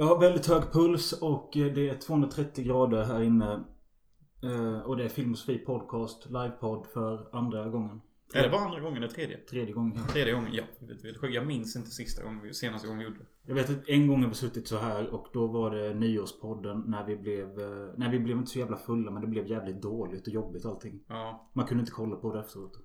Jag har väldigt hög puls och eh, det är 230 grader här inne. Eh, Och det är Filmosofie Podcast, livepodd för andra gången. Är det bara andra gången eller tredje? Tredje gången. Tredje gången, ja. Jag minns inte sista gången, senaste gången vi gjorde det. Jag vet att en gång har vi suttit så här och då var det nyårspodden när vi blev... eh, Nej vi blev inte så jävla fulla men det blev jävligt dåligt och jobbigt allting. Ja. Man kunde inte kolla på det efteråt.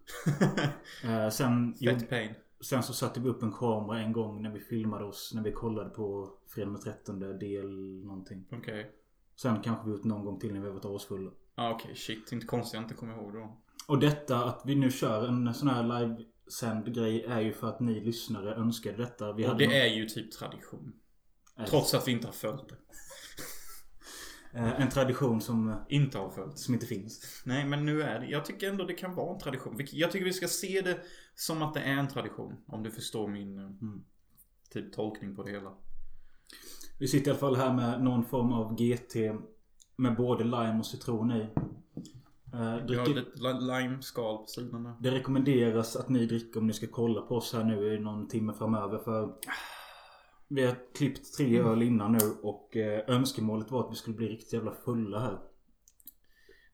Eh, Sen, Fett pain. Sen så satte vi upp en kamera en gång när vi filmade oss. När vi kollade på fredag den 13 del någonting. Okej. Sen kanske vi gjort någon gång till när vi varit asfulla. Ja okej, shit. Inte konstigt jag inte kommer ihåg då. Och detta att vi nu kör en sån här livesänd grej är ju för att ni lyssnare önskade detta. Vi Och det är ju typ tradition. någon- Trots att vi inte har följt det. Eh, En tradition som, Inte har följt. som inte finns. Nej men nu är det, jag tycker ändå det kan vara en tradition. Jag tycker vi ska se det som att det är en tradition. Om du förstår min eh, Mm. typ tolkning på det hela. Vi sitter i alla fall här med någon form av GT med både lime och citron i. Eh, har dricker, li- lime-skal på sidan där. det rekommenderas att ni dricker om ni ska kolla på oss här nu i någon timme framöver för vi har klippt tre öl innan nu och eh, önskemålet var att vi skulle bli riktigt jävla fulla här.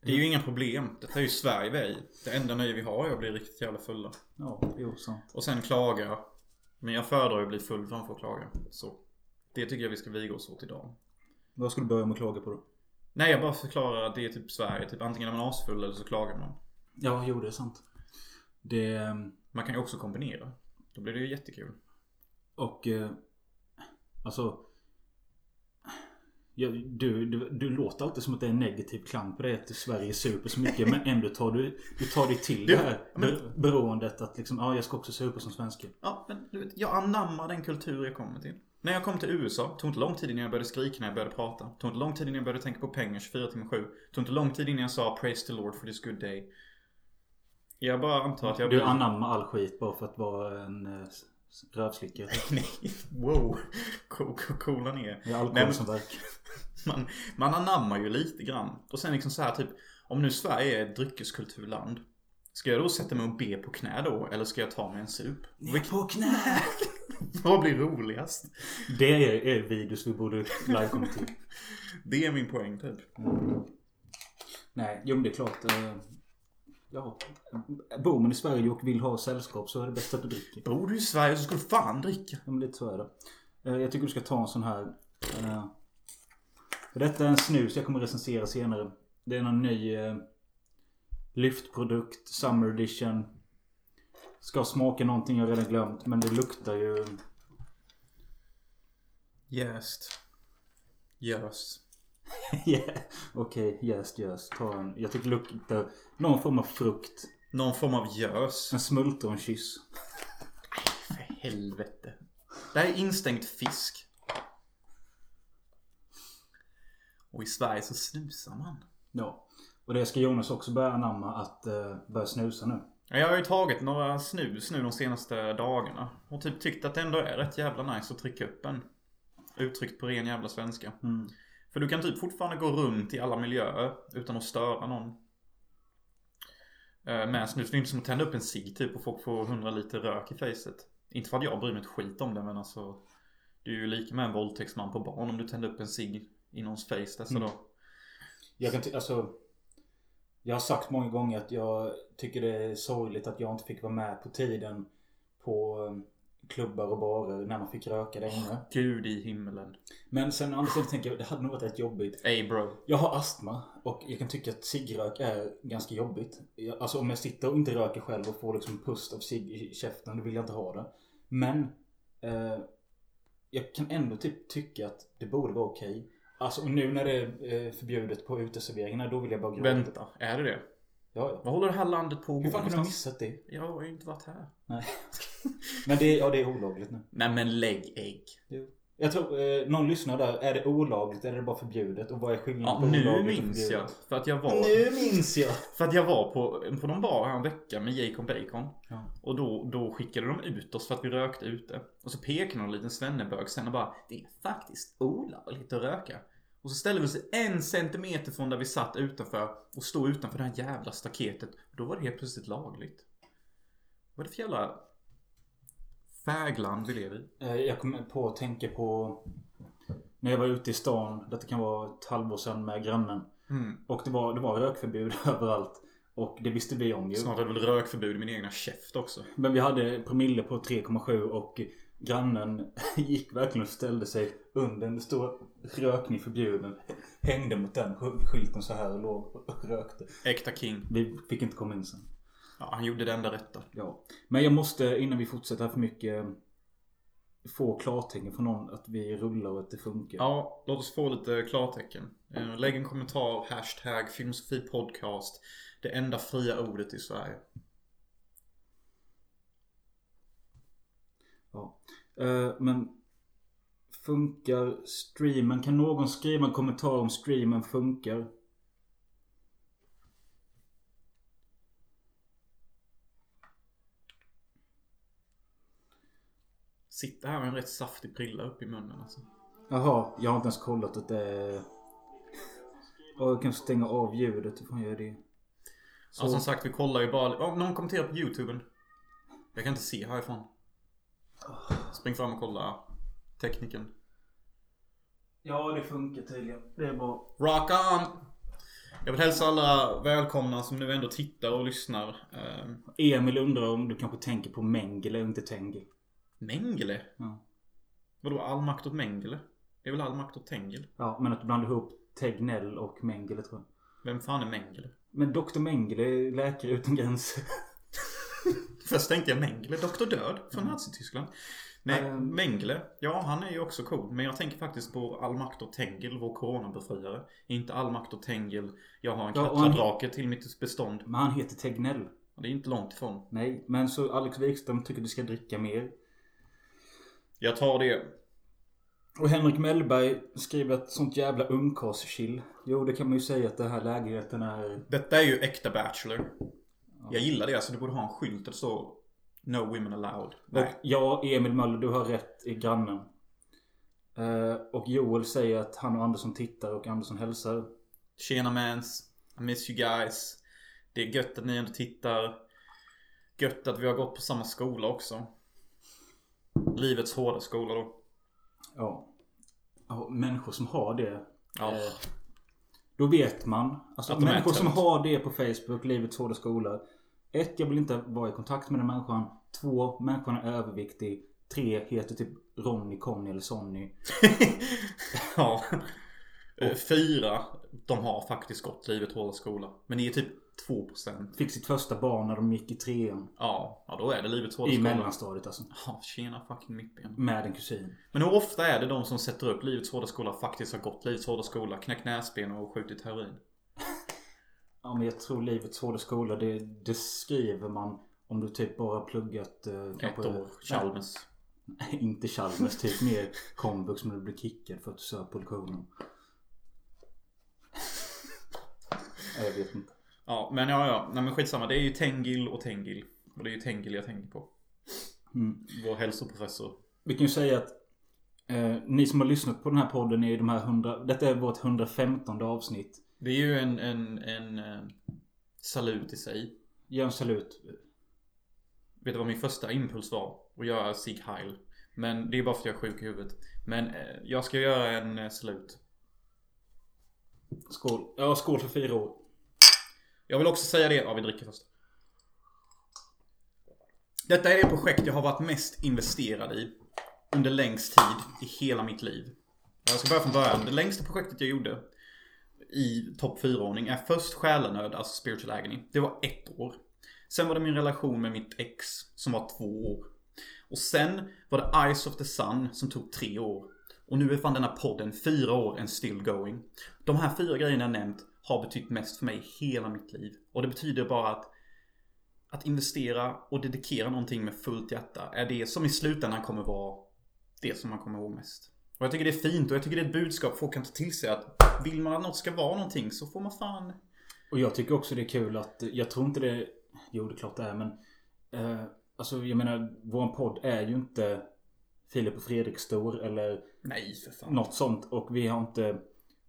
Det är ju inga problem. Detta är ju Sverige vi är i. Det enda nöje vi har är att bli riktigt jävla fulla. Ja, jo sant. Och sen klaga. Men jag föredrar att bli full framför att klaga. Så. Det tycker jag vi ska viga oss åt idag. Vad ska du börja med att klaga på då? Nej, jag bara förklarar att det är typ Sverige. Typ antingen är man asfull eller så klagar man. Ja, jo det är sant. Det... eh, Man kan ju också kombinera. Då blir det ju jättekul. Och... Eh, alltså... Ja, du, du, du låter alltid som att det är en negativ klang på det att Sverige super så mycket men ändå tar du, du tar dig till det här men- be, beroendet att liksom, ja jag ska också supa som svensk. Ja, men du vet, jag anammar den kultur jag kommer till. När jag kom till USA, tog inte lång tid innan jag började skrika när jag började prata. Tog inte lång tid innan jag började tänka på pengar 24 timmar 7. Tog inte lång tid innan jag sa praise the Lord for this good day. Jag bara antar att jag Du anammar all skit bara för att vara en eh, s- rövslickare. Nej, wow. Co- co- Coola ner. Är alkohol Nej, som verkar. Man, man anammar ju lite grann. Och sen liksom så här typ, om nu Sverige är ett dryckeskulturland. Ska jag då sätta mig och be på knä då? Eller ska jag ta mig en sup? Ner på knä! Vad blir roligast? Det är, är videos vi borde live till. Det är min poäng typ. Nej, jo men det är klart. Ja. Bor man i Sverige och vill ha sällskap så är det bäst att du dricker. Bor du i Sverige så ska du fan dricka. Ja, men lite så är det. Eh, Jag tycker du ska ta en sån här. eh, detta är en snus jag kommer recensera senare. Det är någon ny eh, lyftprodukt. Summer edition. Ska smaka någonting jag redan glömt. Men det luktar ju... Jäst. Gös. yeah. Okej, jäst jäst. Ta en. Jag tycker det luktar någon form av frukt. Någon form av gös. En smultronkyss. För helvete. Det här är instängt fisk. Och i Sverige så snusar man. Ja. Och det ska Jonas också börja anamma att uh, börja snusa nu. Ja, Jag har ju tagit några snus nu de senaste dagarna. Och typ tyckt att det ändå är rätt jävla nice att trycka upp en. Uttryckt på ren jävla svenska. Mm. För du kan typ fortfarande gå runt i alla miljöer utan att störa någon. Eh, Med snus. Det är inte som att tända upp en cigg typ och folk får 100 liter rök i facet. Inte för att jag bryr mig ett skit om det men alltså. Det är ju lika med en våldtäktsman på barn om du tänder upp en cigg i någons face dessa Mm. dagar. Jag kan alltså Jag har sagt många gånger att jag tycker det är sorgligt att jag inte fick vara med på tiden på klubbar och barer när man fick röka där inne. Gud i himmelen. Men sen andra sidan tänker jag det hade nog varit rätt jobbigt. Ey bro. Jag har astma och jag kan tycka att ciggrök är ganska jobbigt. Jag, alltså om jag sitter och inte röker själv och får liksom pust av cigg i käften, då vill jag inte ha det. Men eh, jag kan ändå typ tycka att det borde vara okej. Alltså och nu när det är eh, förbjudet på uteserveringarna, då vill jag bara gråta. Vänta, är det det? Ja, ja. Vad håller det här landet på att Hur fan kunde jag någonstans? missat det? Jag har ju inte varit här. Nej. Men det, ja, det är olagligt nu. Nej men lägg ägg. Jag tror, eh, någon lyssnar där. Är det olagligt eller är det bara förbjudet? Och vad är skillnaden Ja, på nu olagligt minns jag. För att jag var... Nu minns jag! För att jag var på, på någon bar här en vecka med Jacob Bacon. Ja. Och då, då skickade de ut oss för att vi rökte ute. Och så pekade någon liten svennebög sen och bara Det är faktiskt olagligt att röka. Och så ställde vi oss en centimeter från där vi satt utanför och stod utanför det här jävla staketet. Och då var det helt plötsligt lagligt. Vad är det för jävla fägland vi lever i? Eh, Jag kommer på att tänka på När jag var ute i stan, detta kan vara ett halvår sedan med grannen. Mm. Och det var, det var rökförbud överallt. Och det visste vi om ju. Snart är det väl rökförbud i min egna käft också. Men vi hade promille på 3,7 och grannen gick verkligen och ställde sig under. Det stod rökning förbjuden. Hängde mot den sk- skylten så här och låg och rökte. Äkta king. Vi fick inte komma in sen. Ja, han gjorde det enda rätta. Ja. Men jag måste innan vi fortsätter här för mycket få klartecken från någon att vi rullar och att det funkar. Ja, låt oss få lite klartecken. Eh, Lägg en kommentar, hashtag filmsofi podcast. Det enda fria ordet i Sverige. Ja. Eh, men funkar streamen? Kan någon skriva en kommentar om streamen funkar? Sitter här med en rätt saftig prilla upp i munnen alltså. Jaha, jag har inte ens kollat att det är... Och jag kan stänga av ljudet. Hur fan gör jag det? Så, Ja, som sagt, vi kollar ju bara... Om någon kommenterar på YouTuben. Jag kan inte se härifrån. Spring fram och kolla tekniken. ja, det funkar tydligen. Det är bra. Rock on! Jag vill hälsa alla välkomna som nu ändå tittar och lyssnar. Eh, Emil undrar om du kanske tänker på Mengele och inte Tengil. Mengele? Ja. Vadå all makt åt Mengele? Det är väl all makt åt Tengil? ja, men att du blandar ihop Tegnell och Mengele tror jag. Vem fan är Mengele? Men Dr Mengele är läkare utan gränser. Först tänkte jag Mengele, Dr Död från Nazityskland. Nej, Mm. Mengele. Ja, han är ju också cool. Men jag tänker faktiskt på All makt åt Tengil, vår coronabefriare. Inte All makt åt Tengil. Jag har en Ja, och kattradrake till mitt bestånd. Men han heter Tegnell. Och Det är inte långt ifrån. Nej, men så Alex Wikström tycker du ska dricka mer. Jag tar det. Och Henrik Mellberg skriver att sånt jävla ungkarlschill. Jo, det kan man ju säga att den här lägenheten är... Detta är ju äkta Bachelor. Jag gillar det. Så du borde ha en skylt där det står No women allowed. Och Nej. ja, Emil Möller, du har rätt i grannen. Eh, och Joel säger att han och Andersson tittar och Andersson hälsar. Tjena mans. I miss you guys. Det är gött att ni ändå tittar. Gött att vi har gått på samma skola också. Livets hårda skola då. Ja. ja människor som har det. Ja. Eh, då vet man. Alltså Att människor som har det på Facebook, Livets Hårda Skola. Ett, jag vill inte vara i kontakt med den människan. Två, människan är överviktig. Tre, heter typ Ronny, Conny eller Sonny. ja. Eh, Fyra. De har faktiskt gått livet hårda skola. Men ni är typ 2%. Fick sitt första barn när de gick i trean. Ja, ja då är det livets hårda I skola. mellanstadiet alltså. Ja, tjena fucking mittben. Med en kusin. Men hur ofta är det de som sätter upp livets hårda skola faktiskt har gått livets hårda skola, knäckt näsben och skjutit heroin? Ja men jag tror Livets Hårda Skola det, det skriver man om du typ bara pluggat eh, Ett år. Chalmers. Nej, inte Chalmers. Typ mer komvux men du blir kickad för att du söp på lektionen. Jag vet inte. Ja, men ja, ja. Nej men skitsamma. Det är ju Tengil och Tengil. Och det är ju Tengil jag tänker på. Mm. Vår hälsoprofessor. Vi kan ju säga att eh, ni som har lyssnat på den här podden är de här 100... Detta är vårt 115 avsnitt. Det är ju en, en, en eh, salut i sig. Gör en salut. Vet du vad min första impuls var? Att göra Sig Heil. Men det är bara för att jag är sjuk i huvudet. Men eh, jag ska göra en eh, salut. Skål. Ja, skål för fyra år. Jag vill också säga det. Ja, vi dricker först. Detta är det projekt jag har varit mest investerad i. Under längst tid i hela mitt liv. Jag ska börja från början. Det längsta projektet jag gjorde i topp 4-ordning är först Själenöd, alltså Spiritual Agony. Det var ett år. Sen var det min relation med mitt ex som var två år. Och sen var det Eyes of the Sun som tog tre år. Och nu är fan denna podden fyra år and still going. De här fyra grejerna jag nämnt har betytt mest för mig hela mitt liv. Och det betyder bara att att investera och dedikera någonting med fullt hjärta är det som i slutändan kommer vara det som man kommer ihåg mest. Och jag tycker det är fint och jag tycker det är ett budskap folk kan ta till sig att vill man att något ska vara någonting så får man fan... Och jag tycker också det är kul att, jag tror inte det, jo det är klart det är men eh, Alltså jag menar, vår podd är ju inte Filip och Fredrik stor eller Nej för fan. något sånt och vi har inte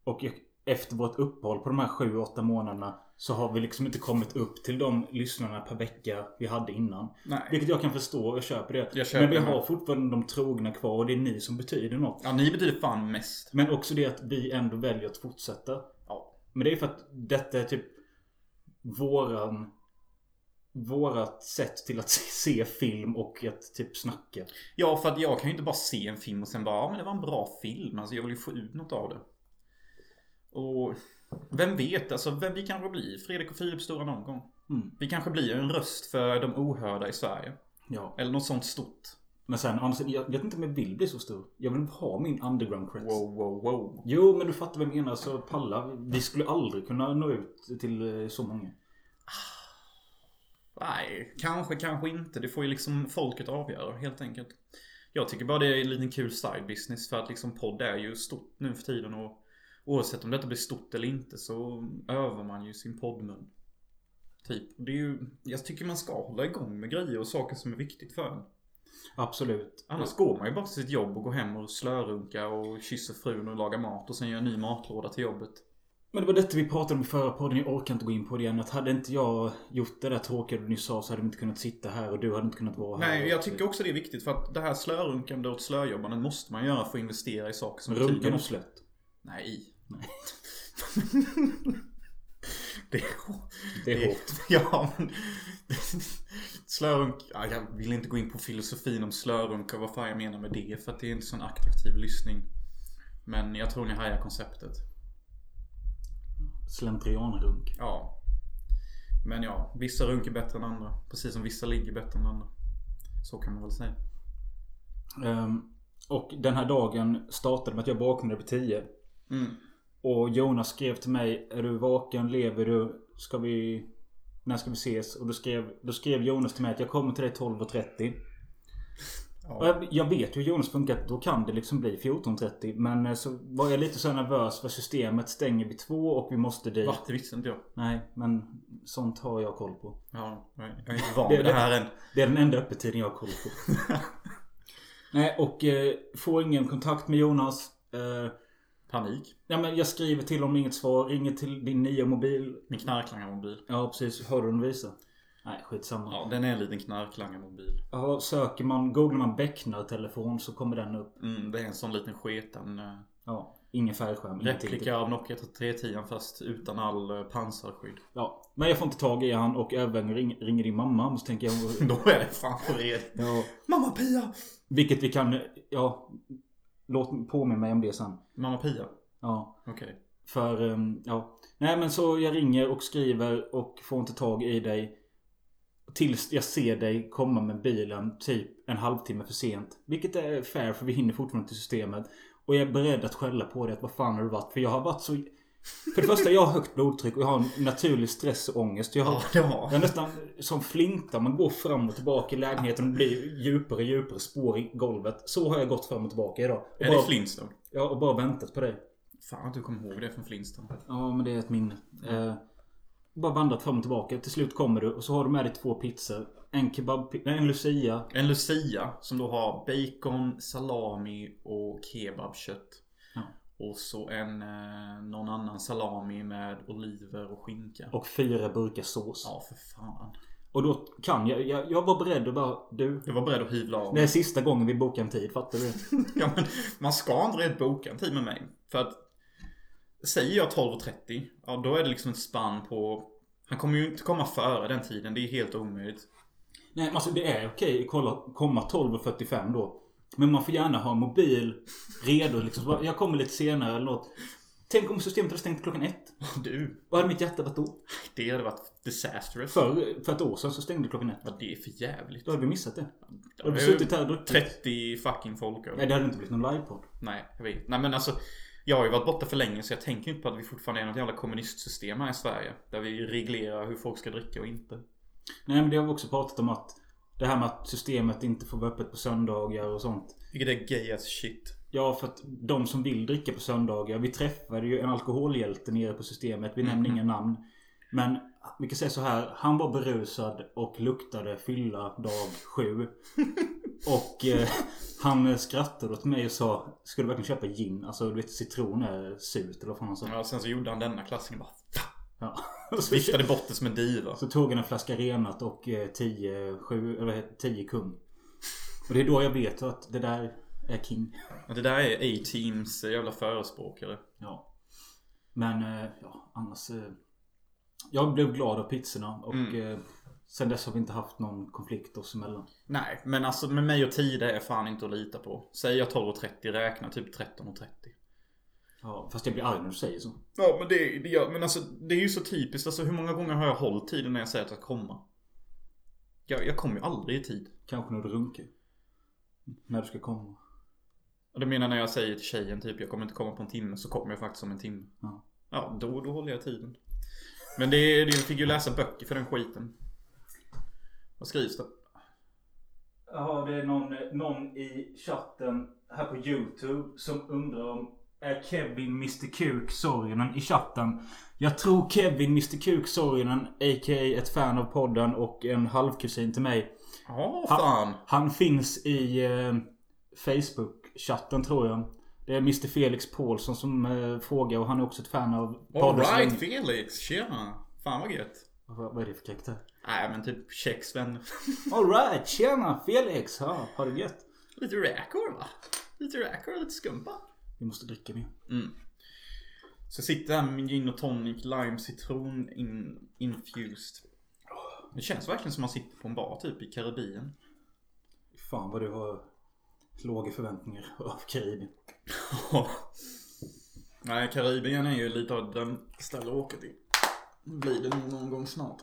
Och jag, efter vårt uppehåll på de här 7-8 månaderna Så har vi liksom inte kommit upp till de lyssnarna per vecka vi hade innan. Nej. Vilket jag kan förstå, jag köper det. Jag köper Men vi det. har fortfarande de trogna kvar och det är ni som betyder något. Ja, ni betyder fan mest. Men också det att vi ändå väljer att fortsätta. Ja. Men det är för att detta är typ våran Vårat sätt till att se film och att typ snacka. Ja, för att jag kan ju inte bara se en film och sen bara, ja men det var en bra film. Alltså jag vill ju få ut något av det. Och vem vet, alltså vem vi kanske blir Fredrik och Filip stora någon gång. Mm. Vi kanske blir en röst för de ohörda i Sverige. Ja. Eller något sånt stort. Men sen, jag vet inte om jag vill bli så stor. Jag vill ha min underground creds. Wow, wow, wow. Jo, men du fattar vad jag menar. Så palla. Vi skulle aldrig kunna nå ut till eh, så många. Nej, kanske, kanske inte. Det får ju liksom folket avgöra helt enkelt. Jag tycker bara det är en liten kul side business för att liksom podd är ju stort nu för tiden och oavsett om detta blir stort eller inte så övar man ju sin poddmun. Typ. Det är ju, jag tycker man ska hålla igång med grejer och saker som är viktigt för en. Absolut. Annars går man ju bara till sitt jobb och går hem och slörunka och kysser frun och lagar mat och sen gör en ny matlåda till jobbet. Men det var detta vi pratade om i förra podden. Jag orkar inte gå in på det igen. Att hade inte jag gjort det där tråkiga du nyss sa så hade vi inte kunnat sitta här och du hade inte kunnat vara här. Nej, jag tycker också det är viktigt för att det här slörunkande och slöjobbandet måste man göra för att investera i saker som Runken och något. slött. Nej. Nej. det är hårt. Det är hårt. Ja, men... Slörunk... Ja, jag vill inte gå in på filosofin om slörunk och vad fan jag menar med det. För att det är inte sån attraktiv lyssning. Men jag tror ni hajar konceptet. Slentrianrunk. Ja. Men ja, vissa runk är bättre än andra. Precis som vissa ligger bättre än andra. Så kan man väl säga. Ehm, och den här dagen startade med att jag vaknade vid 10. Mm. Och Jonas skrev till mig. Är du vaken? Lever du? Ska vi... När ska vi ses? Och då skrev, då skrev Jonas till mig att jag kommer till dig 12.30. Och Ja. jag, jag vet hur Jonas funkar. Då kan det liksom bli 14.30. Men eh, så var jag lite så nervös för systemet stänger vid två och vi måste dit. Va? Det visste inte jag. Nej, men sånt har jag koll på. Ja, jag är inte van Det- vid det det- här än. Det är den enda öppettiden jag har koll på. Nej, och eh, får ingen kontakt med Jonas. Eh, Panik. ja, men jag skriver till honom inget svar. Ringer till din nya mobil. Min knarklangarmobil. Ja, precis. Hör du den visa? Nej, skitsamma. Ja, den är en liten knarklangarmobil. Ja, söker man, googlar man Becknar-telefon så kommer den upp. Mm, det är en sån liten sketen eh, Ja, ingen färgskärm. replika av Nokia 310 fast utan all eh, pansarskydd. Ja, men jag får inte tag i han och även ring, ringer din mamma. Så tänker jag... Då är det fan på red. Ja, Mamma Pia! vilket vi kan... Ja, låt påminna mig om det sen. Mamma Pia? Ja. Okej. För, ehm, ja. Nej men så jag ringer och skriver och får inte tag i dig. Tills jag ser dig komma med bilen typ en halvtimme för sent. Vilket är fair för vi hinner fortfarande till systemet. Och jag är beredd att skälla på dig att vad fan har du varit? För jag har varit så... För det första, jag har högt blodtryck och jag har en naturlig stress och ångest. Jag har, Ja, det jag är nästan som flinta. Man går fram och tillbaka i lägenheten och det blir djupare och djupare spår i golvet. Så har jag gått fram och tillbaka idag. Och Är det bara, Flintstone? ja, och bara väntat på dig. Fan att du kommer ihåg det från Flintstone. Ja, men det är ett minne. Eh, bara vandrat fram och tillbaka. Till slut kommer du och så har du med dig två pizzor. En kebab... nej, En Lucia. En Lucia som då har bacon, salami och kebabkött. Och så en eh, någon annan salami med oliver och skinka. Och fyra burkar sås. Ja, för fan. Och då kan jag... Jag, jag var beredd att bara... Du. Jag var beredd att hyvla av. Det är sista gången vi bokar en tid. Fattar du? Ja, men man ska inte boka en tid med mig. För att säger jag 12.30, ja då är det liksom ett spann på... Han kommer ju inte komma före den tiden. Det är helt omöjligt. Nej, alltså det är okej att kolla, komma 12.45 då. Men man får gärna ha mobil redo liksom. Bara, Jag kommer lite senare eller något. Tänk om systemet hade stängt klockan ett. Du, Vad hade mitt hjärta varit då? det hade varit disastrous. För, för ett år sedan så stängde klockan ett. Vad det är för jävligt. Då hade vi missat det. Då hade vi suttit här och druckit. 30 fucking folk. Nej, det hade inte blivit någon livepodd. Nej, jag vet. Nej men alltså. Jag har ju varit borta för länge så jag tänker inte på att vi fortfarande är något jävla kommunistsystem här i Sverige. Där vi reglerar hur folk ska dricka och inte. Nej men det har vi också pratat om att Det här med att systemet inte får vara öppet på söndagar och sånt. Vilket är gay as shit. Ja för att de som vill dricka på söndagar. Vi träffade ju en alkoholhjälte nere på systemet. Vi nämner Mhm. inga namn. Men vi kan säga så här. Han var berusad och luktade fylla dag sju. och eh, han skrattade åt mig och sa Ska du verkligen köpa gin? Alltså du vet citron är surt eller vad fan han sa. Ja, sen så gjorde han denna klassen bara "Va? Ja. Viftade bort det som en diva. Så tog han en flaska renat och 10 sju, eller vad heter det, 10 kung. Och det är då jag vet att det där är king. Och det där är A-Teams jävla förespråkare. Ja. Men eh, ja, annars. eh, Jag blev glad av pizzorna och Mm. eh, sen dess har vi inte haft någon konflikt oss emellan. Nej, men alltså med mig och Tide är fan inte att lita på. Säger jag 12.30, räkna typ 13.30. Ja, fast jag blir arg när du säger så. Ja, men det, det, gör- men alltså, det är ju så typiskt. Alltså hur många gånger har jag hållit tiden när jag säger att jag ska komma? Jag, jag kommer ju aldrig i tid. Kanske när du runkar. När du ska komma. Och det menar när jag säger till tjejen typ jag kommer inte komma på en timme så kommer jag faktiskt om en timme. Ja. Ja, då, då håller jag tiden. Men det, det jag fick ju läsa böcker för den skiten. Vad skrivs det? Ja, det är någon, någon i chatten här på YouTube som undrar om Kevin Mr Kuk Sorginen i chatten? Jag tror Kevin Mr Kuk Sorginen, a.k.a. ett fan av podden och en halvkusin till mig. Ja, fan. Han finns i eh, Facebook-chatten tror jag. Det är Mr Felix Paulsson som eh, frågar och han är också ett fan av podden. Alright Felix, tjena. Fan vad gött. Vad, vad är det för karaktär? Nej men typ Checks vänner. Alright, tjena Felix! Ja, har det gött? lite räkor va? Lite räkor och lite skumpa. Vi måste dricka mer. Mm. Så jag sitter här med min gin och tonic, lime, citron in, infused. Det känns verkligen som man sitter på en bar typ i Karibien. Fan vad du har låga förväntningar av Karibien. Nej, Karibien är ju lite av den ställe att åka till. Blir det nog någon gång snart.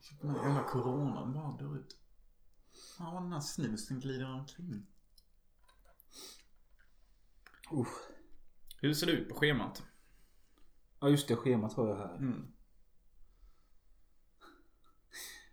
Så den här jävla coronan bara dör ut. Fan vad den här snusen glider omkring. Usch. Hur ser det ut på schemat? Ja just det, schemat har jag här. Mm.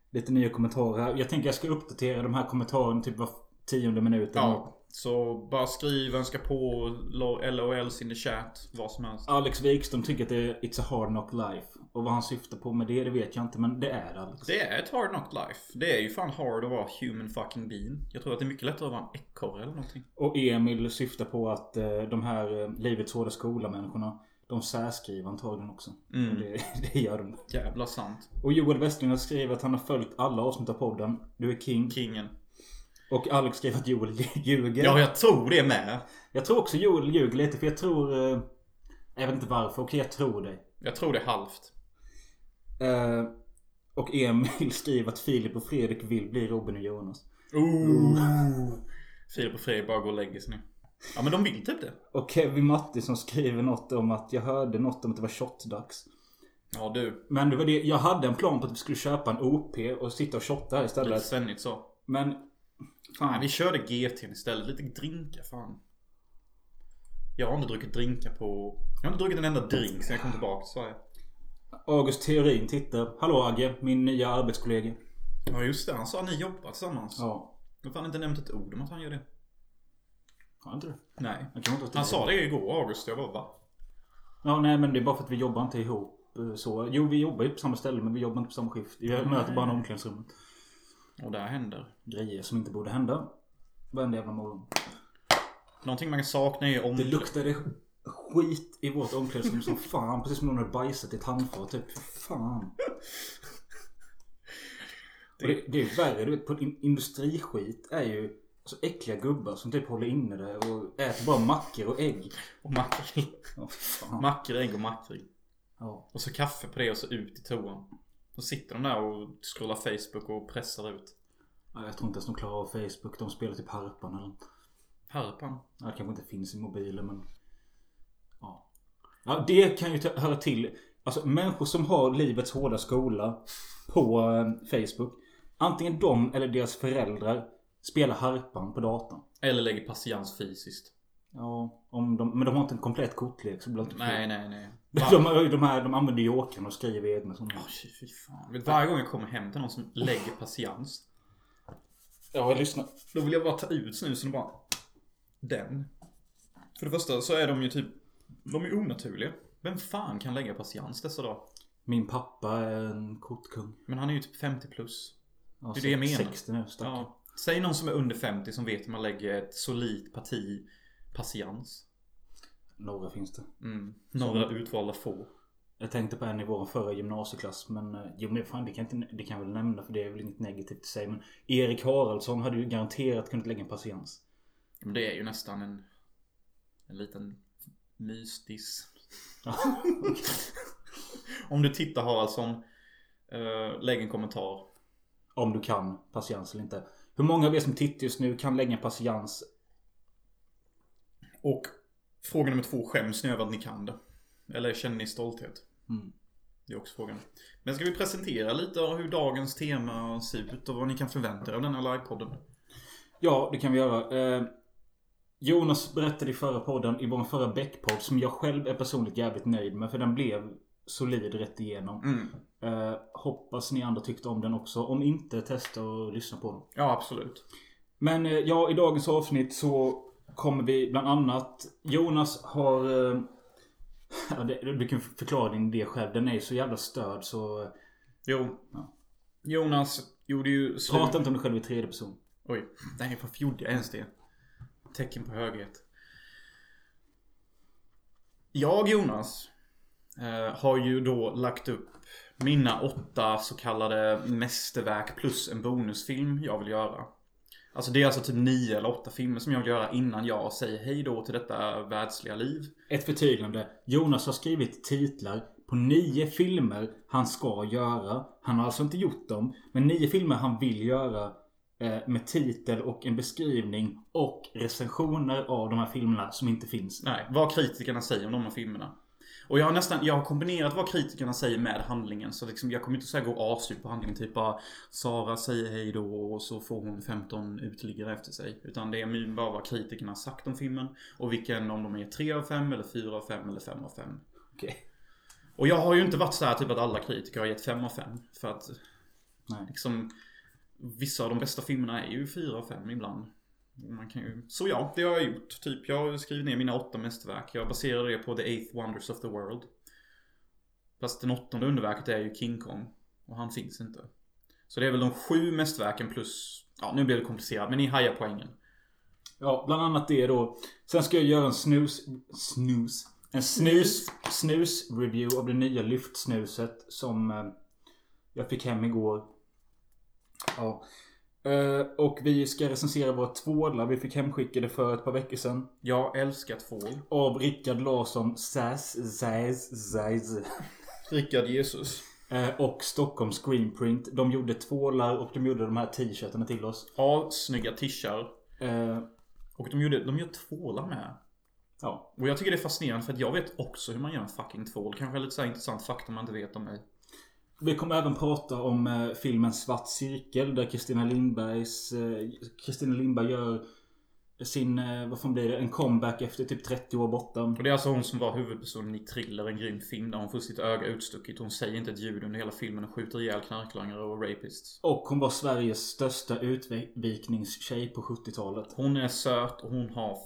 Lite nya kommentarer. Jag tänker jag ska uppdatera de här kommentarerna typ var tionde minut. Ja, så bara skriv, önska på, lo- LOLs in the chat, vad som helst. Alex Wikström tycker att det är It's a hard knock life. Och vad han syftar på med det, det vet jag inte. Men det är det Alex. Det är ett hard knock life. Det är ju fan hard att vara human fucking being. Jag tror att det är mycket lättare att vara en ekorre eller någonting. Och Emil syftar på att eh, de här eh, Livets Hårda Skola-människorna De särskriver antagligen också. Mm. Det, det gör de. Jävla sant. Och Joel Westlund har skrivit att han har följt alla avsnitt av podden. Du är king. Kingen. Och Alex skrev att Joel ljuger. Ja, jag tror det med. Jag tror också Joel ljuger lite för jag tror... Eh, jag vet inte varför. Okej, jag tror dig. Jag tror det halvt. Eh, och Emil skriver att Filip och Fredrik vill bli Robin och Jonas. Ooh. Filip och Fredrik bara går och lägger sig nu. Ja men de vill typ det. Och Kevin Mattisson skriver något om att jag hörde något om att det var shotdags. Ja du. Men det var det, jag hade en plan på att vi skulle köpa en OP och sitta och shotta här Lite istället. svennigt så. Men... Fan, vi körde GT istället. Lite drinkar fan. Jag har inte druckit drinkar på... Jag har inte druckit en enda drink sen jag kom tillbaka till Sverige. August Theorin tittar. Hallå Agge, min nya arbetskollega. Ja just det, han sa att ni jobbar tillsammans. Ja. Jag har inte nämnt ett ord om att han gör det. Har inte du? Nej. Kan inte Han sa det igår, August. Jag bara va? Ja, nej men det är bara för att vi jobbar inte ihop eh, så. Jo, vi jobbar ju på samma ställe men vi jobbar inte på samma skift. Vi Nej. möter bara i omklädningsrummet. Och där händer. Grejer som inte borde hända. Varenda jävla morgon. Någonting man kan sakna är om... Det luktade skit i vårt omklädningsrum som fan. Precis som någon hade bajsat i ett handfat typ. Fan. Och det, det är värre, du vet på in, industriskit är ju så äckliga gubbar som typ håller inne det och äter bara mackor och ägg. Och makrill. Fan. Mackor, ägg och makrill. Ja. Och så kaffe på det och så ut i toan. Då sitter de där och scrollar Facebook och pressar ut. Ja, Jag tror inte ens de klarar av Facebook. De spelar typ harpan eller. Harpan. Ja, det kanske inte finns i mobilen men... Ja. Det kan ju höra till. Alltså människor som har livets hårda skola på eh, Facebook. Antingen de eller deras föräldrar spelar harpan på datorn. Eller lägger patiens fysiskt. Ja, om de, men de har inte en komplett kortlek så blir det inte Nej, nej, nej. De, de, de, här, de använder jokern och skriver egna sådana. Åh, fy- fan. Varje gång jag kommer hem till någon som lägger patiens. Ja, jag lyssnar. Då vill jag bara ta ut snusen och bara... Den. För det första så är de ju typ... De är onaturliga. Vem fan kan lägga patiens dessa dagar? Min pappa är en kortkung. Men han är ju typ 50 plus. Ja, Det är det jag menar. 60 nu, stackare. Ja. Säg någon som är under 50 som vet hur man lägger ett solidt parti patiens. Några finns det. Mm. Några utvalda få. Jag tänkte på en i vår förra gymnasieklass men eh, Jo men fan det kan, inte, det kan jag väl nämna för det är väl inget negativt i sig men Erik Haraldsson hade ju garanterat kunnat lägga en patiens. Men det är ju nästan en, en liten mysdiss. Ja. Om du tittar Haraldsson, uh, lägg en kommentar. Om du kan patiens eller inte. Hur många av er som tittar just nu kan lägga en patiens? Och fråga nummer två, skäms ni över att ni kan det? Eller känner ni stolthet? Mm. Det är också frågan. Men ska vi presentera lite av hur dagens tema ser ut och vad ni kan förvänta er av denna livepodden? Ja, det kan vi göra. Jonas berättade i förra podden, i vår förra Beck-podd, som jag själv är personligt jävligt nöjd med. För den blev solid rätt igenom. Mm. Eh, hoppas ni andra tyckte om den också. Om inte, testa och lyssna på den. Ja, absolut. Men eh, ja, i dagens avsnitt så kommer vi bland annat... Jonas har... Eh, du kan förklara din idé själv. Den är ju så jävla störd så... Jo. Ja. Jonas gjorde ju slut. Prata inte om dig själv i tredje person. Oj. Nej, varför gjorde jag ens det? Tecken på höghet. Jag, Jonas, eh, har ju då lagt upp mina åtta så kallade mästerverk plus en bonusfilm jag vill göra. Alltså det är alltså typ nio eller åtta filmer som jag vill göra innan jag säger hej då till detta världsliga liv. Ett förtydligande. Jonas har skrivit titlar på nio filmer han ska göra. Han har alltså inte gjort dem. Men nio filmer han vill göra. Eh, med titel och en beskrivning. Och recensioner av de här filmerna som inte finns. Nej, vad kritikerna säger om de här filmerna. Och jag har nästan, jag har kombinerat vad kritikerna säger med handlingen. Så liksom, jag kommer inte säga gå asdjupt på handlingen. Typ bara Sara säger hej då och så får hon 15 uteliggare efter sig. Utan det är bara vad kritikerna har sagt om filmen. Och vilken, om de är 3 av 5 eller 4 av 5 eller 5 av 5. Okej. Och jag har ju inte varit så här typ att alla kritiker har gett 5 av 5. För att Nej. liksom Vissa av de bästa filmerna är ju 4 och 5 ibland. Man kan ju... Så ja, det har jag gjort. Typ, jag har skrivit ner mina åtta mästerverk. Jag baserar det på The Eighth Wonders of the World. Fast den åttonde underverket är ju King Kong. Och han finns inte. Så det är väl de sju mästerverken plus... Ja, nu blir det komplicerat, men ni hajar poängen. Ja, bland annat det då. Sen ska jag göra en snus... Snus? En snus... Snus-review av det nya lyftsnuset som eh, jag fick hem igår. Ja. Eh, och vi ska recensera våra tvålar vi fick hemskickade för ett par veckor sedan. Jag älskar tvål. Av Rickard Larsson, Sass, Zaz, Zaz. Rickard Jesus. Eh, och Stockholm Screenprint. De gjorde tvålar och de gjorde de här t-shirtarna till oss. Assnygga tishar. Eh, Och de, gjorde, de gör tvålar med. ja. Och jag tycker det är fascinerande för att jag vet också hur man gör en fucking tvål. Kanske lite så intressant fakta man inte vet om mig. Vi kommer även prata om eh, filmen Svart Cirkel där Kristina Lindbergs... Eh, Kristina Lindberg gör sin, eh, vad fan blir det? En comeback efter typ 30 år borta. Och det är alltså hon som var huvudpersonen i Thriller, en grym film där hon får sitt öga utstucket. Hon säger inte ett ljud under hela filmen och skjuter ihjäl knarklangare och rapists. Och hon var Sveriges största utvikningstjej på 70-talet. Hon är söt och hon har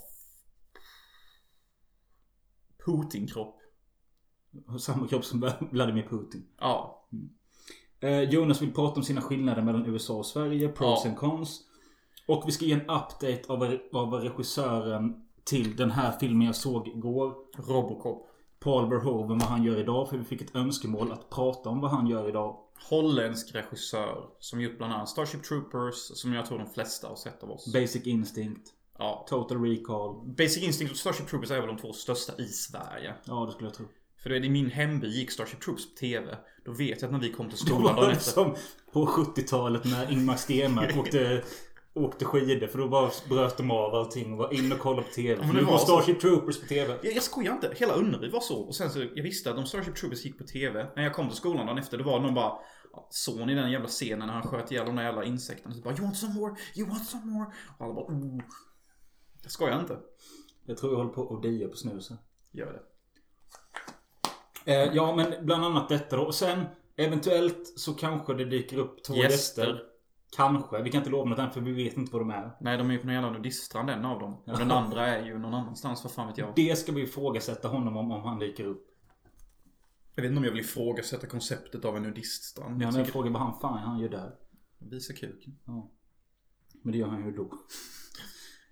Putin-kropp. Samma kropp som Vladimir Putin. Ja. Eh, Jonas vill prata om sina skillnader mellan USA och Sverige. Pros Ja. and cons. Och vi ska ge en update av, av regissören till den här filmen jag såg igår. Robocop. Paul Verhoeven, vad han gör idag. För vi fick ett önskemål att prata om vad han gör idag. Holländsk regissör som gjort bland annat Starship Troopers som jag tror de flesta har sett av oss. Basic Instinct. ja. Total Recall. Basic Instinct och Starship Troopers är väl de två största i Sverige. Ja, det skulle jag tro. För det är i min hemby gick Starship Troopers på TV. Då vet jag att när vi kom till skolan dagen efter. som på 70-talet när Ingmar Stenmark åkte, åkte skidor. För då bara bröt de av allting och var in och kollade på TV. men det var går så. Starship Troopers på TV. Jag, jag skojar inte. Hela Önnered var så. Och sen så, jag visste att om Starship Troopers gick på TV. När jag kom till skolan dagen efter, då var någon bara ja, Såg ni den jävla scenen när han sköt ihjäl de där jävla insekterna? Så bara You want some more? You want some more? Och alla bara oh. Jag skojar inte. Jag tror jag håller på att dia på snusen. Gör det. Eh, ja, men bland annat detta då. Och sen eventuellt så kanske det dyker upp två Gäster. gäster. Kanske. Vi kan inte lova något än för vi vet inte vad de är. Nej, de är ju på någon jävla nudiststrand en av dem. Och den andra är ju någon annanstans, vad fan vet jag. Det ska vi ifrågasätta honom om, om han dyker upp. Jag vet inte om jag vill ifrågasätta konceptet av en nudiststrand. Men Jag frågar vad han fan han gör där. Visa kuken. Ja. Men det gör han ju då.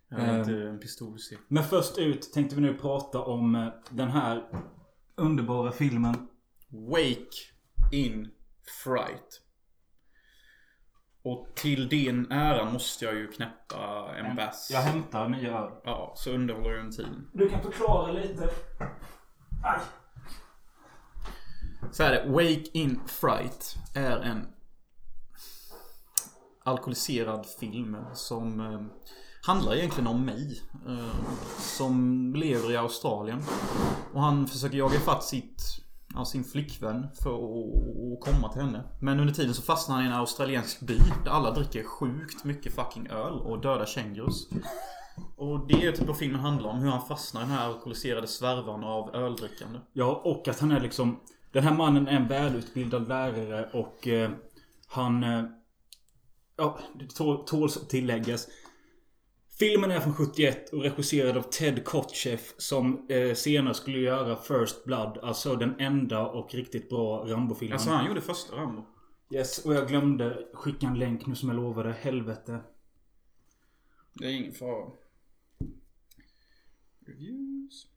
Jag är Ehm. inte en pistolse. Men först ut tänkte vi nu prata om eh, den här underbara filmen Wake in Fright. Och till din ära måste jag ju knäppa en bass. Jag hämtar nya öl. Ja, så underhåller jag en tid. Du kan förklara lite. Aj. Så är det. Wake in Fright är en alkoholiserad film som eh, handlar egentligen om mig. Eh, som lever i Australien. Och han försöker jaga ifatt sitt, ja, sin flickvän för att, att komma till henne. Men under tiden så fastnar han i en australiensk by där alla dricker sjukt mycket fucking öl och döda kängurus. Och det är typ vad filmen handlar om. Hur han fastnar i den här alkoholiserade svärvan av öldrickande. Ja, och att han är liksom... Den här mannen är en välutbildad lärare och eh, han... Eh, ja, det tål, tåls att tilläggas. Filmen är från 71 och regisserad av Ted Kotcheff som eh, senare skulle göra First Blood. Alltså den enda och riktigt bra Rambo-filmen. Alltså han gjorde första Rambo. Yes, och jag glömde skicka en länk nu som jag lovade. Helvete. Det är ingen fara. Reviews.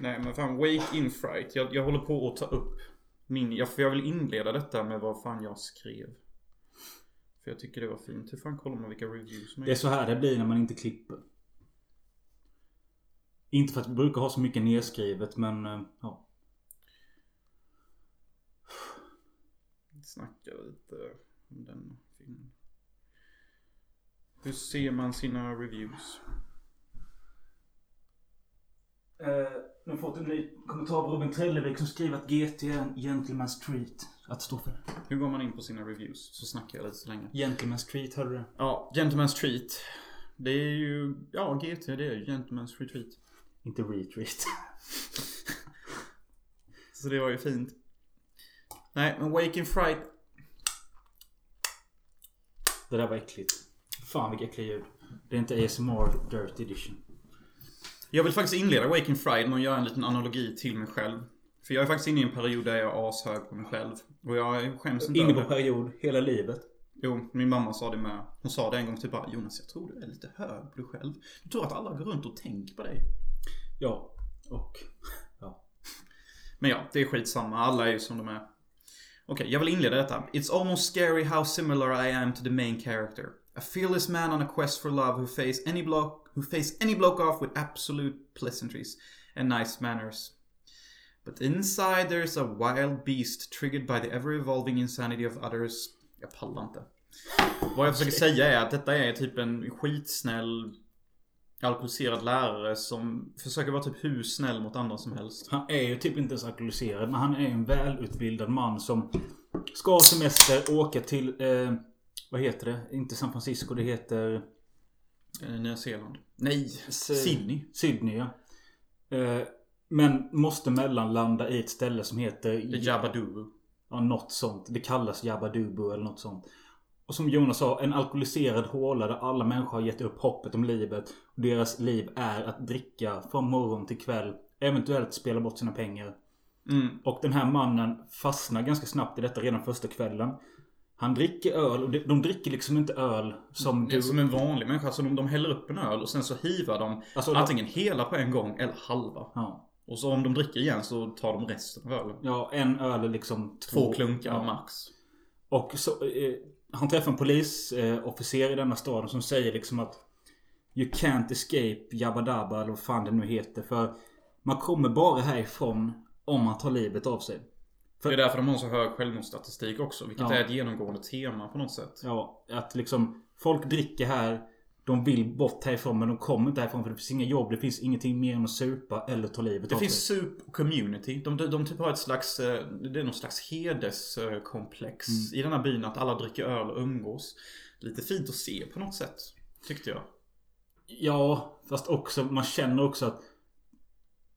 Nej men fan, Wake in Fright. Jag, jag håller på att ta upp min... Jag, för jag vill inleda detta med vad fan jag skrev. För jag tycker det var fint. Hur fan kollar man vilka reviews som Det är så här det blir när man inte klipper. Inte för att vi brukar ha så mycket nedskrivet men eh, ja. Snacka lite om den filmen. Hur ser man sina reviews? Eh, nu har fått en ny kommentar av Robin Trellevik som skriver att GT är en gentleman's treat. Att stå för. Hur går man in på sina reviews? Så snackar jag lite så länge. Gentleman's treat, hörde du det? Ja, Gentleman's Treat. Det är ju, ja GT det är ju Gentleman's Retreat. Inte retreat. Så det var ju fint. Nej, men Wake in Fright. Det där var äckligt. Fan vilka äckliga ljud. Det är inte ASMR Dirt Edition. Jag vill faktiskt inleda Wake in Fright med att göra en liten analogi till mig själv. För jag är faktiskt inne i en period där jag är ashög på mig själv. Och jag skäms inte Inne på period, hela livet. Jo, min mamma sa det med. Hon sa det en gång typ bara Jonas, jag tror du är lite hög på dig själv. Du tror att alla går runt och tänker på dig. Ja. Och... Ja. Men ja, det är skitsamma. Alla är ju som de är. Okej, jag vill inleda detta. It's almost scary how similar I am to the main character. A fearless man on a quest for love who face any bloke who face any bloke off with absolute pleasantries and nice manners. But inside there's a wild beast triggered by the ever-evolving insanity of others. Jag pallar inte. Vad jag försöker säga är att detta är typ en skitsnäll alkoholiserad lärare som försöker vara typ hur snäll mot andra som helst. Han är ju typ inte ens alkoholiserad. Men han är en välutbildad man som ska ha semester, åka till... Eh, vad heter det? Inte San Francisco. Det heter... Eh, Nya Zeeland. Nej, Sydney. Sydney ja. Eh, men måste mellanlanda i ett ställe som heter... Doo. Ja, något sånt. Det kallas Jabba Dubu eller något sånt. Och som Jonas sa, en alkoholiserad håla där alla människor har gett upp hoppet om livet. Och deras liv är att dricka från morgon till kväll. Eventuellt spela bort sina pengar. Mm. Och den här mannen fastnar ganska snabbt i detta redan första kvällen. Han dricker öl och de, de dricker liksom inte öl som du... som en vanlig människa. Så de, de häller upp en öl och sen så hivar de Alltså, antingen hela på en gång eller halva. Ja. Och så om de dricker igen så tar de resten av ölen. Ja, en öl är liksom Två klunkar ja. max. Och så, eh, han träffar en polisofficer eh, i denna staden som säger liksom att You can't escape Jabba Dabba eller vad fan det nu heter. För man kommer bara härifrån om man tar livet av sig. För- Det är därför de har så hög självmordsstatistik också. Vilket Ja. är ett genomgående tema på något sätt. Ja, att liksom folk dricker här. De vill bort härifrån men de kommer inte härifrån för det finns inga jobb. Det finns ingenting mer än att supa eller ta livet Det finns sig. sup och community. De, de, de typ har ett slags, eh, det är någon slags hederskomplex Mm. i den här byn att alla dricker öl och umgås. Lite fint att se på något sätt. Tyckte jag. Ja, fast också man känner också att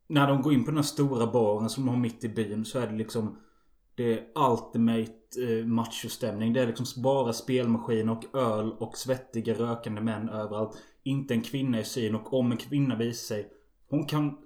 när de går in på den här stora baren som de har mitt i byn så är det liksom Det är ultimate eh, machostämning. Det är liksom bara spelmaskin och öl och svettiga rökande män överallt. Inte en kvinna i syn och om en kvinna visar sig Hon kan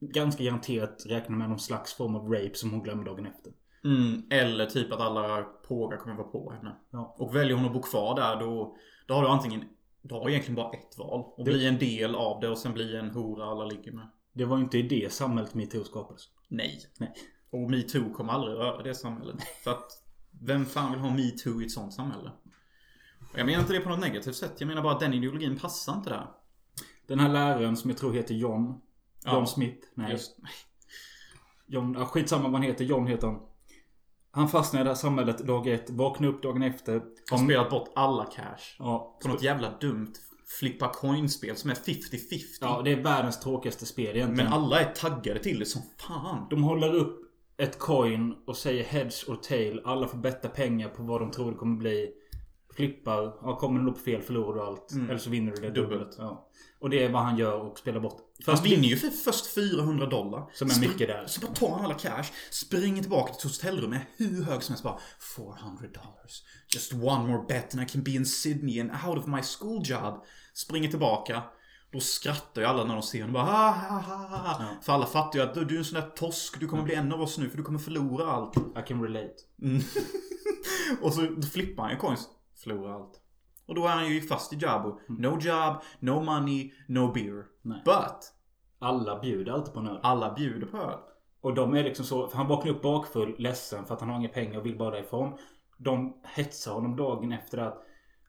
ganska garanterat räkna med någon slags form av rape som hon glömmer dagen efter. Mm, eller typ att alla pågar kommer vara på henne. Ja. Och väljer hon att bo kvar där då, då har du antingen Du har egentligen bara ett val. Och Det- bli en del av det och sen bli en hora alla ligger med. Det var ju inte i det samhället metoo skapades. Nej. Nej. Och metoo kommer aldrig röra det samhället. För att vem fan vill ha metoo i ett sånt samhälle? Och Jag menar inte det på något negativt sätt. Jag menar bara att den ideologin passar inte där. Den här läraren som jag tror heter John. John Ja. Smith. Nej. Just, John, ja, skitsamma vad han heter. John heter han. Han fastnade i det här samhället dag ett. Vaknade upp dagen efter. har Om- spelat bort alla cash. Ja, På något jävla dumt flippa coin-spel som är 50-50. ja, det är världens tråkigaste spel egentligen. Men alla är taggade till det som fan. De håller upp ett coin och säger heads or tail. Alla får betta pengar på vad de tror det kommer bli. Flippar. Ja, kommer den upp fel förlorar du allt. Eller så vinner du det Dubbelt. dubbelt. Ja. Och det är vad han gör och spelar bort. Han Först vinner ju för först 400 dollar. Som är mycket där. Så bara tar han alla cash, springer tillbaka till hotellrummet hur hög som helst bara 400 dollars. Just one more bet and I can be in Sydney and out of my school job. Springer tillbaka. Då skrattar ju alla när de ser honom. Bara, ha, ha, ha, ha. För alla fattar ju att du, du är en sån där tosk. Du kommer bli en av oss nu för du kommer förlora allt. I can relate. Mm. och så flippar han ju coins. Förlorar allt. Och då är han ju fast i Jabo. No job, no money, no beer. Nej. But Alla bjuder alltid på en öl. alla bjuder på öl. Och de är liksom så, han vaknar upp bakfull, ledsen för att han har inga pengar och vill bara därifrån. De hetsar honom dagen efter att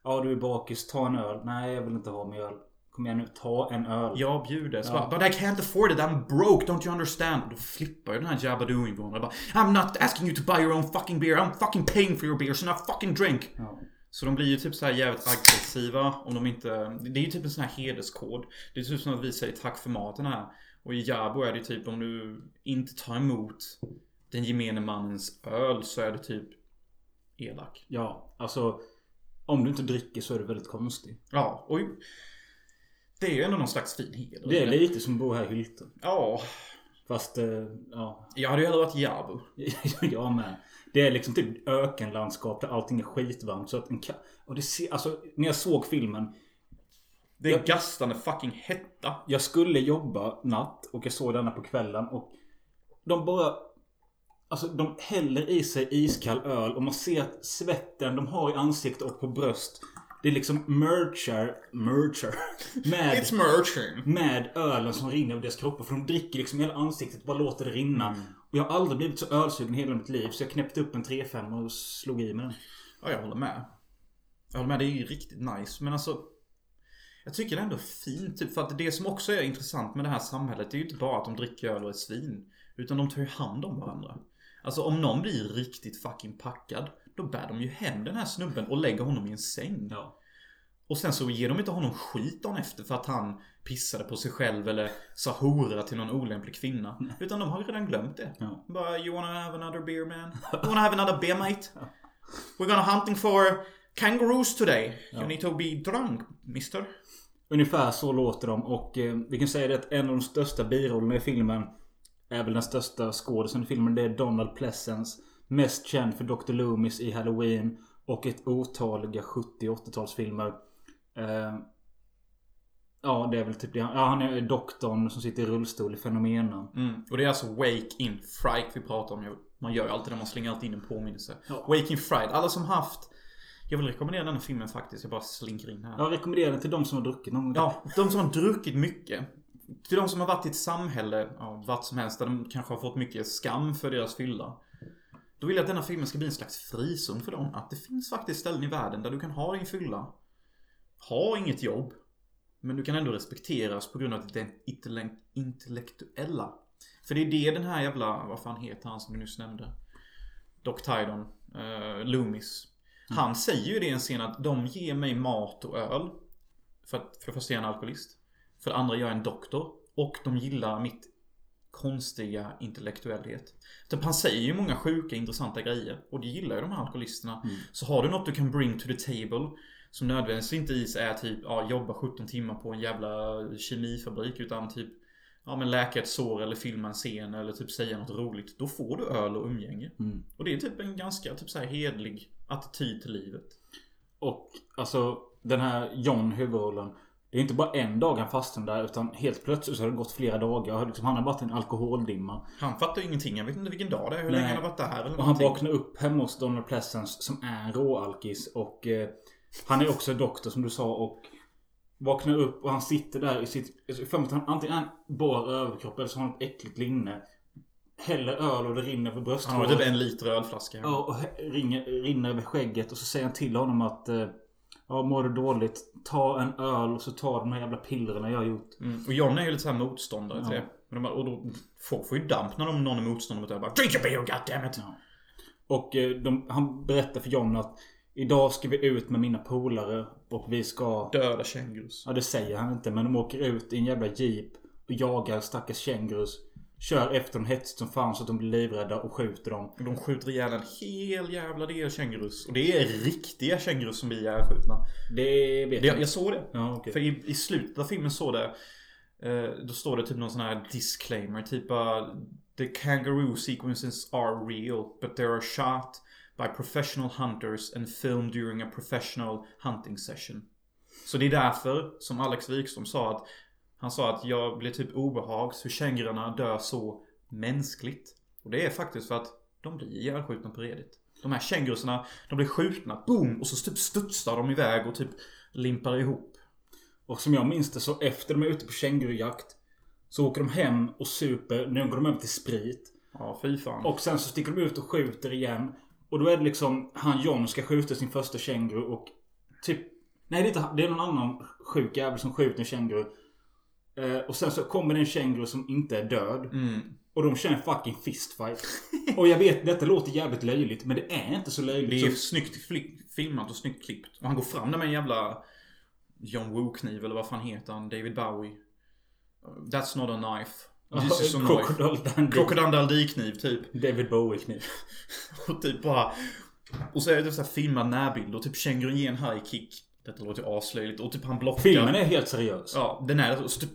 Ja du är bakis, ta en öl. Nej jag vill inte ha mer öl. Kom igen nu, ta en öl. Jag bjuder. Så Ja. bara, But I can't afford it, I'm broke, don't you understand? Då flippar ju den här Jabba och bara I'm not asking you to buy your own fucking beer, I'm fucking paying for your beer, so now fucking drink! Ja. Så de blir ju typ så här jävligt aggressiva om de inte... Det är ju typ en sån här hederskod. Det är typ som att vi säger tack för maten här. Och i Jabo är det typ om du inte tar emot den gemene mannens öl så är det typ elak. ja, alltså Om du inte dricker så är du väldigt konstig. Ja, och det är ju ändå någon slags fin heder. Det är lite som att bo här i Hylte. Ja, Fast, eh, ja. jag hade ju hellre varit i Jabo. jag med. Det är liksom typ ökenlandskap där allting är skitvarmt. Så att en Och det ser, alltså när jag såg filmen. Det är Jag- gastande fucking hetta. Jag skulle jobba natt och jag såg denna på kvällen och de bara Alltså de häller i sig iskall öl och man ser att svetten de har i ansiktet och på bröst Det är liksom merchar, merchar med, It's merching. med ölen som rinner ur deras kroppar. För de dricker liksom hela ansiktet bara låter det rinna. Och jag har aldrig blivit så ölsugen hela mitt liv så jag knäppte upp en 3-5 och slog i mig den. Ja, jag håller med. Jag håller med, det är ju riktigt nice. Men alltså. Jag tycker det är ändå fint. Typ, för att det som också är intressant med det här samhället. Det är ju inte bara att de dricker öl och är svin. Utan de tar ju hand om varandra. Alltså om någon blir riktigt fucking packad. Då bär de ju hem den här snubben och lägger honom i en säng. Ja. Och sen så ger de inte honom skit dagen efter för att han pissade på sig själv eller sa hora till någon olämplig kvinna. Utan de har ju redan glömt det. Ja. Bara, you wanna have another beer man? You wanna have another beer mate? We're gonna hunting for kangaroos today. You need to be drunk, mister. Ungefär så låter de och eh, vi kan säga det att en av de största birollerna i filmen är väl den största skådisen i filmen. Det är Donald Pleasence. Mest känd för Dr. Loomis i Halloween och ett otaliga 70 och 80-talsfilmer. Eh, ja, det är väl typ det. Ja, han är doktorn som sitter i rullstol i Fenomena. Mm. Och det är alltså Wake in Fright vi pratar om. Man gör ju alltid det, man slänger alltid in en påminnelse. Ja. Wake in Fright. Alla som haft... Jag vill rekommendera den här filmen faktiskt. Jag bara slinker in här. Jag rekommenderar den till de som har druckit någon gång. Ja, de som har druckit mycket. Till de som har varit i ett samhälle, ja, vart som helst, där de kanske har fått mycket skam för deras fylla. Då vill jag att denna filmen ska bli en slags frizon för dem. Att det finns faktiskt ställen i världen där du kan ha din fylla. Ha inget jobb. Men du kan ändå respekteras på grund av ditt intellek- intellektuella. För det är det den här jävla, vad fan heter han som du nyss nämnde? Doc Tydon, uh, Loomis. Han säger ju det i en scen att de ger mig mat och öl. För att för det första är jag en alkoholist. För det andra jag är en doktor. Och de gillar mitt konstiga intellektuellhet. Typ han säger ju många sjuka intressanta grejer. Och det gillar ju de här alkoholisterna. Så har du något du kan bring to the table. Som nödvändigtvis inte is är typ ja, jobba 17 timmar på en jävla kemifabrik. Utan typ Ja men läka ett sår eller filma en scen eller typ säga något roligt. Då får du öl och umgänge. Mm. Och det är typ en ganska typ så här hedlig attityd till livet. Och alltså den här John, huvudrollen. Det är inte bara en dag han fastnade där utan helt plötsligt så har det gått flera dagar. Liksom, han har varit i en alkoholdimma. Han fattar ju ingenting. Jag vet inte vilken dag det är. Hur Nej. länge han har varit där eller Och han vaknar upp hemma hos Donald Pleasence som är en råalkis och eh, Han är också doktor som du sa och Vaknar upp och han sitter där i sitt... För mig han antingen är han bar överkropp eller så har han ett äckligt linne. Häller öl och det rinner över Han har brösthåret. typ en liter ölflaska. Ja, och ringer, rinner över skägget och så säger han till honom att eh, Ja, mår du dåligt? Ta en öl och så ta de här jävla pillerna jag har gjort. Mm. Och John är ju lite såhär motståndare till Ja. det. Men de bara, och då, folk får ju damp när de, någon är motståndare mot det. Bara, Drink a beer goddammit! Ja. Och eh, de, han berättar för John att Idag ska vi ut med mina polare och vi ska... Döda kängurus. Ja det säger han inte men de åker ut i en jävla jeep och jagar stackars kängurus. Kör efter dem hetsigt som fan så att de blir livrädda och skjuter dem. De skjuter ihjäl en hel jävla del kängurus. Och det är riktiga kängurus som blir ihjälskjutna. Det vet Det, jag. jag såg det. Ja okej. För i, i slutet av filmen står det eh, Då står det typ någon sån här disclaimer Typ uh, The kangaroo sequences are real But they are shot by professional hunters and filmed during a professional hunting session Så det är därför som Alex Wikström sa att Han sa att jag blir typ obehags hur kängurorna dör så mänskligt Och det är faktiskt för att de blir ihjälskjutna på redigt De här kängurusarna, de blir skjutna, boom! Och så typ studsar de iväg och typ limpar ihop Och som jag minns det så efter de är ute på kängurujakt Så åker de hem och super. Nu går de över till sprit. Ja, fy fan. Och sen så sticker de ut och skjuter igen. Och då är det liksom han John ska skjuta sin första känguru och typ Nej det är inte det är någon annan sjuk jävel som skjuter en känguru. Eh, och sen så kommer det en känguru som inte är död. Mm. Och de kör en fucking fistfight. och jag vet, detta låter jävligt löjligt. Men det är inte så löjligt. Det är Så, snyggt filmat och snyggt klippt. Och han går fram där med en jävla John Woo-kniv eller vad fan heter han? David Bowie. That's not a knife. This is a knife. Crocodile Dundee-kniv typ. David Bowie-kniv. Och typ bara... Och så är det så här filmad närbild och typ kängurun ger en high kick. Detta låter ju aslöjligt. Och typ han blockar. Filmen är helt seriös. Ja, den är och så typ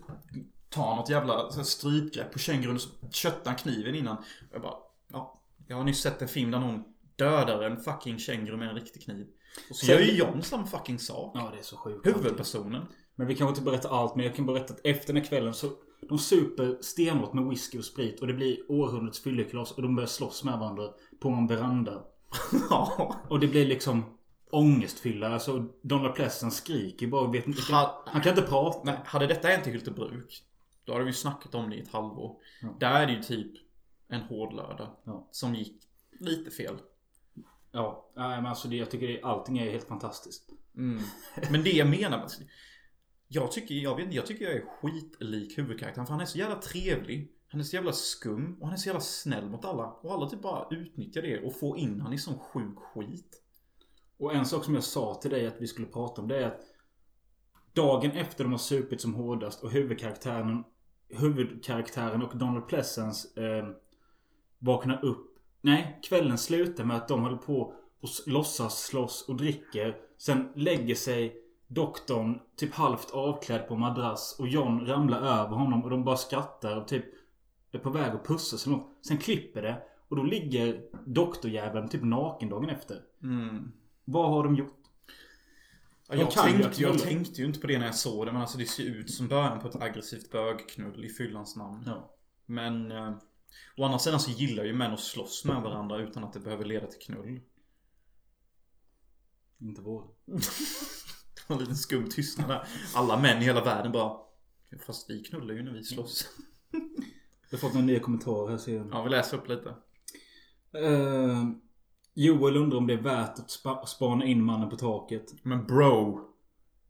tar något jävla strypgrepp på kängurun och så köttar kniven innan. Jag bara, ja. Jag har nyss sett en film där någon dödar en fucking känguru med en riktig kniv. Och så gör ju John samma fucking sak. Ja, det är så sjukt. Huvudpersonen. Men vi kan inte berätta allt, men jag kan berätta att efter den här kvällen så de super stenhårt med whisky och sprit och det blir århundradets fyllekalas och de börjar slåss med varandra på en veranda. Ja. Och det blir liksom ångestfylla. Alltså Donald Pleasant skriker bara vet inte. Ha- Han kan inte prata. Nej, hade detta hänt i Hyltebruk Då hade vi snackat om det i ett halvår. Ja. Där är det ju typ en hård lördag. Ja. Som gick lite fel. Ja, nej, men alltså det, jag tycker det, allting är helt fantastiskt. Mm. Men det jag menar med jag tycker, jag vet jag tycker jag är skitlik huvudkaraktären. För han är så jävla trevlig. Han är så jävla skum och han är så jävla snäll mot alla. Och alla typ bara utnyttjar det och får in han i sån sjuk skit. Och en sak som jag sa till dig att vi skulle prata om det är att Dagen efter de har supit som hårdast och huvudkaraktären Huvudkaraktären och Donald Pleasence eh, Vaknar upp Nej, kvällen slutar med att de håller på och låtsas slåss och dricker Sen lägger sig Doktorn typ halvt avklädd på madrass och John ramlar över honom och de bara skrattar och typ Är på väg att pussas eller något. Sen klipper det och då ligger doktorjäveln typ naken dagen efter. Mm. Vad har de gjort? Ja, jag, kan tänkte, jag tänkte ju inte på det när jag såg det men alltså det ser ut som början på ett aggressivt bögknull i fyllans namn. Ja. Men eh, å andra sidan så gillar ju män att slåss med varandra utan att det behöver leda till knull. Inte vår. Det var en liten skum tystnad där. Alla män i hela världen bara Fast vi knullar ju när vi slåss. Jag har fått några nya kommentarer här ser jag. Ja, vi läser upp lite. Eh, Joel undrar om det är värt att spa- spana in mannen på taket. Men bro.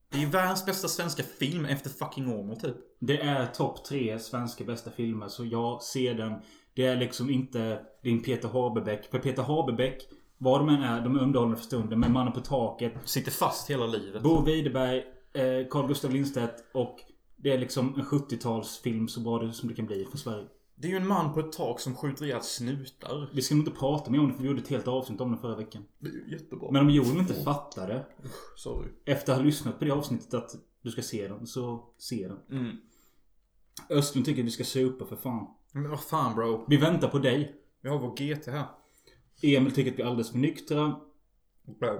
Det är ju världens bästa svenska film efter fucking Åmål typ. Det är topp tre svenska bästa filmer så jag ser den. Det är liksom inte din Peter Haberbäck. För Peter Haberbäck, vad de än är, de är underhållande för stunden. Men mannen på taket, Sitter fast hela livet. Bo Widerberg, eh, Carl Gustaf Lindstedt och det är liksom en 70-talsfilm så bra det som det kan bli för Sverige. Det är ju en man på ett tak som skjuter ihjäl snutar. Vi ska nog inte prata mer om det för vi gjorde ett helt avsnitt om det förra veckan. Det är ju jättebra. Men om Joel inte fattar det Sorry. efter att ha lyssnat på det avsnittet att du ska se den, så se den. Mm. Östlund tycker att vi ska supa för fan. Men vad fan bro. Vi väntar på dig. Vi har vår GT här. Emil tycker att vi är alldeles för nyktra. Bro.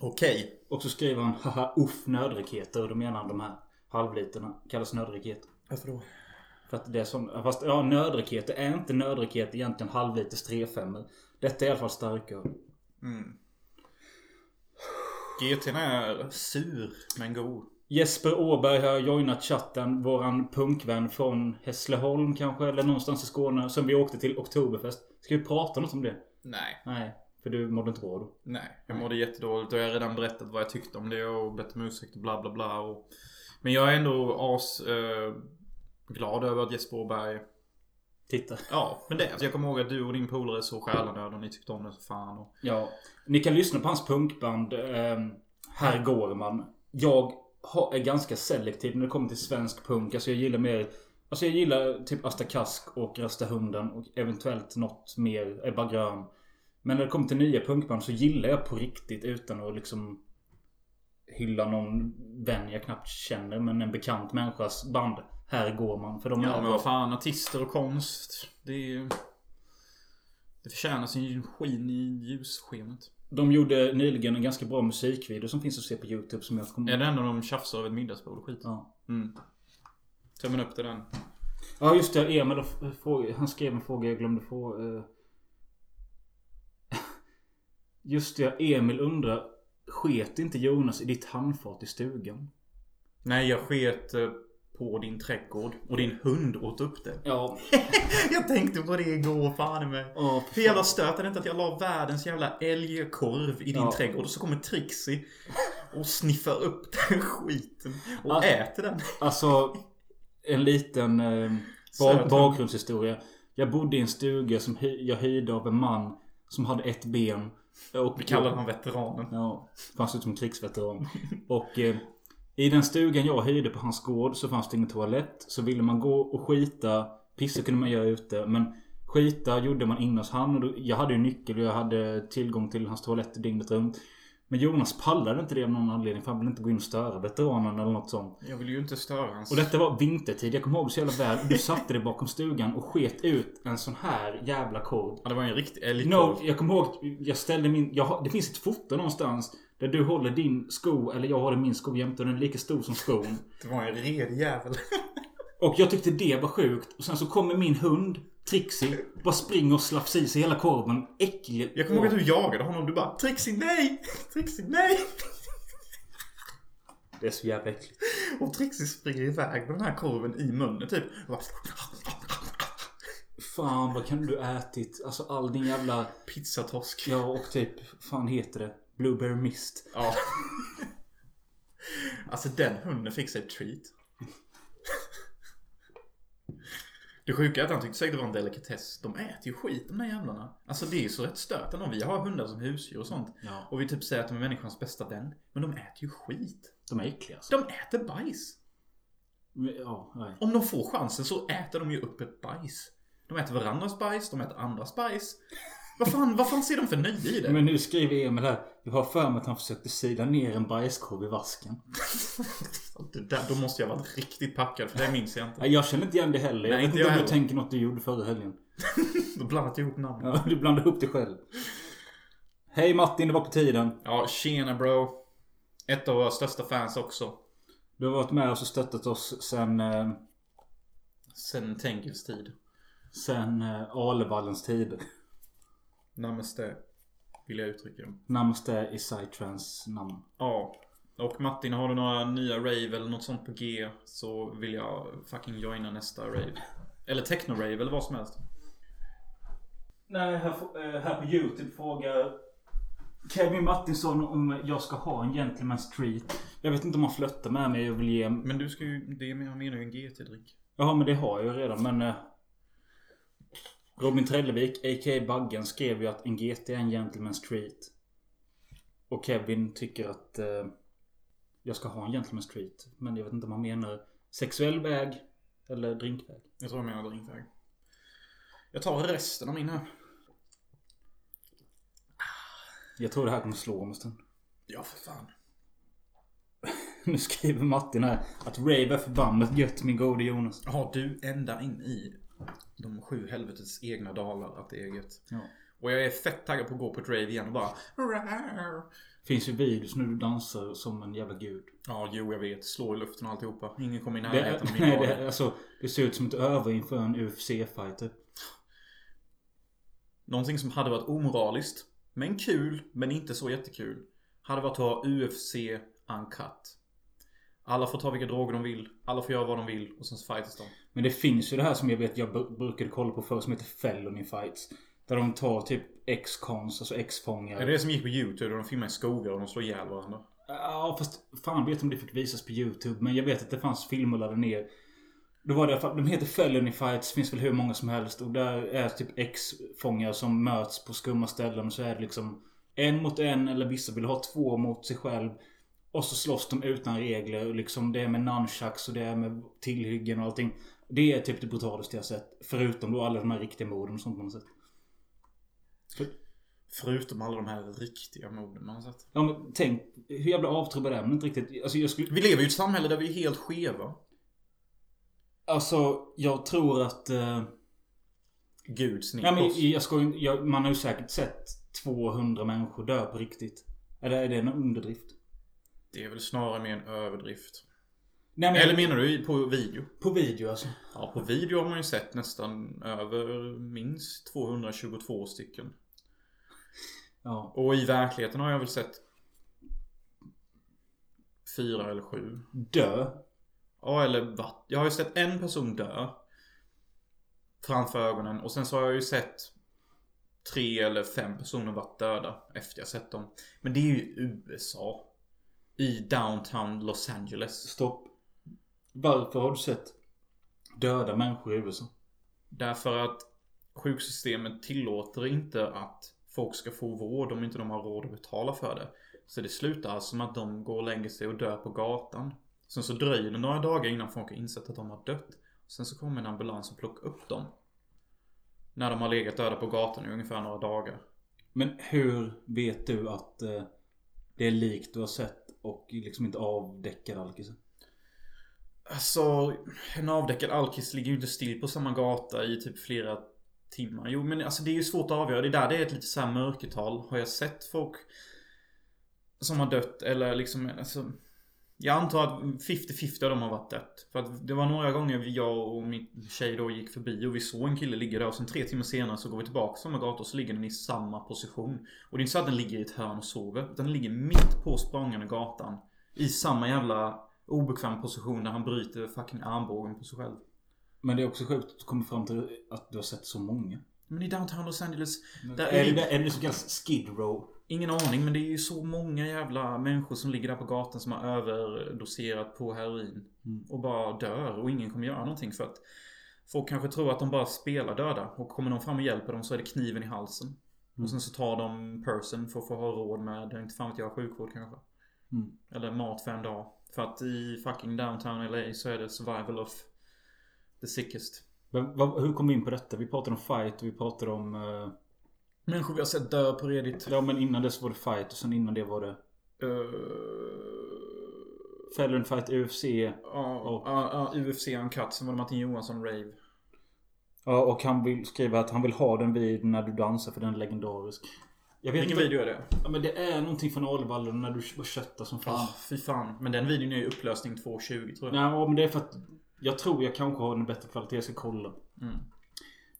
Okej. Och så skriver han haha uff nödraketer. Och då menar han de här halvliterna. Kallas nödraketer. Varför då? För att det är sån, fast ja nödraketer är inte nödraketer egentligen halvliters 35 Detta är i alla fall starkare. Mm. GT'n är sur men god. Jesper Åberg har joinat chatten. Våran punkvän från Hässleholm kanske, eller någonstans i Skåne. Som vi åkte till Oktoberfest. Ska vi prata något om det? Nej. Nej, för du mådde inte bra då. Nej, jag mådde jättedåligt och jag har redan berättat vad jag tyckte om det och bett om ursäkt och bla bla bla. Och... Men jag är ändå as eh, glad över att Jesper Åberg Titta. Ja, men det. Alltså jag kommer ihåg att du och din polare såg Själanöd och ni tyckte om det så fan. Och... Ja. Ni kan lyssna på hans punkband. Eh, Här går man. Jag har, är ganska selektiv när det kommer till svensk punk. Alltså jag gillar mer... Alltså jag gillar typ Asta Kask och Rasta Hunden och eventuellt något mer Ebba Grön. Men när det kommer till nya punkband så gillar jag på riktigt utan att liksom hylla någon vän jag knappt känner men en bekant människas band. Här går man. För de Ja men vad fan, artister och konst. Det är ju... Det förtjänar sin skin i ljusskenet. De gjorde nyligen en ganska bra musikvideo som finns att se på YouTube som jag kommer Är det när de tjafsar över ett middagsbord och skit? Ja. Mm. Tummen upp till den. Ja just det, Emil eh, han skrev en fråga jag glömde få. eh. Just det, Emil undrar. Sket inte Jonas i ditt handfat i stugan? Nej, jag sket eh, på din trädgård och din hund åt upp det. Ja. jag tänkte på det igår, fan med. Åh, Hur jävla stört är det inte att jag la världens jävla älgkorv i din Ja. trädgård och så kommer Trixie och sniffar upp den skiten och Ja. äter den. Alltså, en liten eh, Söt ba- hund. bakgrundshistoria. Jag bodde i en stuga som jag hyrde av en man som hade ett ben. Och Vi kallar honom veteranen. Ja, fanns ut som krigsveteran. Och eh, i den stugan jag hyrde på hans gård så fanns det ingen toalett. Så ville man gå och skita, pissa kunde man göra ute. Men skita gjorde man inne hos han. Och då, jag hade ju nyckel och jag hade tillgång till hans toalett dygnet runt. Men Jonas pallade inte det av någon anledning för han ville inte gå in och störa veteranen eller något sånt. Jag vill ju inte störa hans... Och detta var vintertid, jag kommer ihåg så jävla väl. Du satte dig bakom stugan och sket ut en sån här jävla korv. Ja, det var en riktig älgkorv. No, jag kommer ihåg jag ställde min... Jag, det finns ett foto någonstans. Där du håller din sko, eller jag håller min sko jämte och den är lika stor som skon. Det var en redig jävel. Och jag tyckte det var sjukt. Och sen så kommer min hund, Trixie, bara springer och slafsar i sig hela korven. Äcklig. Jag kommer ihåg att du jagade honom. Du bara Trixie nej! Trixie nej! Det är så jävla äckligt. Och Trixie springer iväg med den här korven i munnen typ. Bara... Fan vad kan du ätit? Alltså all din jävla... Pizzatorsk. Ja och typ, fan heter det? Blueberry mist. Ja. Alltså den hunden fick sig ett treat. Det sjuka är att han tyckte säkert det var en delikatess. De äter ju skit de där jävlarna. Alltså det är ju så rätt stört ändå. Vi har hundar som husdjur och sånt. Ja. Och vi typ säger att de är människans bästa vän. Men de äter ju skit. De är äckliga alltså. De äter bajs. Men, Ja, nej. Om de får chansen så äter de ju upp ett bajs. De äter varandras bajs, de äter andras bajs. Vad fan, vad fan ser de för nöje i det? Men nu skriver Emil här. Jag har för mig att han försökte sila ner en bajskorv i vasken. Det där, då måste jag varit riktigt packad för det minns jag inte. Jag känner inte igen det heller. Jag Nej, vet inte jag om du tänker något du gjorde förra helgen. Då blandat ihop namnen. Ja, du blandar upp det själv. Hej Martin, det var på tiden. Ja, tjena bro. Ett av våra största fans också. Du har varit med oss och stöttat oss sen, eh, Sen Tengils tid. sen eh, Alevallens tider. Namaste. Vill jag uttrycka. Namaste i Psytrans namn. Ja. Och Martin, har du några nya rave eller något sånt på G så vill jag fucking joina nästa rave. Eller techno-rave eller vad som helst. Nej, här, eh, här på YouTube frågar Kevin Martinsson om jag ska ha en Gentleman Street. Jag vet inte om han flörtar med mig och vill ge... Men du ska ju, det menar ju en GT-dryck. Jaha, men det har jag ju redan men... Robin Trellevik, a.k.a. Baggen, skrev ju att en GT är en Gentleman Street. Och Kevin tycker att eh, jag ska ha en Gentleman Street. Men jag vet inte om han menar sexuell väg eller drinkväg. Jag tror jag menar drinkväg. Jag tar resten av min här. Jag tror det här kommer slå om en stund. Ja, för fan. Nu skriver Martin här att rave är förbannat gött min gode Jonas. Har du ända in i de sju helvetets egna dalar att det är gött. Ja. Och jag är fett taggad på att gå på ett rave igen och bara... Finns ju videos när du dansar som en jävla gud. Ja, jo jag vet. Slå i luften och alltihopa. Ingen kommer i Det, närheten av min nej, det, alltså, det ser ut som ett över inför en UFC-fighter. Någonting som hade varit omoraliskt. Men kul, men inte så jättekul. Hade varit att ha UFC uncut. Alla får ta vilka droger de vill. Alla får göra vad de vill. Och sen fightas de. Men det finns ju det här som jag vet jag br- brukade kolla på förr som heter Felony Fights. Där de tar typ ex-cons, alltså ex-fångar. Är det det som gick på YouTube? Där de filmar i skogar och de slår ihjäl varandra? Ja fast fan vet om det fick visas på YouTube. Men jag vet att det fanns filmer laddade ner. Då var det i alla fall, de heter Felony Fights, finns väl hur många som helst. Och där är typ ex-fångar som möts på skumma ställen. Och så är det liksom en mot en eller vissa vill ha två mot sig själv. Och så slåss de utan regler. Och liksom det är med nunchucks och det är med tillhyggen och allting. Det är typ det brutalaste jag sett. Förutom då alla de här riktiga morden och sånt man har sett. Förutom alla de här riktiga morden man har sett. Ja men tänk, hur jävla avtrubbad är man inte riktigt? Alltså jag skulle... Vi lever ju i ett samhälle där vi är helt skeva. Alltså jag tror att... Eh, Gud snitt nej men jag ska ju- jag, Man har ju säkert sett 200 människor dö på riktigt. Eller är det en underdrift? Det är väl snarare mer en överdrift. Nej men Eller menar du på video? på video alltså. Ja, på video har man ju sett nästan över minst 222 stycken. Ja. Och i verkligheten har jag väl sett fyra eller sju. Dö. Ja, eller vatt. Jag har ju sett en person dö. Framför ögonen. Och sen så har jag ju sett tre eller fem personer varit döda efter jag sett dem. Men det är ju USA. I downtown Los Angeles. Stopp. Varför har du sett döda människor i USA? Därför att sjuksystemet tillåter inte att folk ska få vård om inte de har råd att betala för det. Så det slutar alltså med att de går och lägger sig och dör på gatan. Sen så dröjer det några dagar innan folk har insett att de har dött. Sen så kommer en ambulans och plockar upp dem. När de har legat döda på gatan i ungefär några dagar. Men hur vet du att eh, det är likt du har sett och liksom inte avdäckad alkisen? Alltså, en avdäckad alkis ligger ju inte still på samma gata i typ flera timmar. Jo men alltså det är ju svårt att avgöra. Det är där det är ett lite så här mörkertal. Har jag sett folk som har dött eller liksom alltså jag antar att 50-50 av dem har varit dött. För att det var några gånger jag och min tjej då gick förbi och vi såg en kille ligga där och sen tre timmar senare så går vi tillbaka samma gata och så ligger den i samma position. Och det är inte så att den ligger i ett hörn och sover. Utan den ligger mitt på språngande gatan. I samma jävla obekväm position där han bryter fucking armbågen på sig själv. Men det är också sjukt att du kommer fram till att du har sett så många. Men i downtown Los Angeles, där är, är det, är det som kallas skid row? Ingen aning men det är ju så många jävla människor som ligger där på gatan som har överdoserat på heroin. Mm. Och bara dör och ingen kommer göra någonting för att Folk kanske tror att de bara spelar döda och kommer någon fram och hjälper dem så är det kniven i halsen. Mm. Och sen så tar de person för att få ha råd med, inte fan vet jag, sjukvård kanske. Mm. Eller mat för en dag. För att i fucking downtown LA så är det survival of the sickest. Men vad, hur kom vi in på detta? Vi pratade om fight och vi pratade om... eh, Människor vi har sett dö på Reddit. ja men innan dess var det fight och sen innan det var det... Uh, fight UFC. ja, Och- ja, ja, UFC Uncut. Sen var det Martin Johansson Rave. Ja och han vill skriva att han vill ha den vid när du dansar för den är legendarisk. Jag vet Vilken inte. video är det? Ja, men det är någonting från Alvallen när du bara köttar som fan. Ah, fy fan. Men den videon är ju upplösning 2.20 tror jag. Nej men det är för att jag tror jag kanske har en bättre kvalitet. Jag ska kolla. Mm.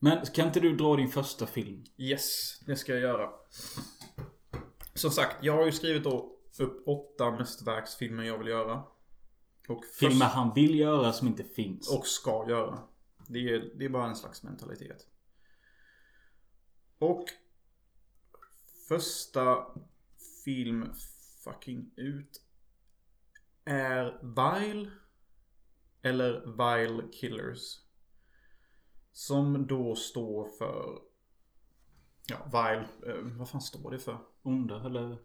Men kan inte du dra din första film? Yes, det ska jag göra. Som sagt, jag har ju skrivit då upp åtta mästerverksfilmer jag vill göra. Och först- Filmer han vill göra som inte finns. Och ska göra. Det är, det är bara en slags mentalitet. Och första film fucking ut är Vile eller Vile Killers. Som då står för Ja, Vile. Eh, vad fan står det för? Onda eller?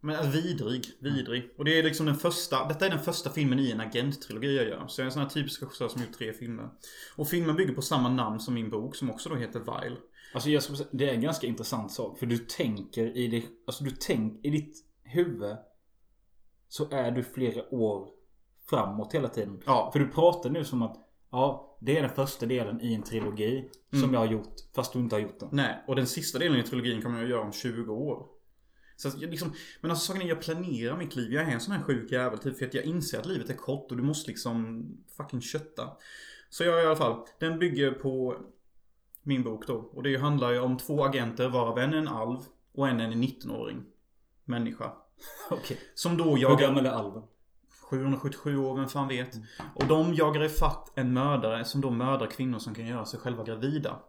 Men äh, vidrig, vidrig. Och det är liksom den första, detta är den första filmen i en agenttrilogi jag gör. Så jag är en sån här typisk regissör som gjort tre filmer. Och filmen bygger på samma namn som min bok som också då heter Vile. Alltså jag skulle säga, det är en ganska intressant sak. För du tänker i det, alltså du tänk i ditt huvud. Så är du flera år framåt hela tiden. Ja. För du pratar nu som att Ja, det är den första delen i en trilogi. Som Mm. jag har gjort. Fast du inte har gjort den. Nej, och den sista delen i trilogin kommer jag göra om 20 år. Så att jag liksom, men alltså saken är jag planerar mitt liv. Jag är en sån här sjuk jävel typ för att jag inser att livet är kort och du måste liksom fucking kötta. Så jag i alla fall, den bygger på min bok då. Och det handlar ju om två agenter varav en är en alv och en är en 19-åring. Människa. Okej. Som då Hur jagar... gammal är Alven? 777 år, vem fan vet. Och de jagar ifatt en mördare som då mördar kvinnor som kan göra sig själva gravida.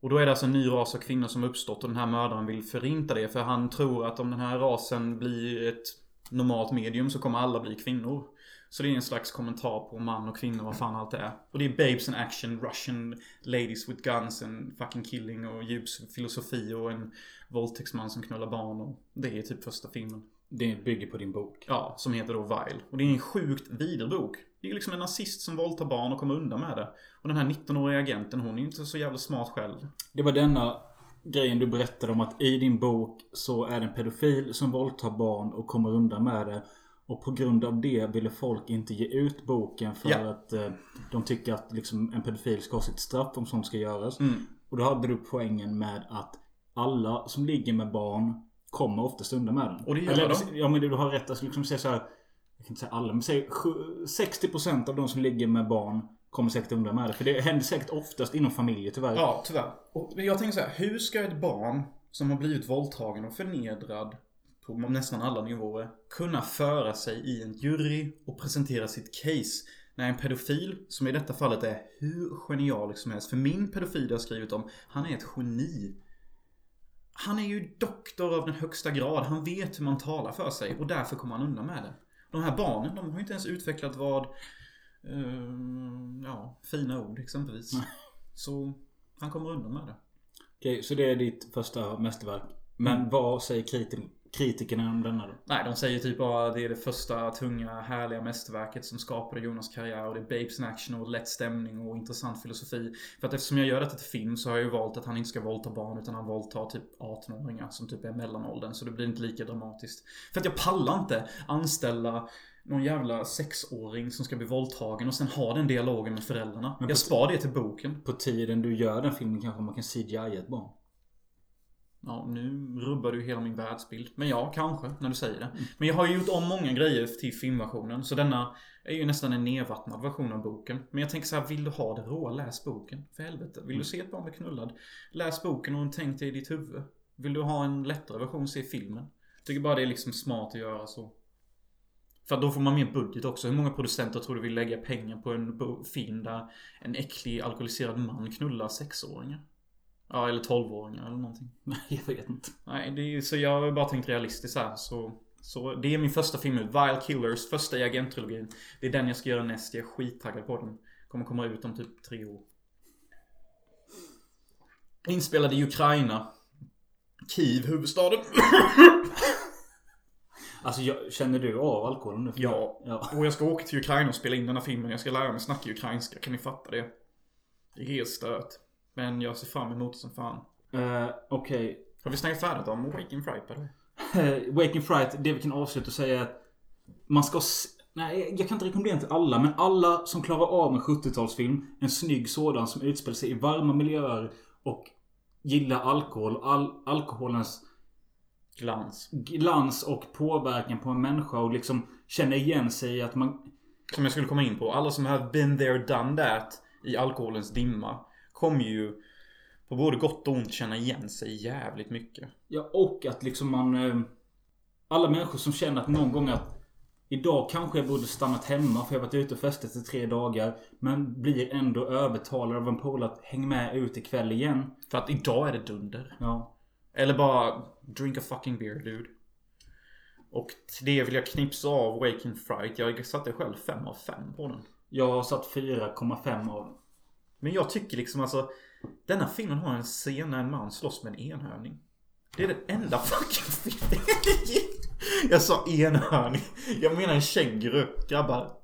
Och då är det alltså en ny ras av kvinnor som uppstått och den här mördaren vill förinta det. För han tror att om den här rasen blir ett normalt medium så kommer alla bli kvinnor. Så det är en slags kommentar på man och kvinnor, vad fan allt det är. Och det är babes and action, Russian ladies with guns and fucking killing och djup filosofi och en våldtäktsman som knullar barn och det är typ första filmen. Det bygger på din bok. Ja, som heter då Vile. Och det är en sjukt vidrig bok. Det är liksom en nazist som våldtar barn och kommer undan med det. Och den här 19-åriga agenten, hon är inte så jävla smart själv. Det var denna grejen du berättade om att i din bok så är det en pedofil som våldtar barn och kommer undan med det. Och på grund av det ville folk inte ge ut boken för Ja. att eh, de tycker att liksom, en pedofil ska ha sitt straff om sånt ska göras. Mm. Och då hade du poängen med att alla som ligger med barn kommer oftast undan med den. Och det gör Eller, de. Ja men du har rätt att liksom säga så här. Jag kan inte säga alla men säg sju- 60% av de som ligger med barn kommer säkert undan med det. För det händer säkert oftast inom familjer tyvärr. Ja, tyvärr. Och jag tänker så här, hur ska ett barn som har blivit våldtagen och förnedrad på nästan alla nivåer kunna föra sig i en jury och presentera sitt case när en pedofil, som i detta fallet är hur genialisk som helst, för min pedofil jag har skrivit om, han är ett geni. Han är ju doktor av den högsta grad, han vet hur man talar för sig och därför kommer han undan med det. De här barnen, de har ju inte ens utvecklat vad, eh, ja, fina ord exempelvis. Så han kommer undan med det. Okej, så det är ditt första mästerverk. Men Mm. vad säger kriti- kritikerna om denna då? Nej, de säger typ bara att det är det första tunga, härliga mästerverket som skapade Jonas karriär. Och det är babes in action och lätt stämning och intressant filosofi. För att eftersom jag gör detta till film så har jag ju valt att han inte ska våldta barn utan han våldtar typ 18-åringar som typ är mellanåldern. Så det blir inte lika dramatiskt. För att jag pallar inte anställa någon jävla sexåring som ska bli våldtagen och sen ha den dialogen med föräldrarna. Men jag spar det till boken. På tiden du gör den filmen kanske man kan CGI ett barn. Ja, nu rubbar du hela min världsbild. Men ja, kanske, när du säger det. Men jag har ju gjort om många grejer till filmversionen. Så denna är ju nästan en nedvattnad version av boken. Men jag tänker så här, vill du ha det råa, läs boken. För helvete. Vill du se ett barn bli knullad? Läs boken och tänk dig i ditt huvud. Vill du ha en lättare version, se filmen. Jag tycker bara det är liksom smart att göra så. För då får man mer budget också. Hur många producenter tror du vill lägga pengar på en film där en äcklig alkoholiserad man knullar sexåringar? Ja, eller tolvåringar eller någonting. Nej, jag vet inte. Nej, det är ju så jag har bara tänkt realistiskt här så Så det är min första film ut. Vile Killers, första i agenttrilogin. Det är den jag ska göra näst. Jag är skittaggad på den. Kommer komma ut om typ tre år. Inspelad i Ukraina. Kiev, huvudstaden. Alltså jag, känner du av alkoholen nu? Ja. ja. Och jag ska åka till Ukraina och spela in den här filmen. Jag ska lära mig snacka ukrainska. Kan ni fatta det? Det är helt stört. Men jag ser fram emot det som fan. Eh, Okej. Har vi snackat färdigt om Waking Fright eller? Waking Fright, det vi kan avsluta och säga är att man ska Nej, jag kan inte rekommendera till alla, men alla som klarar av en 70-talsfilm, en snygg sådan som utspelar sig i varma miljöer och gillar alkohol, all, alkoholens Glans. glans och påverkan på en människa och liksom känner igen sig i att man... Som jag skulle komma in på. Alla som har been there, done that i alkoholens dimma kommer ju på både gott och ont känna igen sig jävligt mycket. Ja, och att liksom man... eh, Alla människor som känner att någon gång att Idag kanske jag borde stannat hemma för jag har varit ute och festat i tre dagar. Men blir ändå övertalad av en polare att häng med ut ikväll igen. För att idag är det dunder. Ja. Eller bara drink a fucking beer dude. Och till det vill jag knipsa av Waking Fright. Jag satte själv 5 av 5 på den. Jag har satt 4,5 av. Men jag tycker liksom alltså Denna filmen har en scen när en man slåss med en enhörning. Det är den enda fucking filmen. Jag sa enhörning. Jag menar en känguru. Grabbar.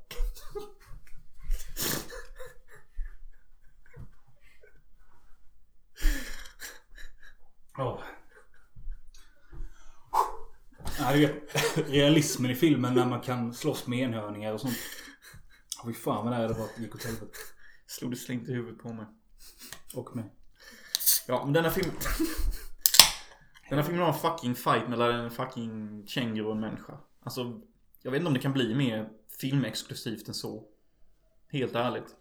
Oh. Ja, realismen i filmen när man kan slåss med enhörningar och sånt. Fy fan vad det var att det gick åt helvete. Slog det slängt i huvudet på mig. Och mig. Ja, men denna film... Denna filmen har en fucking fight mellan en fucking känguru och en människa. Alltså, jag vet inte om det kan bli mer filmexklusivt än så. Helt ärligt.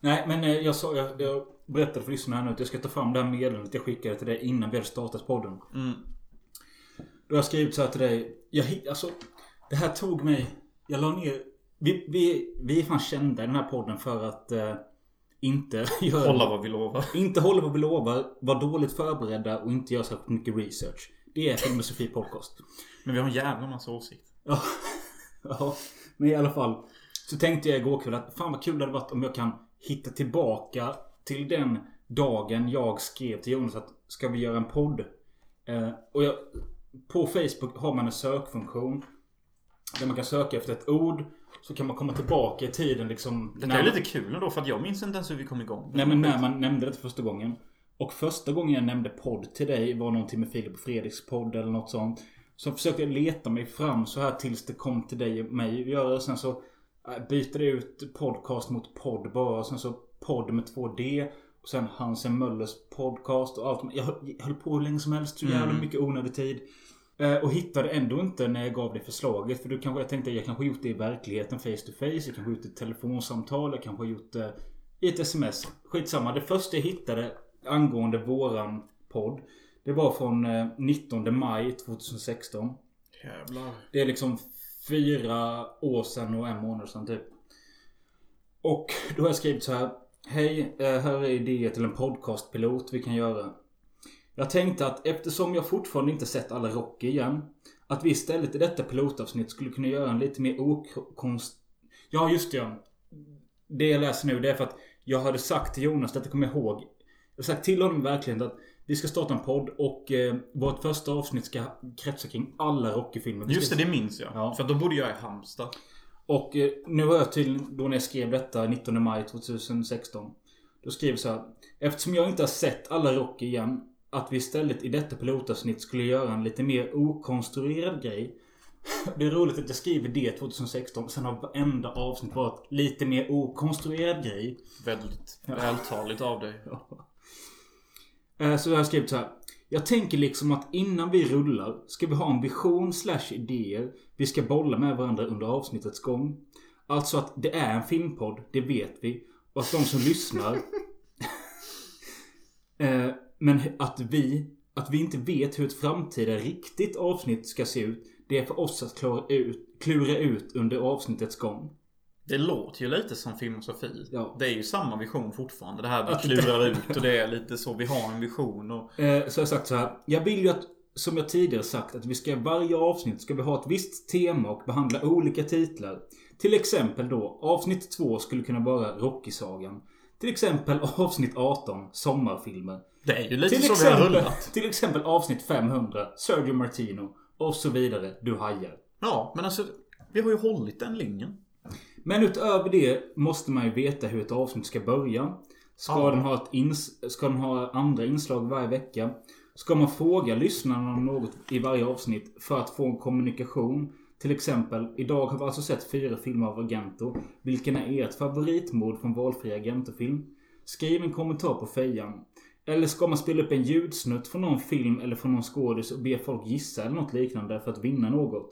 Nej men eh, jag sa, jag, jag berättade för lyssnarna här nu att jag ska ta fram det här meddelandet jag skickade till dig innan vi hade startat podden. Mm. Då har jag skrivit så här till dig. Jag, alltså, det här tog mig... Jag la ner... Vi, vi, vi är fan kända i den här podden för att eh, inte göra... Hålla vad vi lovar. Inte hålla vad vi lovar, vara dåligt förberedda och inte göra så mycket research. Det är Filmosofi Podcast. Men vi har en jävla massa åsikter. Ja. ja. Men i alla fall. Så tänkte jag igår kväll att fan vad kul det hade varit om jag kan hitta tillbaka till den dagen jag skrev till Jonas att ska vi göra en podd? Eh, och jag, på Facebook har man en sökfunktion. Där man kan söka efter ett ord. Så kan man komma tillbaka i tiden liksom. När är lite kul ändå för att jag minns inte ens hur vi kom igång. Nej men när man nämnde det första gången. Och första gången jag nämnde podd till dig var någonting med Filip och Fredriks podd eller något sånt. Så försökte jag leta mig fram så här tills det kom till dig och mig att göra. Sen så äh, byter det ut podcast mot podd bara. Och sen så podd med 2D. Och sen Hansen Möllers podcast och allt. Jag höll- jag höll på hur länge som helst. Så jävla Mm. mycket onödig tid. Eh, Och hittade ändå inte när jag gav dig förslaget. För du kanske, jag tänkte jag kanske gjort det i verkligheten face to face. Jag kanske gjort ett telefonsamtal. Jag kanske gjort det i ett sms. Skitsamma. Det första jag hittade angående våran podd. Det var från eh, 19 maj 2016. Jävlar. Det är liksom fyra år sedan och en månad sedan typ. Och då har jag skrivit så här. Hej, eh, här är idéer till en podcastpilot vi kan göra. Jag tänkte att eftersom jag fortfarande inte sett alla Rocky igen. Att vi istället i detta pilotavsnitt skulle kunna göra en lite mer okonst... Ja, just det ja. Det jag läser nu det är för att jag hade sagt till Jonas, detta kommer jag ihåg. Jag har sagt till honom verkligen att vi ska starta en podd och eh, vårt första avsnitt ska kretsa kring alla Rocky-filmer. Just det, det minns jag. Ja. För då bodde jag i Halmstad. och eh, nu har jag tydligen, då när jag skrev detta 19 maj 2016. Då skrev jag så här. Eftersom jag inte har sett alla Rocky igen. Att vi istället i detta pilotavsnitt skulle göra en lite mer okonstruerad grej. Det är roligt att jag skriver det 2016. Sen har varenda avsnitt varit lite mer okonstruerad grej. Väldigt vältaligt av dig. Eh, Så jag har skrivit så här. Jag tänker liksom att innan vi rullar ska vi ha en vision slash idéer vi ska bolla med varandra under avsnittets gång. Alltså att det är en filmpodd, det vet vi. Och att de som lyssnar... men att vi... Att vi inte vet hur ett framtida riktigt avsnitt ska se ut. Det är för oss att klara ut, klura ut under avsnittets gång. Det låter ju lite som filmosofi. Ja. Det är ju samma vision fortfarande. Det här Att- vi klurar ut och det är lite så. Vi har en vision och... Eh, så har jag sagt så här. Jag vill ju att, som jag tidigare sagt, att vi ska varje avsnitt ska vi ha ett visst tema och behandla olika titlar. Till exempel då, avsnitt 2 skulle kunna vara Rocky-sagan. Till exempel avsnitt 18, sommarfilmer. Det är ju lite Till så vi har exempel, rullat. till exempel avsnitt 500, Sergio Martino. Och så vidare. Du hajar. Ja, men alltså. Vi har ju hållit den linjen. Men utöver det måste man ju veta hur ett avsnitt ska börja. Ska, Ja. den, ha ett ins- ska den ha andra inslag varje vecka? Ska man fråga lyssnarna om något i varje avsnitt för att få en kommunikation? Till exempel, idag har vi alltså sett fyra filmer av Argento. Vilken är ert favoritmord från valfri Argento-film? Skriv en kommentar på fejan. Eller ska man spela upp en ljudsnutt från någon film eller från någon skådis och be folk gissa eller något liknande för att vinna något?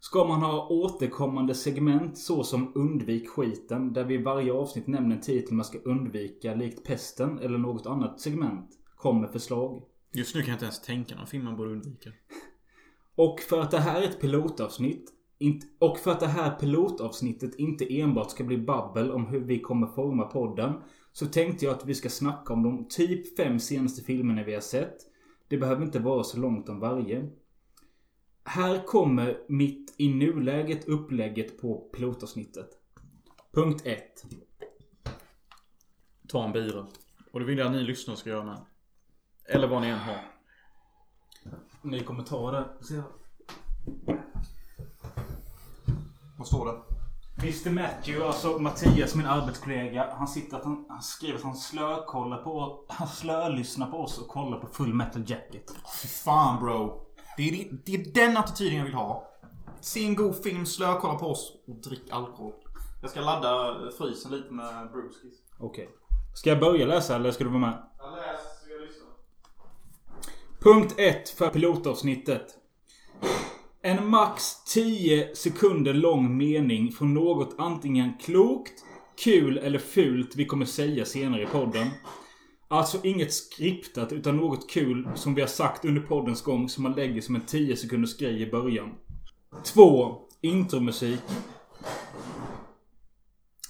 Ska man ha återkommande segment såsom Undvik skiten där vi i varje avsnitt nämner en titel man ska undvika likt pesten eller något annat segment? Kom med förslag. Just nu kan jag inte ens tänka någon film man borde undvika. Och för att det här är ett pilotavsnitt och för att det här pilotavsnittet inte enbart ska bli babbel om hur vi kommer forma podden så tänkte jag att vi ska snacka om de typ fem senaste filmerna vi har sett. Det behöver inte vara så långt om varje. Här kommer mitt i nuläget upplägget på pilotavsnittet. Punkt 1. Ta en bira. Och det vill jag att ni lyssnare ska göra med. Eller vad ni än har. Ni kommer ta det. Vad står det? Mr Matthew, alltså Mattias, min arbetskollega. Han sitter att han, han skriver att han slökollar på... Han slölyssnar på oss och kollar på Full Metal Jacket. Fy fan bro. Det är, det, det är den attityden jag vill ha. Se en god film, slökolla på oss och drick alkohol. Jag ska ladda frysen lite med brewskis. Okej. Ska jag börja läsa eller ska du vara med? Jag läser. Punkt 1 för pilotavsnittet. En max 10 sekunder lång mening från något antingen klokt, kul eller fult vi kommer säga senare i podden. Alltså inget skriptat utan något kul som vi har sagt under poddens gång som man lägger som en 10 sekunders grej i början. 2. Intromusik.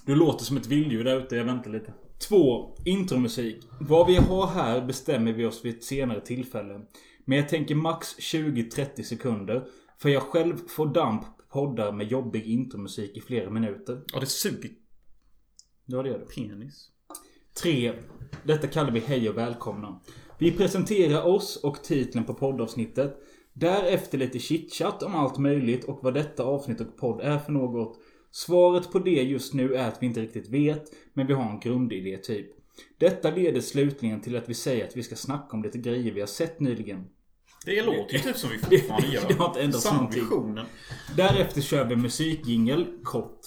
Du låter som ett vilddjur där ute, jag väntar lite. 2. Intromusik. Vad vi har här bestämmer vi oss vid ett senare tillfälle. Men jag tänker max 20-30 sekunder. För jag själv får damp på poddar med jobbig intromusik i flera minuter. Ja, det suger Ja, det gör det. penis. 3. Detta kallar vi Hej och välkomna. Vi presenterar oss och titeln på poddavsnittet. Därefter lite chitchat om allt möjligt och vad detta avsnitt och podd är för något. Svaret på det just nu är att vi inte riktigt vet, men vi har en grundidé typ. Detta leder slutligen till att vi säger att vi ska snacka om lite grejer vi har sett nyligen. Det låter ju typ som vi fortfarande gör. Det har inte ändrats någonting. Därefter kör vi musikjingel kort.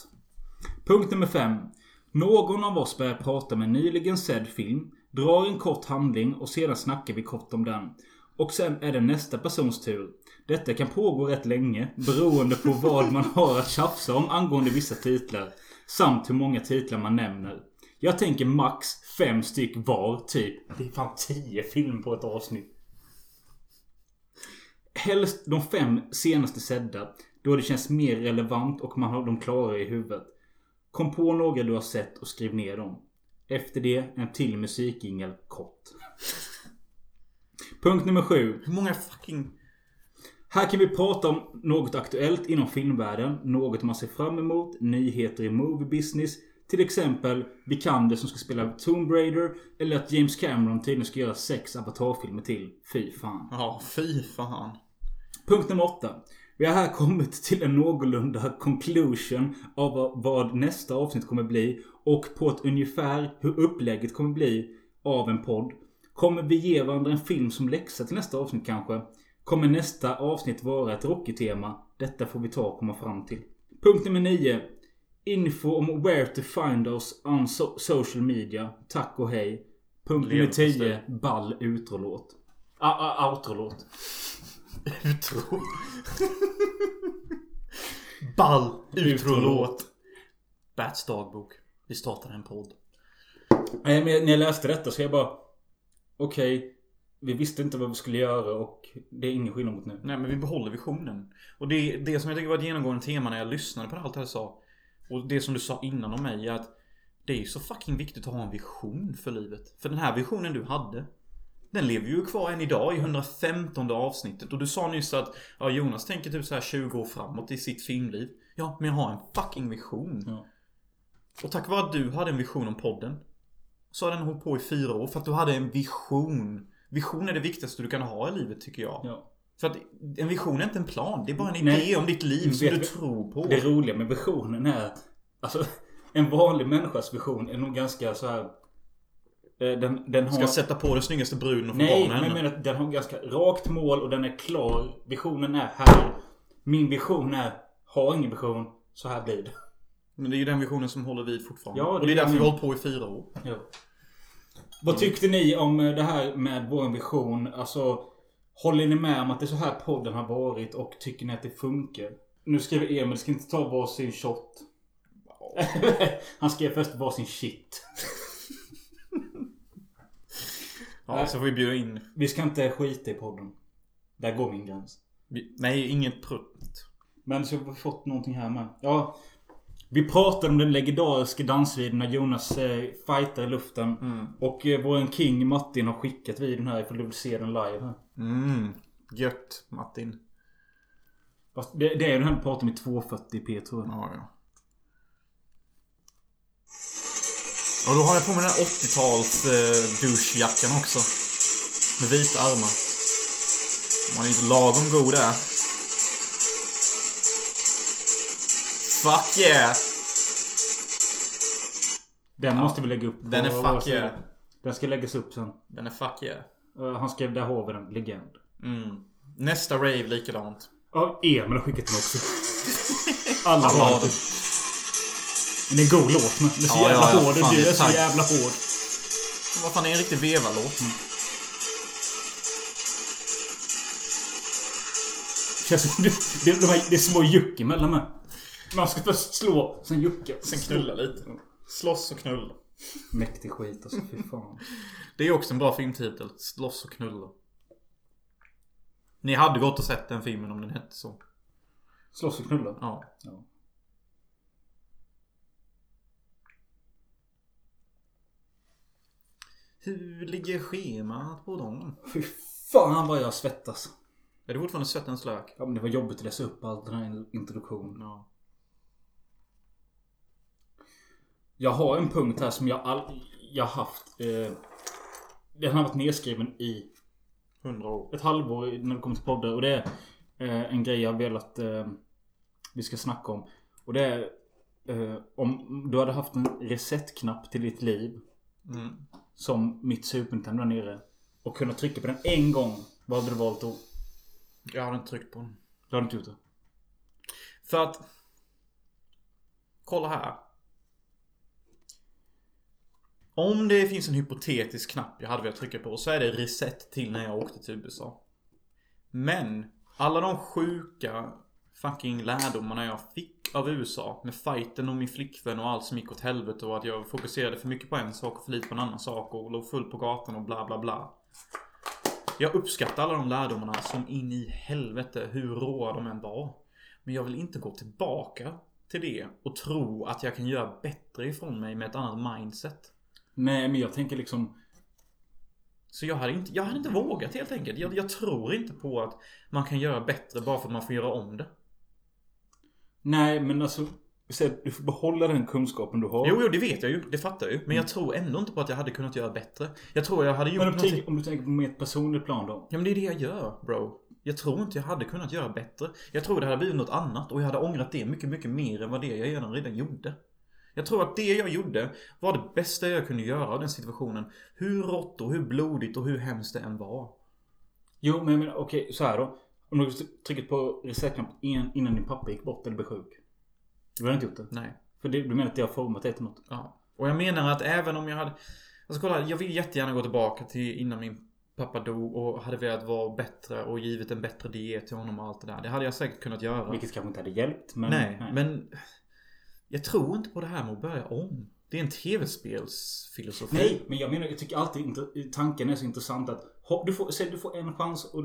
Punkt nummer 5. Någon av oss börjar prata med en nyligen sedd film, drar en kort handling och sedan snackar vi kort om den. Och sen är det nästa persons tur. Detta kan pågå rätt länge beroende på vad man har att tjafsa om angående vissa titlar. Samt hur många titlar man nämner. Jag tänker max fem styck var, typ. Det är fan 10 film på ett avsnitt. Helst de fem senaste sedda. Då det känns mer relevant och man har dem klara i huvudet. Kom på några du har sett och skriv ner dem. Efter det en till musikingel kort. Punkt nummer sju. Hur många fucking... Här kan vi prata om något aktuellt inom filmvärlden, något man ser fram emot, nyheter i movie business. Till exempel Vikander som ska spela Tomb Raider eller att James Cameron tydligen ska göra sex avatarfilmer till. Fy fan. Ja, fy fan. Punkt nummer 8. Vi har här kommit till en någorlunda conclusion av vad- vad nästa avsnitt kommer bli och på ett ungefär hur upplägget kommer bli av en podd. Kommer vi ge varandra en film som läxa till nästa avsnitt kanske? Kommer nästa avsnitt vara ett Rocky-tema? Detta får vi ta och komma fram till. Punkt nummer 9. Info om where to find us on so- social media. Tack och hej. Punkt nummer Leverpastej. 10. Ball utrolåt. Ah, outrolåt. Utro. Ball utrolåt. Bats dagbok. Vi startar en podd. Nej men när jag läste detta så jag bara Okej Vi visste inte vad vi skulle göra och det är ingen skillnad mot nu. Nej men vi behåller visionen. Och det, det som jag tycker var ett genomgående tema när jag lyssnade på allt det här sa. Och det som du sa innan om mig är att det är ju så fucking viktigt att ha en vision för livet. För den här visionen du hade. Den lever ju kvar än idag i 115 avsnittet. Och du sa nyss att ja, Jonas tänker typ så här 20 år framåt i sitt filmliv. Ja, men jag har en fucking vision. Ja. Och tack vare att du hade en vision om podden. Så har den hållit på i fyra år. För att du hade en vision. Vision är det viktigaste du kan ha i livet tycker jag. Ja. För att en vision är inte en plan. Det är bara en Nej. idé om ditt liv som du tror på. Det roliga med visionen är att Alltså En vanlig människas vision är nog ganska så här. eh, Den, den har... Ska sätta på den snyggaste bruden och få Nej, barn men jag menar att den har ganska rakt mål och den är klar. Visionen är här. Min vision är Ha ingen vision. Så här blir det. Men det är ju den visionen som håller vid fortfarande. Ja, och det det är är därför vi har hållit på i fyra år. Ja. Vad tyckte ni om eh, det här med vår vision? Alltså Håller ni med om att det är så här podden har varit och tycker ni att det funkar? Nu skriver Emil, ska inte ta varsin shot? Han skrev först varsin shit. Ja, så får vi bjuda in... Vi ska inte skita i podden. Där går min gräns. vi- Nej, inget prutt. Men så har vi fått någonting här med. Ja. Vi pratade om den legendariska dansvideon när Jonas eh, fightar i luften. Mm. Och eh, vår king Martin har skickat videon här ifall du vill se den live här. Mm. Gött, Martin. Fast det, det är den här du pratar om i 240p tror jag. Ja, ja. Och då har jag på mig den här 80-tals eh, douchejackan också. Med vita armar. Man är inte lagom god där. Fuck yeah! Den måste vi lägga upp. Den är fuck yeah. Den ska läggas upp sen. Den är fuck yeah. Eh, Han skrev där har vi den. Legend. Mm. Nästa rave likadant. Ja, Emil har skickat den också. Alla har den. den. Men det är en god låt men. Den är så Ja, jävla ja, ja, hård. det är så jävla hård. Vad fan är en riktig vevalåt? Känns som det, det, de här, det är små juck emellan med. Man ska först slå, sen jucka. Sen knulla lite. Slåss och knulla. Mäktig skit alltså, fy fan. Det är också en bra filmtitel. Slåss och knulla. Ni hade gått och sett den filmen om den hette så. Slåss och knulla? Ja. Ja. Hur ligger schemat på dem? Fy fan vad jag svettas. Är det fortfarande svettens lök? Ja men det var jobbigt att läsa upp all den här introduktionen. Ja. Jag har en punkt här som jag all, jag haft. Eh, den har varit nedskriven i Hundra år. ett halvår när det kommer till poddar. Och det är eh, en grej jag velat eh, vi ska snacka om. Och det är eh, om du hade haft en reset-knapp till ditt liv. Mm. Som mitt Super Nintendo där nere. Och kunna trycka på den en gång. Vad hade du valt då? Jag hade inte tryckt på den. Du hade inte gjort det? För att... Kolla här. Om det finns en hypotetisk knapp jag hade velat trycka på så är det reset till när jag åkte till USA. Men alla de sjuka fucking lärdomarna jag fick av USA med fighten och min flickvän och allt som gick åt helvete och att jag fokuserade för mycket på en sak och för lite på en annan sak och låg full på gatan och bla bla bla. Jag uppskattar alla de lärdomarna som in i helvete hur råa de än var. Men jag vill inte gå tillbaka till det och tro att jag kan göra bättre ifrån mig med ett annat mindset. Nej men jag tänker liksom. Så jag hade inte, jag hade inte vågat helt enkelt. Jag, jag tror inte på att man kan göra bättre bara för att man får göra om det. Nej men alltså. Du får behålla den kunskapen du har. Jo, jo, det vet jag ju. Det fattar jag ju. Men jag tror ändå inte på att jag hade kunnat göra bättre. Jag tror jag hade gjort Men om någonting... om du tänker på mer personligt plan då? Ja men det är det jag gör bro. Jag tror inte jag hade kunnat göra bättre. Jag tror det hade blivit något annat och jag hade ångrat det mycket, mycket mer än vad det jag redan gjorde. Jag tror att det jag gjorde var det bästa jag kunde göra av den situationen. Hur rått och hur blodigt och hur hemskt det än var. Jo men, men okej så här då. Om du tryckt på resetknappen innan, din pappa gick bort eller blev sjuk. Du hade inte gjort det? Nej. För det, du menar att det har format dig till något? Ja. Och jag menar att även om jag hade... Alltså kolla, jag vill jättegärna gå tillbaka till innan min pappa dog och hade velat vara bättre och givit en bättre diet till honom och allt det där. Det hade jag säkert kunnat göra. Vilket kanske inte hade hjälpt men... nej, men... Jag tror inte på det här med att börja om. Det är en tv-spelsfilosofi. Nej, men jag menar, jag tycker alltid tanken är så intressant att hopp, du får, säg du får en chans och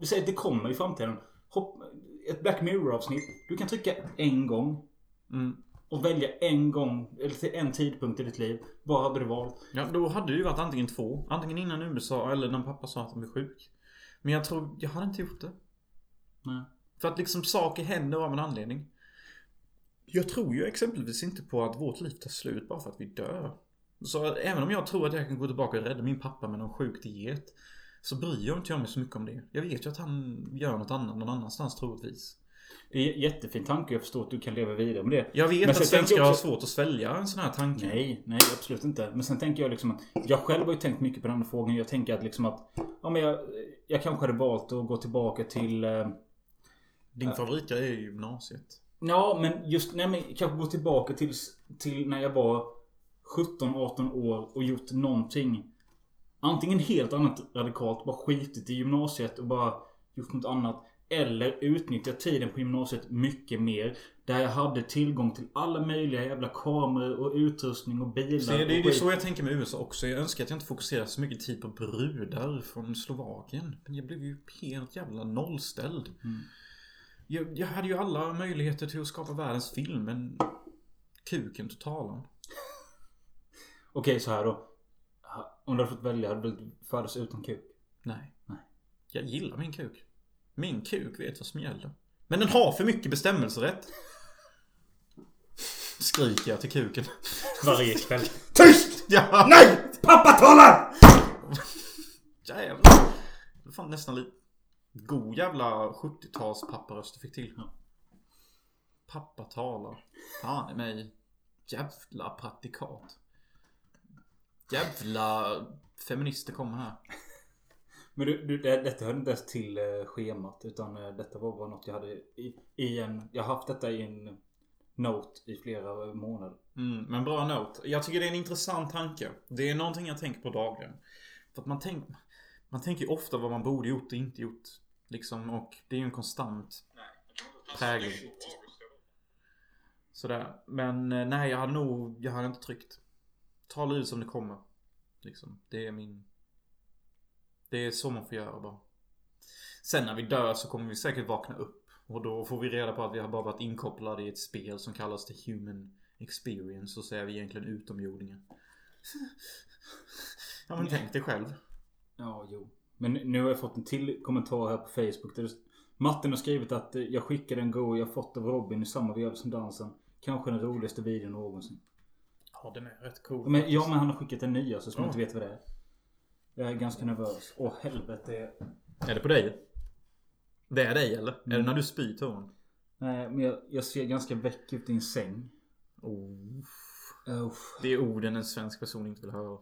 du säger att det kommer i framtiden. Hopp, ett Black Mirror avsnitt. Du kan trycka en gång Mm. och välja en gång, eller till en tidpunkt i ditt liv. Vad hade du valt? Ja, då hade det ju varit antingen två. Antingen innan USA eller när pappa sa att han blev sjuk. Men jag tror, jag hade inte gjort det. Nej. För att liksom saker händer av en anledning. Jag tror ju exempelvis inte på att vårt liv tar slut bara för att vi dör. Så även om jag tror att jag kan gå tillbaka och rädda min pappa med någon sjuk diet. Så bryr jag inte jag mig så mycket om det. Jag vet ju att han gör något annat någon annanstans troligtvis. Det är en jättefin tanke. Jag förstår att du kan leva vidare med det. Jag vet Men att svenskar jag har också- svårt att svälja en sån här tanke. Nej, nej absolut inte. Men sen tänker jag liksom att Jag själv har ju tänkt mycket på den här frågan. Jag tänker att liksom att Ja men jag, jag kanske hade valt att gå tillbaka till eh, Din favoritgrej är ju gymnasiet. Ja men just, nej men kanske gå tillbaka till, till när jag var 17-18 år och gjort någonting Antingen helt annat radikalt, bara skitit i gymnasiet och bara gjort något annat. Eller utnyttjat tiden på gymnasiet mycket mer. Där jag hade tillgång till alla möjliga jävla kameror och utrustning och bilar. Så det, och det är så jag tänker med USA också. Jag önskar att jag inte fokuserar så mycket tid på brudar från Slovakien. Men jag blev ju helt jävla nollställd. Mm. Jag, jag hade ju alla möjligheter till att skapa världens film, men kuken tog talan. Okej så här då. Om du hade fått välja, hade du födas utan kuk? Nej. Nej. Jag gillar min kuk. Min kuk vet vad som gäller. Men den har för mycket bestämmelserätt. Skriker jag till kuken. Varje kväll. Tyst! Ja. Nej! Pappa talar! Jävlar. Det var fan nästan lite god jävla 70-tals papparöst du fick till. Ja. Pappa talar. Fan i mig. Jävla praktikat. Jävla feminister kommer här. Men du, du, det, detta hörde inte ens till eh, schemat. Utan eh, detta var bara något jag hade i, i en... Jag har haft detta i en note i flera eh, månader. Mm, men bra note. Jag tycker det är en intressant tanke. Det är någonting jag tänker på dagligen. För att man, tänk, man tänker ju ofta vad man borde gjort och inte gjort. Liksom, och det är ju en konstant prägling. Sådär. Men eh, nej, jag hade nog, jag hade inte tryckt. Ta livet som det kommer. Liksom. Det är min... Det är så man får göra bara. Sen när vi dör så kommer vi säkert vakna upp. Och då får vi reda på att vi har bara varit inkopplade i ett spel som kallas The Human Experience. Och så är vi egentligen utomjordingar. ja men tänk dig själv. Ja, jo. Men nu har jag fått en till kommentar här på Facebook. Där Martin har skrivit att eh, jag skickade en go jag fått av Robin i samma veva som dansen. Kanske den roligaste videon någonsin. Ja den är rätt cool. Men, ja, men han har skickat en ny alltså som jag Ja. inte vet vad det är. Jag är ganska nervös. Åh helvete. Är det på dig? Det är dig eller? Är det Mm. när du spyr Torun? Nej, men jag, jag ser ganska väck ut i en säng. Oh. Uff. Det är orden en svensk person inte vill höra.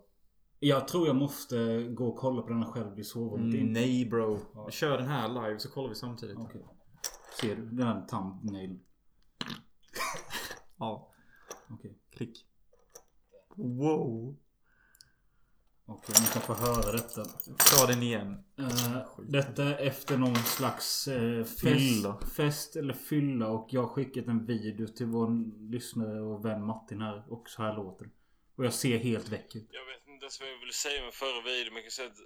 Jag tror jag måste gå och kolla på den själv i sovrummet. Mm, nej bro. Ja. Kör den här live så kollar vi samtidigt. Okej. Ser du den här thumbnail? Ja. Okej. Klick. Wow. Okej, ni kan få höra detta. Ta den igen. Eh, detta är efter någon slags uh, fest, Fylla. fest eller fylla och jag har skickat en video till vår lyssnare och vän Martin här och så här låter det. Och jag ser helt väck ut. Jag vet inte ens vad jag ville säga med förra videon, men jag kan säga att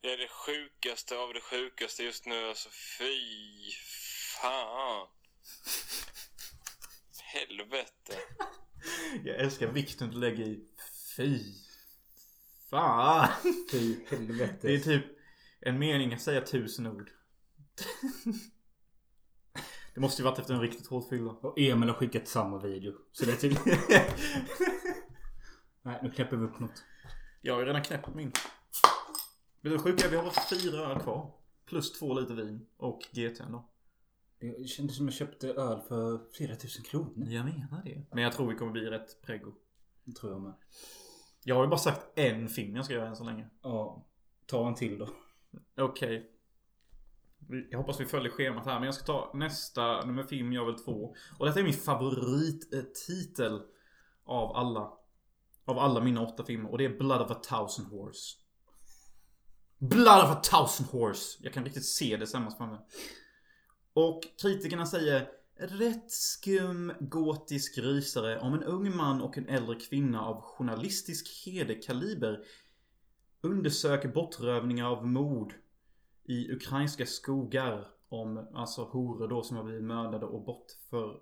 det är det sjukaste av det sjukaste just nu. Alltså fy fan. Helvete. Jag älskar vikten du lägger i. Fy. Fan. Fy helvete. Det är typ en mening att säga tusen ord. Det måste ju varit efter en riktigt hård fylla. Och Emil har skickat samma video. Så det är typ... Nej, nu knäpper vi upp något. Jag har ju redan knäppt min. Vet du sjuka? Vi har fyra öl kvar. Plus två liter vin. Och GT'n då. Det kändes som jag köpte öl för flera tusen kronor. Jag menar det. Men jag tror vi kommer bli rätt preggo. Det tror jag med. Jag har ju bara sagt en film jag ska göra än så länge. Ja. Ta en till då. Okej. Jag hoppas vi följer schemat här. Men jag ska ta nästa nummer film, jag väl två. Och detta är min favorittitel. Av alla. Av alla mina åtta filmer. Och det är Blood of a thousand horse. Blood of a thousand horse. Jag kan riktigt se det samma framme. Och kritikerna säger Rätt skum gotisk rysare om en ung man och en äldre kvinna av journalistisk hederkaliber undersöker bortrövningar av mord i ukrainska skogar om alltså horor då som har blivit mördade och bort för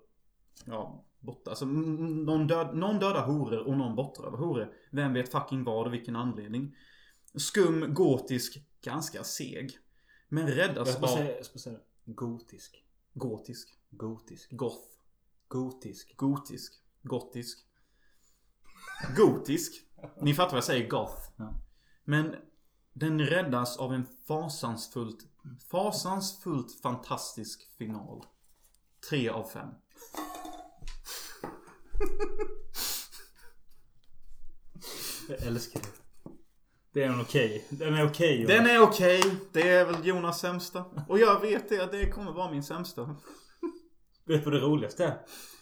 ja, bort, alltså någon, död, någon döda horor och någon bortrövar horor. Vem vet fucking vad och vilken anledning. Skum, gotisk, ganska seg. Men räddas bara av jag ska säga gotisk. gotisk, Gotisk. goth, Gotisk. gotisk, gotisk. Gotisk. Ni fattar vad jag säger, goth. Ja. Men den räddas av en fasansfullt, fasansfullt fantastisk final. Tre av fem. Jag älskar det. Det är en okej. Den är okej. Den är okej. Det är väl Jonas sämsta. Och jag vet det att det kommer vara min sämsta. Vet du vad det roligaste är?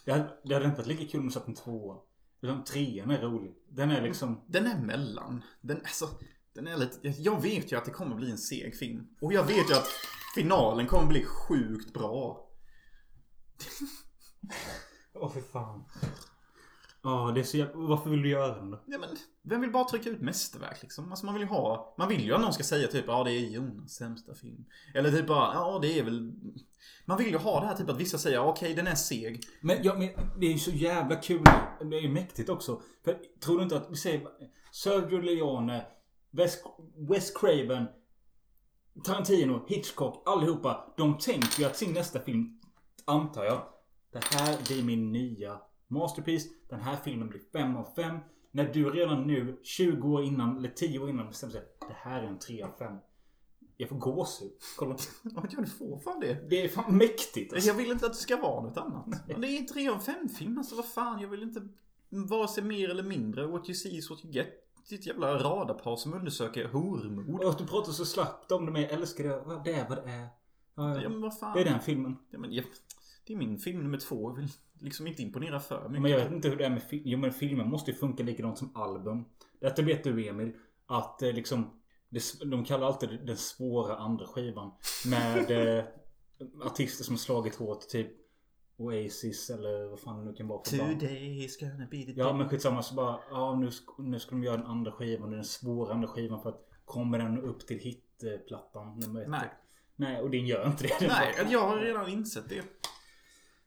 Det hade, det hade inte varit lika kul om du satt en tvåa. Utan trean är rolig. Den är liksom... Den är mellan. Den, alltså, den är lite... Jag vet ju att det kommer bli en seg film. Och jag vet ju att finalen kommer bli sjukt bra. Åh för fan. Ja, det är så jävla... Varför vill du göra den då? Ja, men, vem vill bara trycka ut mästerverk liksom? Alltså man vill ju ha... Man vill ju att någon ska säga typ ja det är Jonas sämsta film. Eller typ bara ja det är väl... Man vill ju ha det här typ att vissa säger okej den är seg. Men, ja, men det är ju så jävla kul. Det är ju mäktigt också. För tror du inte att, vi säger Sergio Leone, Wes, Wes Craven, Tarantino, Hitchcock, allihopa. De tänker ju att sin nästa film, antar jag. Det här blir min nya masterpiece. Den här filmen blir 5 av 5. När du redan nu, 20 år innan, eller 10 år innan bestämmer sig. Det här är en 3 av 5. Jag får gåshud. Kolla. Ja du får fan det. Det är fan mäktigt alltså. Jag vill inte att det ska vara något annat. Det är en 3 av 5 film. Alltså vad fan. Jag vill inte vare sig mer eller mindre. What you see is what you get. Ditt jävla radarpar som undersöker hormord. Och du pratar så slappt om det men jag älskar det. Vad Det är vad det är. Ja. men vad fan. Det är den filmen. Ja, men, ja, det är min film nummer två. Jag vill liksom inte imponera för mycket. Men jag vet inte hur det är med film. Jo men filmen måste ju funka likadant som album. Detta vet du Emil. Att eh, liksom. Det, de kallar alltid den svåra andra skivan. Med eh, artister som slagit hårt. Typ Oasis eller vad fan det nu kan vara för band. Today is gonna be the Ja day. men skitsamma så bara, ja nu, sk- nu ska de göra den andra skivan. Den svåra andra skivan för att kommer den upp till hitplattan nummer ett? Nej. Nej och den gör inte det. Nej, jag har redan insett det.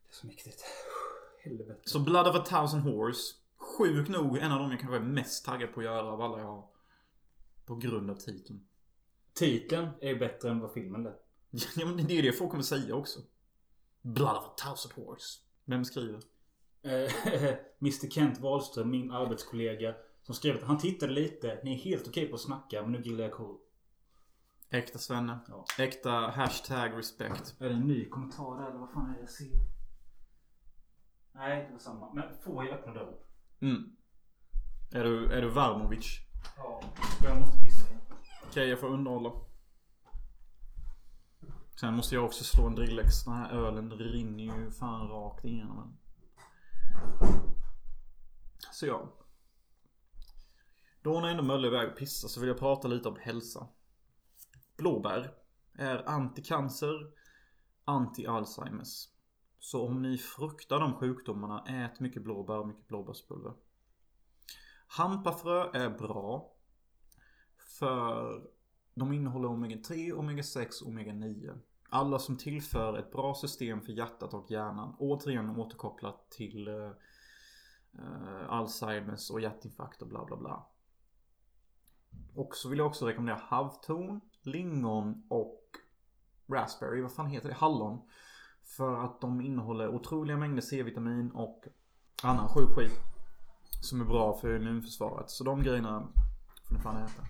Det är så mäktigt. Helvete. Så Blood of a thousand horse. Sjukt nog en av de jag kanske är mest taggad på att göra av alla jag har. På grund av titeln. Titeln är ju bättre än vad filmen lät. Ja men det är det folk kommer säga också. Blood of a thousand horse. Vem skriver? Eh, Mr Kent Wahlström, min arbetskollega. Som skrev att han tittade lite. Ni är helt okej på att snacka men nu gillar jag cool. Äkta Svenne. Ja. Äkta hashtag respect. Är det en ny kommentar där eller vad fan är det jag ser? Nej, det var samma. Men får jag öppna dörren? Mm. Är du, är du Varmovic? Ja. Jag måste pissa igen. Okej, jag får underhålla. Sen måste jag också slå en drillex. Den här ölen rinner ju fan rakt igenom en. Så ja. Då när ändå Mölle är iväg och pissar så vill jag prata lite om hälsa. Blåbär är anticancer, anti-Alzheimers. Så om ni fruktar de sjukdomarna, ät mycket blåbär och mycket blåbärspulver. Hampafrö är bra. För de innehåller omega-3, omega-6 och omega-9. Alla som tillför ett bra system för hjärtat och hjärnan. Återigen återkopplat till eh, eh, Alzheimers och hjärtinfarkt och bla bla bla. Och så vill jag också rekommendera havtorn, lingon och raspberry. Vad fan heter det? Hallon. För att de innehåller otroliga mängder C-vitamin och annan sjuk skit. Som är bra för immunförsvaret. Så de grejerna får ni fan äta.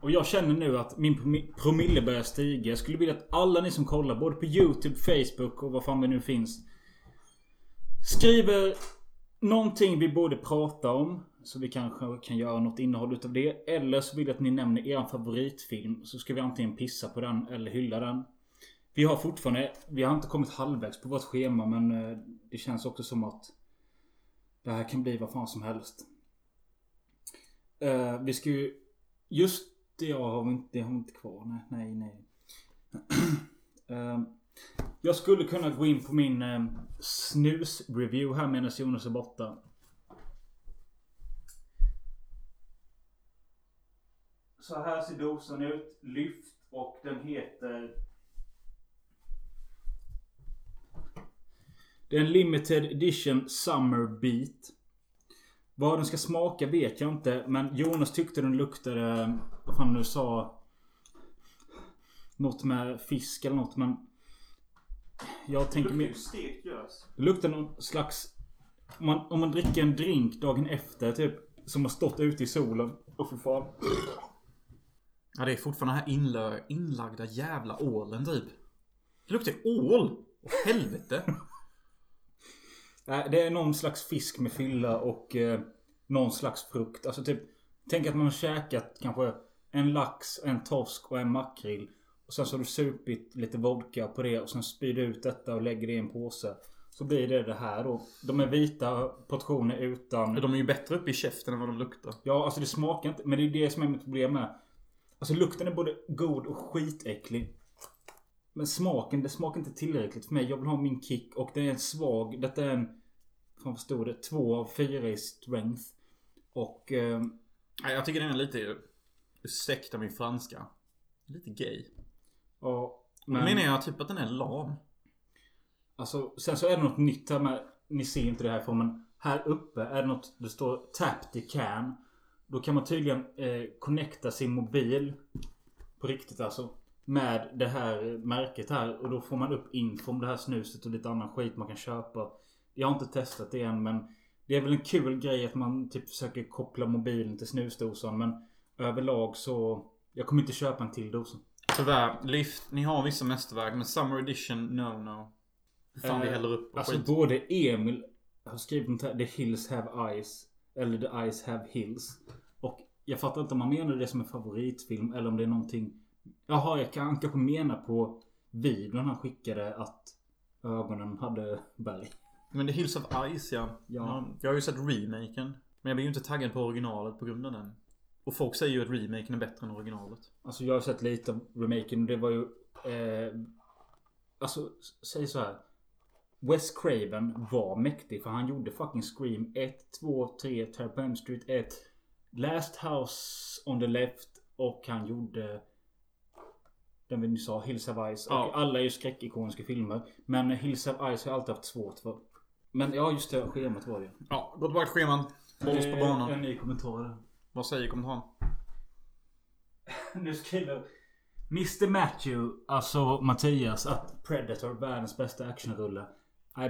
Och jag känner nu att min promille börjar stiga. Jag skulle vilja att alla ni som kollar, både på YouTube, Facebook och vad fan det nu finns. Skriver någonting vi borde prata om. Så vi kanske kan göra något innehåll utav det. Eller så vill jag att ni nämner er favoritfilm. Så ska vi antingen pissa på den eller hylla den. Vi har fortfarande, vi har inte kommit halvvägs på vårt schema men eh, det känns också som att det här kan bli vad fan som helst. Uh, vi ska ju, just det har vi inte, det har vi inte kvar. Nej, nej, nej. Uh, jag skulle kunna gå in på min uh, snus-review här medan Jonas är borta. Så här ser dosan ut. Lyft och den heter... Det är en limited edition Summer Beat. Vad den ska smaka vet jag inte. Men Jonas tyckte den luktade... Vad fan du sa? Något med fisk eller något men... Jag tänker mer... stekt gös. Det luktar någon slags... Om man, om man dricker en drink dagen efter typ. Som har stått ute i solen. Och för fan. Ja det är fortfarande den här inlö, inlagda jävla ålen typ. Det luktar ål! Åh helvete! Nej, det är någon slags fisk med fylla och eh, någon slags frukt. Alltså typ. Tänk att man har käkat kanske en lax, en torsk och en makrill. Och sen så har du supit lite vodka på det och sen spyr du ut detta och lägger det i en påse. Så blir det det här då. De är vita portioner utan... De är ju bättre uppe i käften än vad de luktar. Ja, alltså det smakar inte. Men det är det som är mitt problem med. Alltså lukten är både god och skitäcklig. Men smaken, det smakar inte tillräckligt för mig. Jag vill ha min kick och det är en svag. Detta är en... Fan vad stod det? Två av fyra i strength. Och... Eh, jag tycker den är lite... Ursäkta min franska. Lite gay. ja, Men menar jag typ att den är lam. Alltså, sen så är det något nytt här med... Ni ser inte det härifrån men här uppe är det något... Det står Tap the can. Då kan man tydligen eh, connecta sin mobil. På riktigt alltså. Med det här märket här. Och då får man upp info om det här snuset och lite annan skit man kan köpa. Jag har inte testat det än men... Det är väl en kul grej att man typ försöker koppla mobilen till snusdosan men... Överlag så... Jag kommer inte köpa en till dosa. Tyvärr, Lift, ni har vissa mästerverk men Summer Edition, no no. Fan vi Eh, häller upp och Alltså skit. både Emil har skrivit något här. The hills have eyes. Eller the eyes have hills. Och jag fattar inte om man menar det som en favoritfilm eller om det är någonting. Jaha, jag kan kanske mena på videon han skickade att ögonen hade berg. Men The Hills of Ice ja. Ja. Jag har ju sett remaken. Men jag blir ju inte taggad på originalet på grund av den. Och folk säger ju att remaken är bättre än originalet. Alltså jag har sett lite av remaken och det var ju... Eh, alltså, säg så här. Wes Craven var mäktig för han gjorde fucking Scream 1, 2, 3, Terror på Elm Street 1. Last House on the Left och han gjorde den vi nyss sa, Hills of Ice. Och Ja. alla är ju skräckikoniska filmer. Men Hills of Ice har jag alltid haft svårt för. Men ja, just det. Schemat var det. Ja, gå tillbaka till scheman. Håll oss på Eh, banan. En ny kommentar. Vad säger kommentaren? Nu skriver Mr Matthew, alltså Mattias, att Predator, världens bästa actionrulle.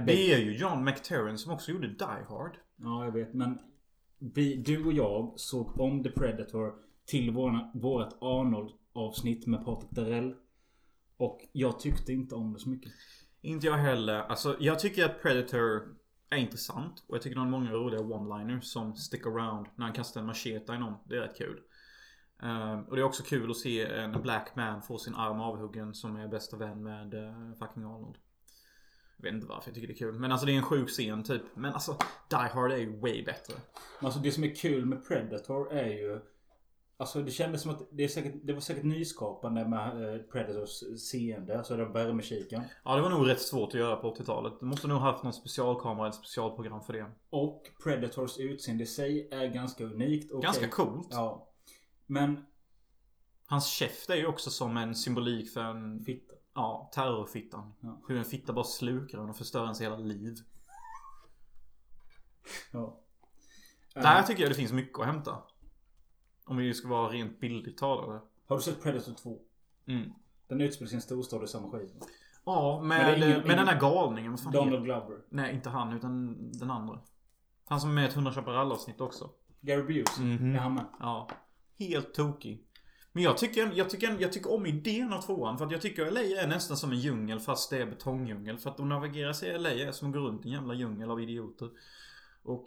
Det är ju John McTerran som också gjorde Die Hard. Ja, jag vet. Men vi, du och jag såg om The Predator till våra, vårat Arnold-avsnitt med Patrik Darell. Och jag tyckte inte om det så mycket. Inte jag heller. Alltså, jag tycker att Predator är intressant. Och jag tycker han har många roliga one-liners som stick around när han kastar en machete i någon. Det är rätt kul. Um, och det är också kul att se en black man få sin arm avhuggen som är bästa vän med uh, fucking Arnold. Jag vet inte varför jag tycker det är kul. Men alltså det är en sjuk scen typ. Men alltså Die Hard är ju way bättre. Men alltså det som är kul med Predator är ju... Alltså det kändes som att det, är säkert, det var säkert nyskapande med eh, Predators seende. Alltså den värmekikaren. Ja det var nog rätt svårt att göra på 80-talet. Du måste nog haft någon specialkamera eller specialprogram för det. Och Predators utseende i sig är ganska unikt. Okej. Ganska coolt. Ja. Men Hans käft är ju också som en symbolik för en fitta. Ja, terrorfittan. Ja. Hur en fitta bara slukar en och förstör ens hela liv. Ja. Där tycker jag det finns mycket att hämta. Om vi ska vara rent bildligt talade. Har du sett Predator 2? Mm. Den utspelar sin storstad i samma skit. Ja, Men med, är ingen- med den här galningen. Vad fan Donald Glover. Nej, inte han utan den andra. Han som är med i ett 100 chaparral avsnitt också. Gary Busey. Mhm. Är han med? Ja. Helt tokig. Men jag tycker, jag, tycker, jag tycker om idén av tvåan. För att jag tycker LA är nästan som en djungel fast det är betongdjungel. För att att navigera sig i LA är som att gå runt i en jävla djungel av idioter. Och...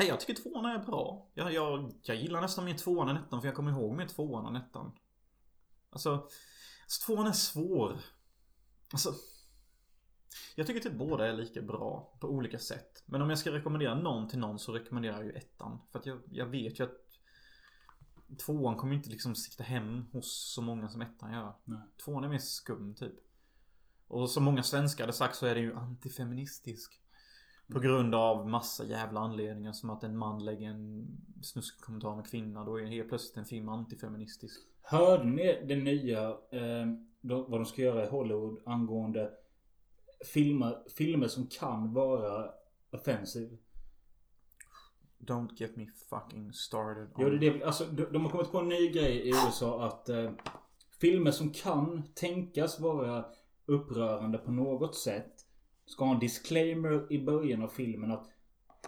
Nej, jag tycker tvåan är bra. Jag, jag, jag gillar nästan mer tvåan än ettan för jag kommer ihåg mer tvåan än ettan. Alltså... alltså tvåan är svår. Alltså... Jag tycker typ båda är lika bra på olika sätt. Men om jag ska rekommendera någon till någon så rekommenderar jag ju ettan. För att jag, jag vet ju att Tvåan kommer inte liksom sikta hem hos så många som ettan gör. Nej. Tvåan är mer skum typ. Och som många svenskar hade sagt så är det ju antifeministisk. På grund av massa jävla anledningar som att en man lägger en snuskig kommentar om en kvinna. Då är helt plötsligt en film antifeministisk. Hörde ni det nya, eh, vad de ska göra i Hollywood angående filmer, filmer som kan vara offensive? Don't get me fucking started. on- Jo, det är det. Alltså, de, de har kommit på en ny grej i USA att eh, filmer som kan tänkas vara upprörande på något sätt ska ha en disclaimer i början av filmen att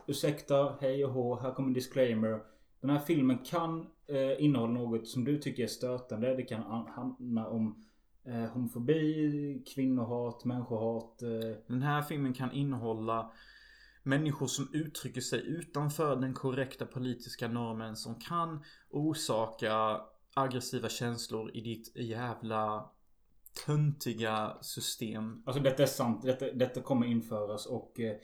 Ursäkta, hej och hå, här kommer en disclaimer. Den här filmen kan eh, innehålla något som du tycker är stötande. Det kan handla om eh, homofobi, kvinnohat, människohat. Eh, Den här filmen kan innehålla människor som uttrycker sig utanför den korrekta politiska normen som kan orsaka aggressiva känslor i ditt jävla töntiga system. Alltså detta är sant. Detta, detta kommer införas och eh,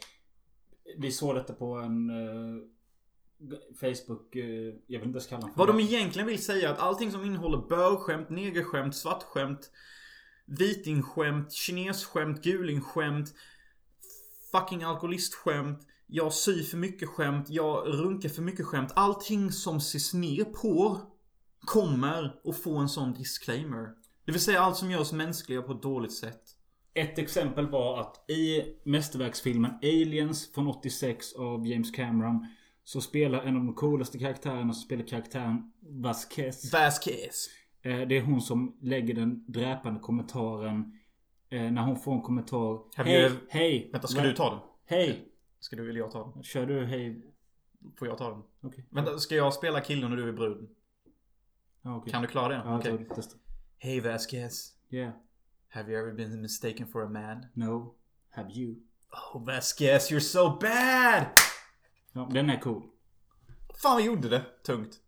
vi såg detta på en eh, Facebook, eh, jag vill inte ens kalla den för Vad de det. egentligen vill säga är att allting som innehåller bögskämt, negerskämt, svartskämt, vitingskämt, kinesskämt, gulingskämt, fucking alkoholistskämt, jag syr för mycket skämt, jag runkar för mycket skämt. Allting som ses ner på kommer att få en sån disclaimer. Det vill säga allt som görs mänskliga på ett dåligt sätt. Ett exempel var att i mästerverksfilmen Aliens från 86 av James Cameron så spelar en av de coolaste karaktärerna som spelar karaktären Vasquez. Vasquez. Eh, Det är hon som lägger den dräpande kommentaren eh, när hon får en kommentar. Hej, you hej. Vänta, ska du ta den? Hej. Ska du eller jag ta den? Kör du hej? Får jag ta den? Okej. Vänta, ska jag spela killen och du är bruden? Okej. Kan du klara det? Ja, okay. testa. Hey Vasquez. Yeah. Have you ever been mistaken for a man? No. Have you? Oh Vasquez, you're so bad! Ja, den är cool. Fan vad gjorde det tungt.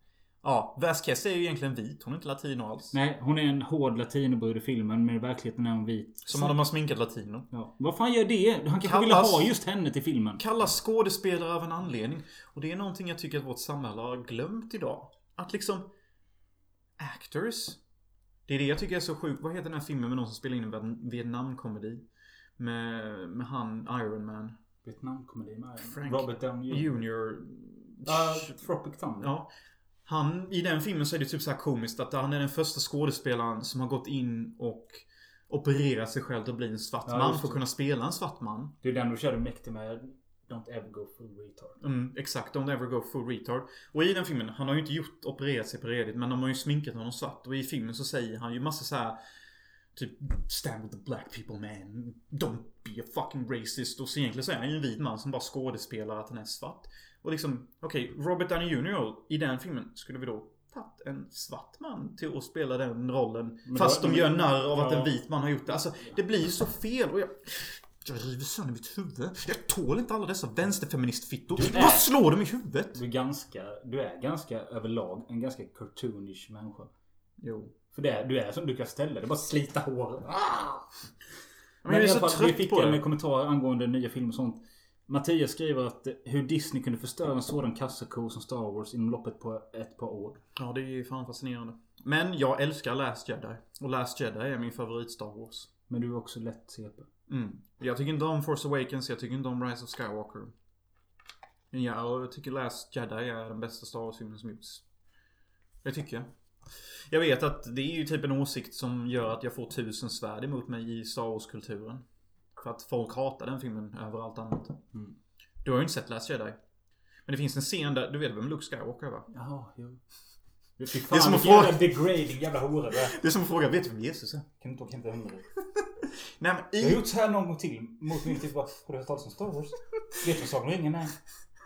Ja, Vasquez är ju egentligen vit. Hon är inte latino alls. Nej, hon är en hård latinobrud i filmen men i verkligheten är hon vit. Som om de har sminkat latino. Ja. Vad fan gör det? Han kanske Kallas- ville ha just henne till filmen. Kallas skådespelare av en anledning. Och det är någonting jag tycker att vårt samhälle har glömt idag. Att liksom... Actors. Det är det jag tycker är så sjukt. Vad heter den här filmen med någon som spelar in en Vietnamkomedi? Med, med han Iron Man. Vietnamkomedi med Frank Robert Downey Jr. Uh, Tropic Thunder. Ja. Han, i den filmen så är det typ så här komiskt att han är den första skådespelaren som har gått in och opererat sig själv till att bli en svart Ja, man för att kunna spela en svart man. Det är den du körde mäktig med. Don't ever go full retard. Mm, exakt. Don't ever go full retard. Och i den filmen, han har ju inte gjort, opererat sig på redigt, men de har ju sminkat honom svart. Och i filmen så säger han ju massa så här. Typ Stand with the black people man. Don't be a fucking racist. Och så egentligen så är han ju en vit man som bara skådespelar att han är svart. Och liksom, okej, Robert Downey Jr. i den filmen skulle vi då tagit en svart man till att spela den rollen. Men fast då- de gör narr av att Ja. en vit man har gjort det. Alltså, det blir ju så fel. Och jag... Jag river sönder mitt huvud. Jag tål inte alla dessa vänsterfeministfittor. Är- Vad slår de i huvudet? Du är ganska, du är ganska överlag en ganska cartoonish människa. Jo. För det är, du är som du kan ställa dig. Bara slita hår. Ah! Men jag är så fall, trött vi fick på en det. kommentar angående nya filmer och sånt. Mattias skriver att hur Disney kunde förstöra en sådan kassako som Star Wars inom loppet på ett par år. Ja, det är ju fan fascinerande. Men jag älskar Last Jedi. Och Last Jedi är min favorit Star Wars. Men du är också lätt CP. Mm. Jag tycker inte om Force Awakens, jag tycker inte om Rise of Skywalker. Men jag tycker Last Jedi är den bästa Star Wars-filmen som gjorts. Det tycker jag. Jag vet att det är ju typ en åsikt som gör att jag får tusen svärd emot mig i Star Wars-kulturen. För att folk hatar den filmen över allt annat. Mm. Du har ju inte sett Last Jedi. Men det finns en scen där, du vet vem Luke Skywalker är va? Jaha, jo. Det är som att fråga- jävla degrading jävla hora. Det är som att fråga, vet du vem Jesus är? Kan du inte åka hem till? Nej men Jag har i... gjort så här någon gång till mot min typ bara, Har du hört talas om Star Wars? Vet du vad Sagan om ringen är?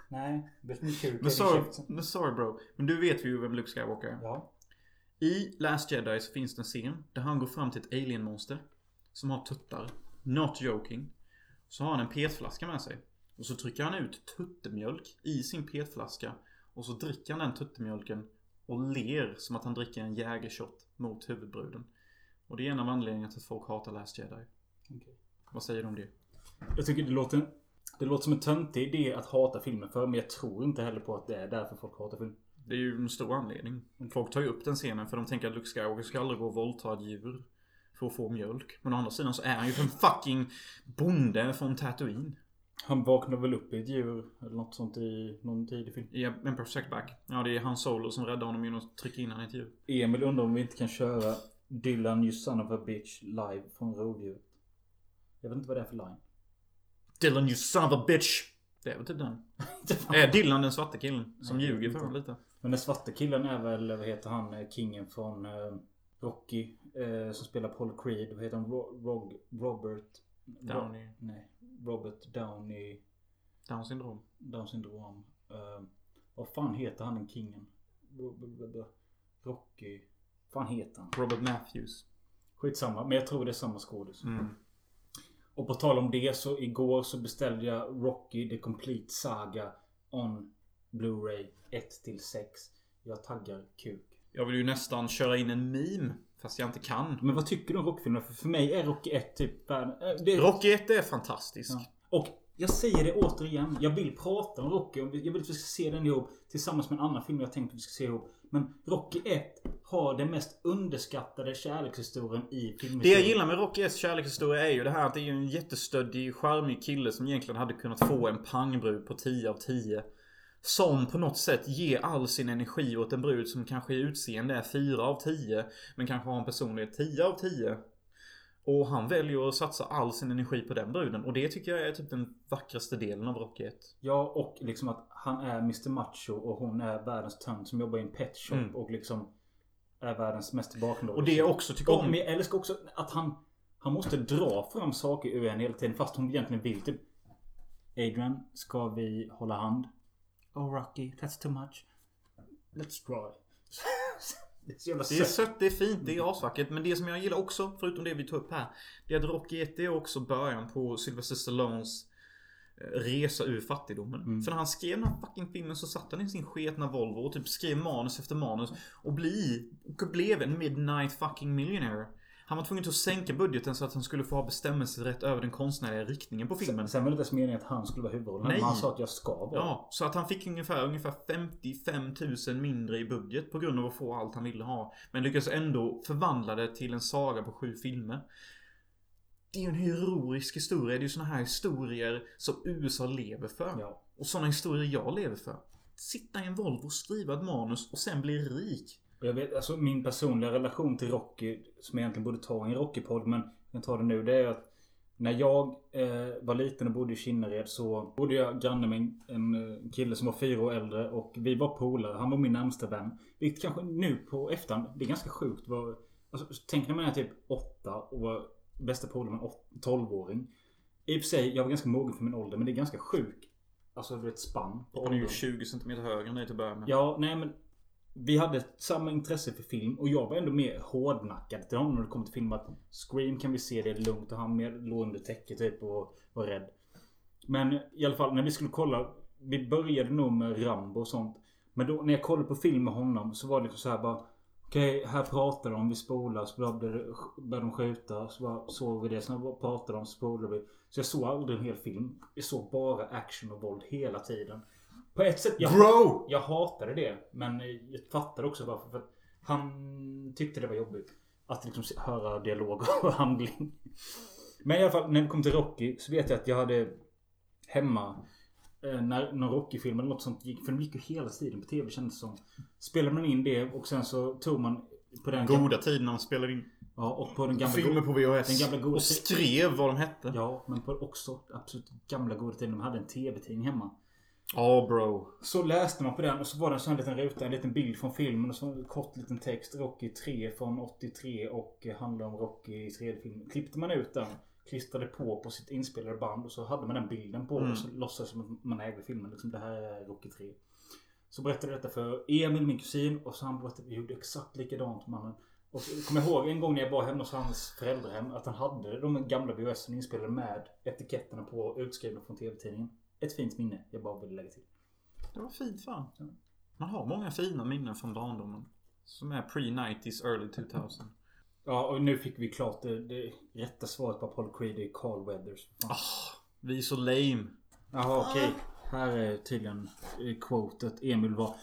Nej. Vet du kuk? Men sorry, men sorry bro. Men du vet ju vem Luke Skywalker är. Ja. I Last Jedi så finns det en scen där han går fram till ett alien-monster. Som har tuttar. Not joking. Så har han en petflaska med sig. Och så trycker han ut tuttemjölk i sin petflaska. Och så dricker han den tuttemjölken och ler som att han dricker en jägershot mot huvudbruden. Och det är en av anledningarna till att folk hatar Last Jedi. Okej. Vad säger du om det? Jag tycker det låter, det låter som en töntig idé att hata filmen för. Men jag tror inte heller på att det är därför folk hatar film. Det är ju en stor anledning. Folk tar ju upp den scenen för de tänker att Luke Skywalker ska aldrig gå och våldta ett djur. För att få mjölk. Men å andra sidan så är han ju en fucking bonde från Tatooine. Han vaknar väl upp i ett djur eller något sånt i någon tidig film. I Emperor Strike Back. Ja, det är Han Solo som räddar honom genom att trycka in han i ett djur. Emil undrar om vi inte kan köra Dylan You son of a bitch live från rovdjuret. Jag vet inte vad det är för line. Dylan you son of a bitch! Det är väl typ den. Är Dylan den svarta killen? Som Nej, ljuger för dem lite. Men den svarta killen är väl, vad heter han, eh, kingen från eh, Rocky. Eh, som spelar Paul Creed. Vad heter han? Ro- Rog, Robert... Downey. nej. Robert Downey. Down syndrom. Down syndrom. Eh, vad fan heter han den kingen? Ro- ro- ro- ro- Rocky. Fan heter han? Robert Matthews. Skitsamma. Men jag tror det är samma skådis. Mm. Och på tal om det så igår så beställde jag Rocky The Complete Saga on Blu-ray 1 till 6. Jag taggar kuk. Jag vill ju nästan köra in en meme. Fast jag inte kan. Men vad tycker du om Rocky-filmerna? För, för mig är Rocky 1 typ äh, det, Rocky 1 är fantastisk. Ja. Och jag säger det återigen. Jag vill prata om Rocky. Jag vill att vi ska se den ihop. Tillsammans med en annan film jag tänkt att vi ska se ihop. Men Rocky 1 har den mest underskattade kärlekshistorien i Det filmhistorien. jag gillar med Rocky 1 kärlekshistoria är ju det här att det är en jättestöddig, charmig kille som egentligen hade kunnat få en pangbrud på 10 av 10. Som på något sätt ger all sin energi åt en brud som kanske i utseende är 4 av 10. Men kanske har en personlighet 10 av 10. Och han väljer att satsa all sin energi på den bruden. Och det tycker jag är typ den vackraste delen av Rocky 1. Ja, och liksom att han är Mr Macho och hon är världens tönt som jobbar i en pet shop Mm. och liksom är världens mest tillbakadragna. Och det jag också tycker om... men jag älskar också att han Han måste dra fram saker ur en hela tiden fast hon egentligen vill typ Adrian, ska vi hålla hand? Oh Rocky, that's too much. Let's drive. Det är så jävla Det är sött. det är fint, det är asvackert. Men det som jag gillar också, förutom det vi tog upp här. Det är att Rocky 1 är också början på Sylvester Stallones eh, resa ur fattigdomen. Mm. För när han skrev den här fucking filmen så satt han i sin sketna Volvo och typ skrev manus efter manus. Och, bli, och blev en midnight fucking millionaire. Han var tvungen att sänka budgeten så att han skulle få ha bestämmelserätt över den konstnärliga riktningen på filmen. Sen var det inte ens meningen att han skulle vara huvudrollen. Nej. Han sa att jag ska vara. Ja, så att han fick ungefär, ungefär 55 000 mindre i budget på grund av att få allt han ville ha. Men lyckades ändå förvandla det till en saga på sju filmer. Det är ju en heroisk historia. Det är ju såna här historier som USA lever för. Ja. Och såna historier jag lever för. Sitta i en Volvo, skriva ett manus och sen bli rik. Och jag vet, alltså min personliga relation till Rocky, som jag egentligen borde ta i en Rocky-podd, men jag kan ta det nu. Det är att när jag eh, var liten och bodde i Kinnared så bodde jag granne med en, en eh, kille som var fyra år äldre och vi var polare. Han var min närmsta vän. Vilket kanske nu på efterhand, det är ganska sjukt. Var, alltså, tänk när man är typ åtta och var bästa polare med en 12-åring. I och för sig, jag var ganska mogen för min ålder, men det är ganska sjukt. Alltså du vet spann på Han är ju åldern. 20 cm högre än dig till att börja med. Ja, nej men vi hade samma intresse för film och jag var ändå mer hårdnackad till honom när det kom till film. Att Scream kan vi se, det är lugnt och han mer låg under täcket typ och var rädd. Men i alla fall när vi skulle kolla. Vi började nog med Rambo och sånt. Men då när jag kollade på film med honom så var det liksom så här bara. Okej, här pratar de, vi spolar, så började, de skjuta, så bara såg vi det. Sen pratar pratade de, så spolade vi. Så jag såg aldrig en hel film. Jag såg bara action och våld hela tiden. På ett sätt, jag, Bro! jag hatade det. Men jag fattade också varför. För han tyckte det var jobbigt. Att liksom höra dialog och handling. Men i alla fall när det kom till Rocky så vet jag att jag hade hemma eh, när någon Rocky-film eller något sånt gick. För de gick ju hela tiden på TV kändes det som. Spelade man in det och sen så tog man på den Goda tiden när man spelade in Ja och på den gamla filmer på VHS. den gamla goda och skrev vad de hette. Ja men på också absolut gamla goda tiden. De hade en TV-tidning hemma. Bro. Så läste man på den och så var det en sån här liten ruta, en liten bild från filmen och så en kort liten text. Rocky 3 från 83 och handlar om Rocky i tredje filmen. Klippte man ut den, klistrade på på sitt inspelade band och så hade man den bilden på Mm. och så låtsades som att man ägde filmen. Liksom det här är Rocky 3. Så berättade jag detta för Emil, min kusin och så han berättade vi gjorde exakt likadant mannen. Och kommer ihåg en gång när jag var hemma hos hans föräldrahem att han hade de gamla VHS inspelade med etiketterna på utskrivna från TV-tidningen. Ett fint minne jag bara ville lägga till. Det var fint fan. Man har många fina minnen från barndomen. Som är pre-90s, early 2000. Ja, och nu fick vi klart det, det rätta svaret på Apollo Creed. Är Carl Weathers. Ah, vi är så lame. Jaha, okej. Här är tydligen eh, quotet Emil var.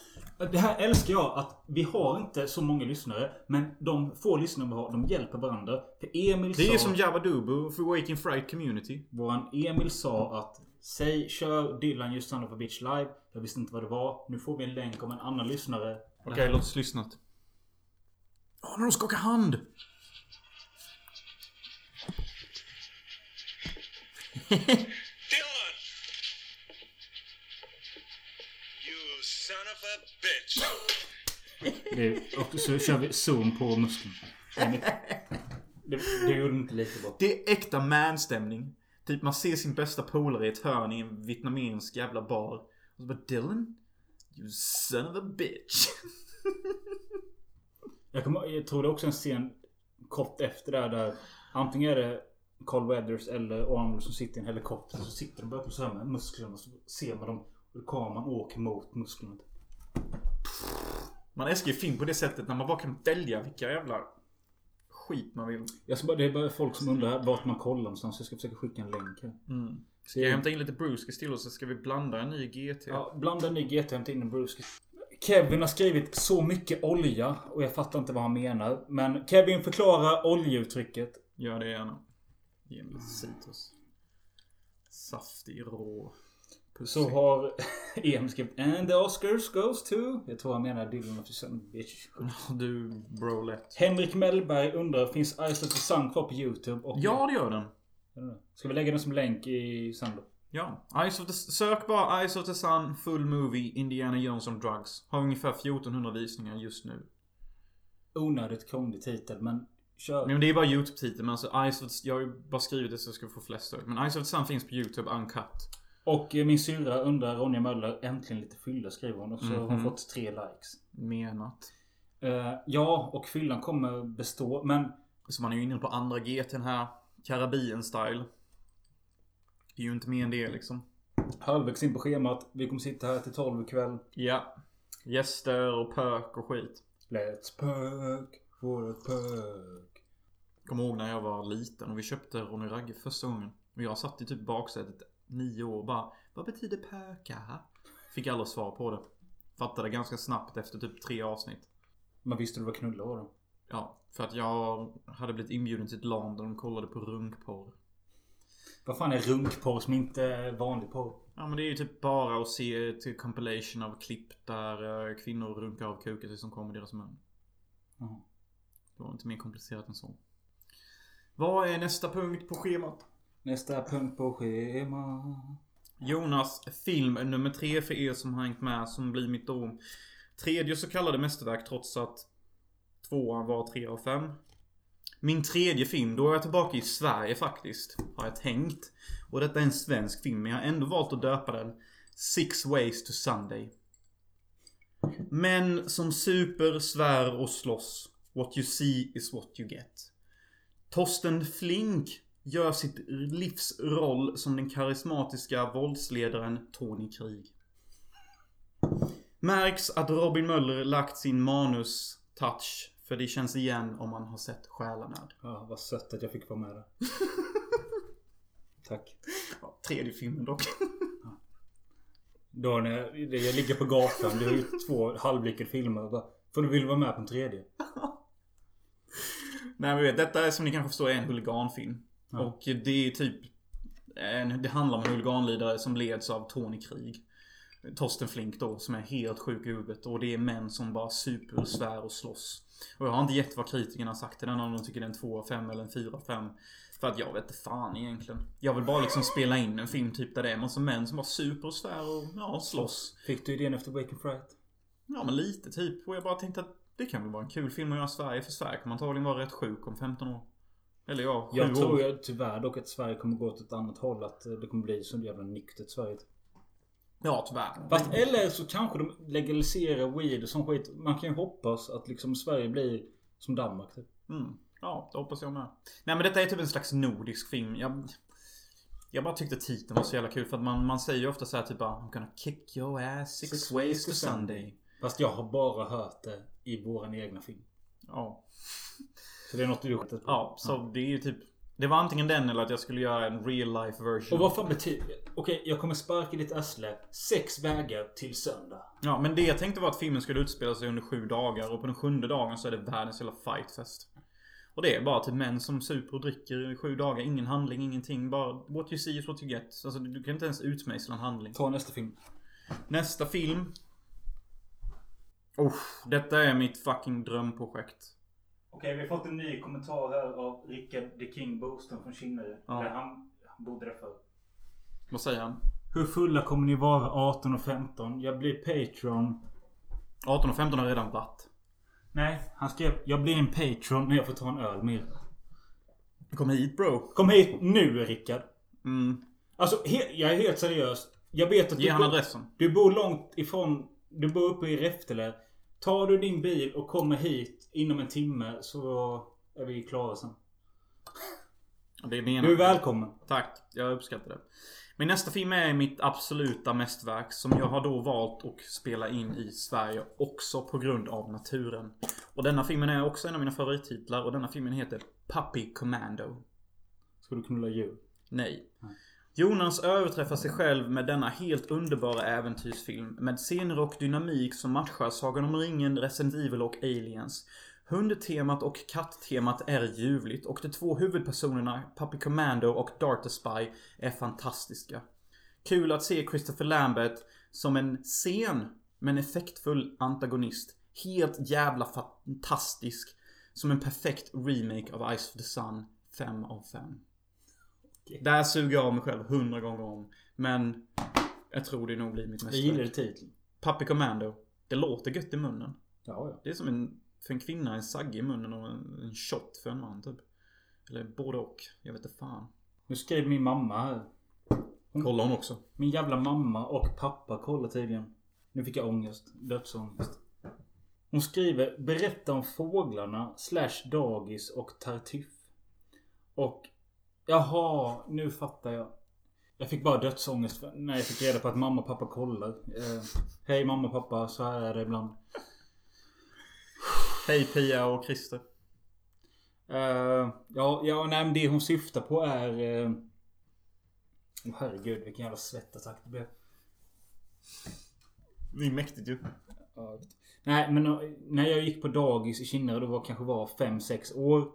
Det här älskar jag att vi har inte så många lyssnare. Men de få lyssnare vi har, de hjälper varandra. För Emil Det är sa... som Jabba Dubu för Waking Fright Community. Våran Emil sa att Säg, kör Dylan Just Son of a Bitch live. Jag visste inte vad det var. Nu får vi en länk om en annan lyssnare. Okej, låt oss lyssna. Åh, när de skakar hand! Dylan! You son of a bitch! Det, och så kör vi zoom på muskeln. Det, det gjorde inte lika bra. Det är äkta man-stämning. Typ man ser sin bästa polare i ett hörn i en vietnamesisk jävla bar. Och så bara Dylan? You son of a bitch. Jag, kommer, jag tror det är också en scen kort efter där, där antingen är det Carl Weathers eller Arnold som sitter i en helikopter. Så sitter de bara på så här med musklerna så ser man dem. Och kameran åker mot musklerna. Man älskar ju film på det sättet när man bara kan välja vilka jävla skit man vill. Jag ska bara, det är bara folk som undrar vart man kollar någonstans. Jag ska försöka skicka en länk här. Mm. Ska jag hämta in lite Bruce till och så ska vi blanda en ny GT? Ja, blanda en ny GT och hämta in en Bruce. Kevin har skrivit så mycket olja och jag fattar inte vad han menar. Men Kevin förklara oljeuttrycket. Gör det gärna. Ge mig lite citrus. Saftig, rå. Så har Em skrivit And the Oscars goes to... Jag tror han menar Dylan of the Sun bitch. Du, bro lätt. Henrik Mellberg undrar, finns Eyes of the Sun kvar på YouTube? Och Ja, det gör den. Ska vi lägga den som länk i sen då? Ja. Eyes of the, sök bara Eyes of the Sun Full Movie Indiana Jones on Drugs. Har ungefär 1400 visningar just nu. Onödigt krånglig titel men kör. Men det är bara YouTube-titeln. Men alltså Eyes of the, Jag har ju bara skrivit det så jag ska få flest stöd. Men Eyes of the Sun finns på YouTube uncut. Och min syrra undrar, Ronja Möller, äntligen lite fylla skriver hon. Och så har hon Mhm. fått tre likes. Menat. Eh, ja, och fyllan kommer bestå. Men Så man är ju inne på andra GT'n här. Karabien-style. Det är ju inte mer än det liksom. halvvägs in på schemat. Vi kommer sitta här till 12 ikväll. Ja. Gäster och pök och skit. Let's for a perk. Kommer ihåg när jag var liten och vi köpte Ronny Ragge första gången. Och jag satt i typ baksätet nio år bara Vad betyder pöka? Fick aldrig svar på det. Fattade ganska snabbt efter typ tre avsnitt. Man visste du vad knulla var då? Ja, för att jag hade blivit inbjuden till ett LAN där de kollade på runkporr. Vad fan är runkporr som inte är vanlig porr? Ja men det är ju typ bara att se ett compilation av klipp där eh, kvinnor runkar av kuken som kommer deras mun. Jaha. Det var inte mer komplicerat än så. Vad är nästa punkt på schemat? Nästa punkt på schema. Jonas film nummer tre för er som har hängt med som blir mitt då tredje så kallade mästerverk trots att tvåan var tre av fem. Min tredje film, då är jag tillbaka i Sverige faktiskt. Har jag tänkt. Och detta är en svensk film, men jag har ändå valt att döpa den Six Ways to Sunday. Män som super, svär och slåss. What you see is what you get. Torsten Flink gör sitt livs roll som den karismatiska våldsledaren Tony Krig. Märks att Robin Möller lagt sin manus-touch för det känns igen om man har sett Själanöd. Ja, vad sött att jag fick vara med där. Tack. Ja, tredje filmen dock. Då när jag, ligger på gatan, det är ju två halvlyckade filmer. Får du vill vara med på en tredje? Nej men vet, detta är som ni kanske förstår en huliganfilm. Ja. Och det är typ... En, det handlar om en huliganledare som leds av Tony Krig. Torsten Flink då, som är helt sjuk i huvudet. Och det är män som bara super, svär och slåss. Och jag har inte gett vad kritikerna sagt till den, om de tycker det är en 2 av 5 eller en 4 av 5. För att jag vet inte fan egentligen. Jag vill bara liksom spela in en film typ där det är en massa män som bara super och svär och ja, slåss. Fick du idén efter Waking Fright? Ja men lite typ. Och jag bara tänkte att det kan väl vara en kul film att göra i Sverige. För Sverige kommer antagligen vara rätt sjuk om 15 år. Eller ja, 7 Jag år. tror ju tyvärr dock att Sverige kommer gå åt ett annat håll. Att eh, det kommer bli så jävla nyktert Sverige. Ja tyvärr. Fast eller så kanske de legaliserar weed och sån skit. Man kan ju hoppas att liksom Sverige blir som Danmark typ. Mm. Ja, det hoppas jag med. Nej men detta är typ en slags nordisk film. Jag, jag bara tyckte titeln var så jävla kul för att man, man säger ju ofta så här typ bara I'm gonna kick your ass six, Six ways to Sunday. Fast jag har bara hört det i våran egna film. Ja. Så det är något du har hittat på. Ja, så det är ju typ Det var antingen den eller att jag skulle göra en real life version. Och vad fan betyder... Okej, jag kommer sparka ditt arsle. Sex vägar till söndag. Ja, men det jag tänkte var att filmen skulle utspela sig under sju dagar och på den sjunde dagen så är det världens jävla fightfest. Och det är bara typ män som super och dricker i sju dagar. Ingen handling, ingenting. Bara what you see is what you get. Alltså du du kan inte ens utmejsla en handling. Ta nästa film. Nästa film. Oh, detta är mitt fucking drömprojekt. Okej, vi har fått en ny kommentar här av Rickard The King Boström från Kinneryd. Ja. Eller Han, han bodde där förr. Vad säger han? Hur fulla kommer ni vara 18 och 15? Jag blir Patreon. 18 och 15 har redan varit. Nej, han skrev Jag blir en Patreon när jag får ta en öl med er." Kom hit bro. Kom hit nu Rickard. Mm. Alltså, jag är helt seriös. Jag vet att Ge du, han adressen. du bor långt ifrån... Du bor uppe i Räftele. Tar du din bil och kommer hit inom en timme så är vi klara sen. Det menar Du är välkommen. Tack, jag uppskattar det. Min nästa film är mitt absoluta mästerverk som jag har då valt att spela in i Sverige också på grund av naturen. Och denna filmen är också en av mina favorittitlar och denna filmen heter Puppy Commando. Ska du knulla djur? Nej. Nej. Jonas överträffar sig själv med denna helt underbara äventyrsfilm med scener och dynamik som matchar Sagan om ringen, Resident Evil och Aliens. Hundtemat och katttemat är ljuvligt och de två huvudpersonerna Puppy Commando och Dart the Spy är fantastiska. Kul att se Christopher Lambert som en sen men effektfull antagonist. Helt jävla fantastisk. Som en perfekt remake av Ice of the Sun 5 av 5. Där suger jag av mig själv hundra gånger om. Men jag tror det nog blir mitt Jag gillar mästerverk. titeln. Puppy Commando. Det låter gött i munnen. Ja, ja. Det är som en, för en kvinna en sagge i munnen och en, en shot för en man typ. Eller både och. Jag vet inte fan. Nu skrev min mamma här. Kolla hon också. Min jävla mamma och pappa kollade tydligen. Nu fick jag ångest. Dödsångest. Hon skriver Berätta om fåglarna slash dagis och tartuff. Och Jaha, nu fattar jag. Jag fick bara dödsångest för- när jag fick reda på att mamma och pappa kollar. Eh, Hej mamma och pappa, så här är det ibland. Hej Pia och Christer. Eh, ja, ja, nej men det hon syftar på är... Uh, oh, herregud, vilken jävla svettattack det blev. Det är mäktigt ju. Ja, Nej men eh, när jag gick på dagis i Kinna då var kanske var 5-6 år.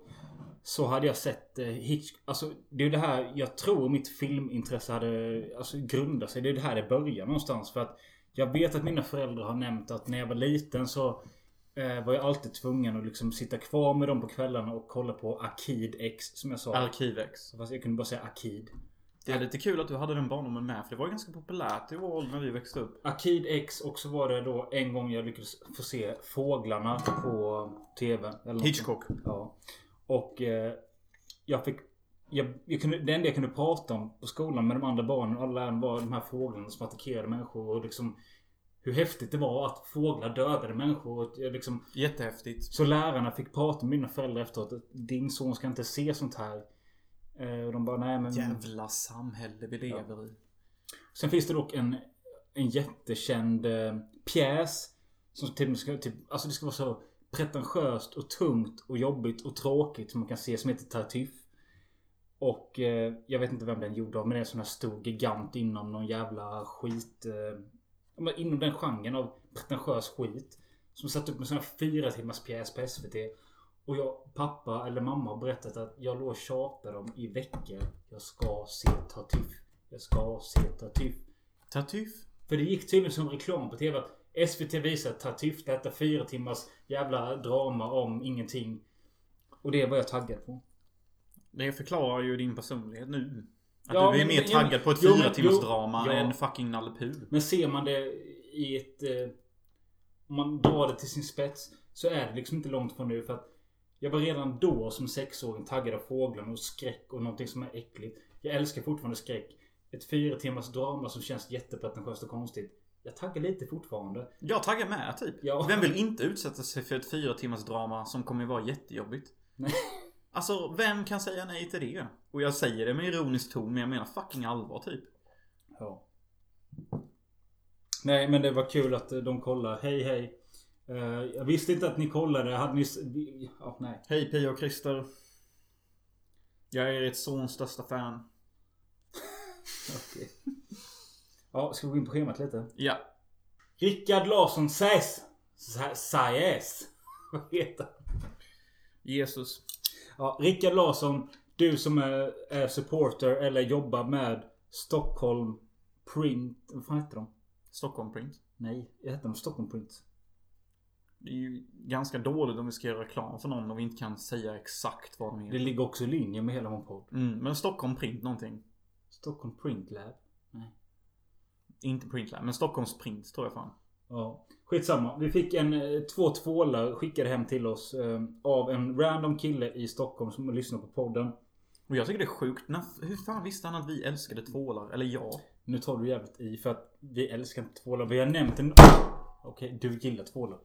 Så hade jag sett eh, Hitch... Alltså det är det här jag tror mitt filmintresse hade alltså, grundat sig. Det är det här det börjar någonstans. För att jag vet att mina föräldrar har nämnt att när jag var liten så eh, var jag alltid tvungen att liksom sitta kvar med dem på kvällarna och kolla på Akid X som jag sa. Arkivex. Fast jag kunde bara säga Akid. Det är lite kul att du hade den barndomen med. För det var ganska populärt i vår ålder när vi växte upp. Akid X och så var det då en gång jag lyckades få se Fåglarna på TV. Hitchcock. Ja. Och eh, jag fick... Jag, jag kunde, det enda jag kunde prata om på skolan med de andra barnen, alla lärarna var de här fåglarna som attackerade människor och liksom hur häftigt det var att fåglar dödade människor. Och liksom, Jättehäftigt. så lärarna fick prata med mina föräldrar efteråt. att Din son ska inte se sånt här. Eh, och de bara nej men... Jävla samhälle vi lever i. Sen finns det dock en, en jättekänd eh, pjäs. Som och med ska, typ, alltså det ska vara så pretentiöst och tungt och jobbigt och tråkigt som man kan se som heter Tartuffe. Och eh, jag vet inte vem den gjorde av men det är en sån här stor gigant inom någon jävla skit. Eh, inom den genren av pretentiös skit. Som satt upp en sån här fyra timmars pjäs på SVT. Och jag, pappa eller mamma har berättat att jag låg och tjatade dem i veckor. Jag ska se Tartuffe. Jag ska se Tartuffe. Tartuffe. För det gick tydligen som reklam på TV att SVT visar Tartuffe. Detta fyra timmars jävla drama om ingenting. Och det var jag taggad på. Det förklarar ju din personlighet nu. Att Ja, du är mer taggad på ett jo, fyra timmars jo, drama ja. än fucking Nalle Puh. Men ser man det i ett... Eh, om man drar det till sin spets. Så är det liksom inte långt från nu för att jag var redan då som sexåring taggad av fåglarna och skräck och någonting som är äckligt. Jag älskar fortfarande skräck. Ett fyra timmars drama som känns jättepretentiöst och konstigt. Jag taggar lite fortfarande. Jag taggar med typ. Ja. Vem vill inte utsätta sig för ett fyra timmars drama som kommer vara jättejobbigt? Nej. Alltså, vem kan säga nej till det? Och jag säger det med ironisk ton, men jag menar fucking allvar typ. Ja. Nej men det var kul att eh, de kollade. Hej hej. Eh, jag visste inte att ni kollade. Hade ni... Ja, nej. Hej Pia och Christer. Jag är ert sons största fan. Okej. Ja, ska vi gå in på schemat lite? Ja. Rickard Larsson sägs. Sä- Sägs. Vad heter han? Jesus. Ja, Rickard Larsson. Du som är, är supporter eller jobbar med Stockholm Print. Vad fan heter de? Stockholm Print. Nej, jag heter de Stockholm Print. Det är ju ganska dåligt om vi ska göra reklam för någon och vi inte kan säga exakt vad de Det heter. ligger också i linje med hela vår podd. Mm, men Stockholm Print någonting. Stockholm Print Lab. Inte Printlab, men Stockholms Print tror jag fan. Ja. Skitsamma. Vi fick en, eh, två tvålar skickade hem till oss eh, av en random kille i Stockholm som lyssnar på podden. Och jag tycker det är sjukt. Hur fan visste han att vi älskade tvålar? Eller jag? Nu tar du jävligt i för att vi älskar inte tvålar. Vi har nämnt en... Okej, du gillar tvålar.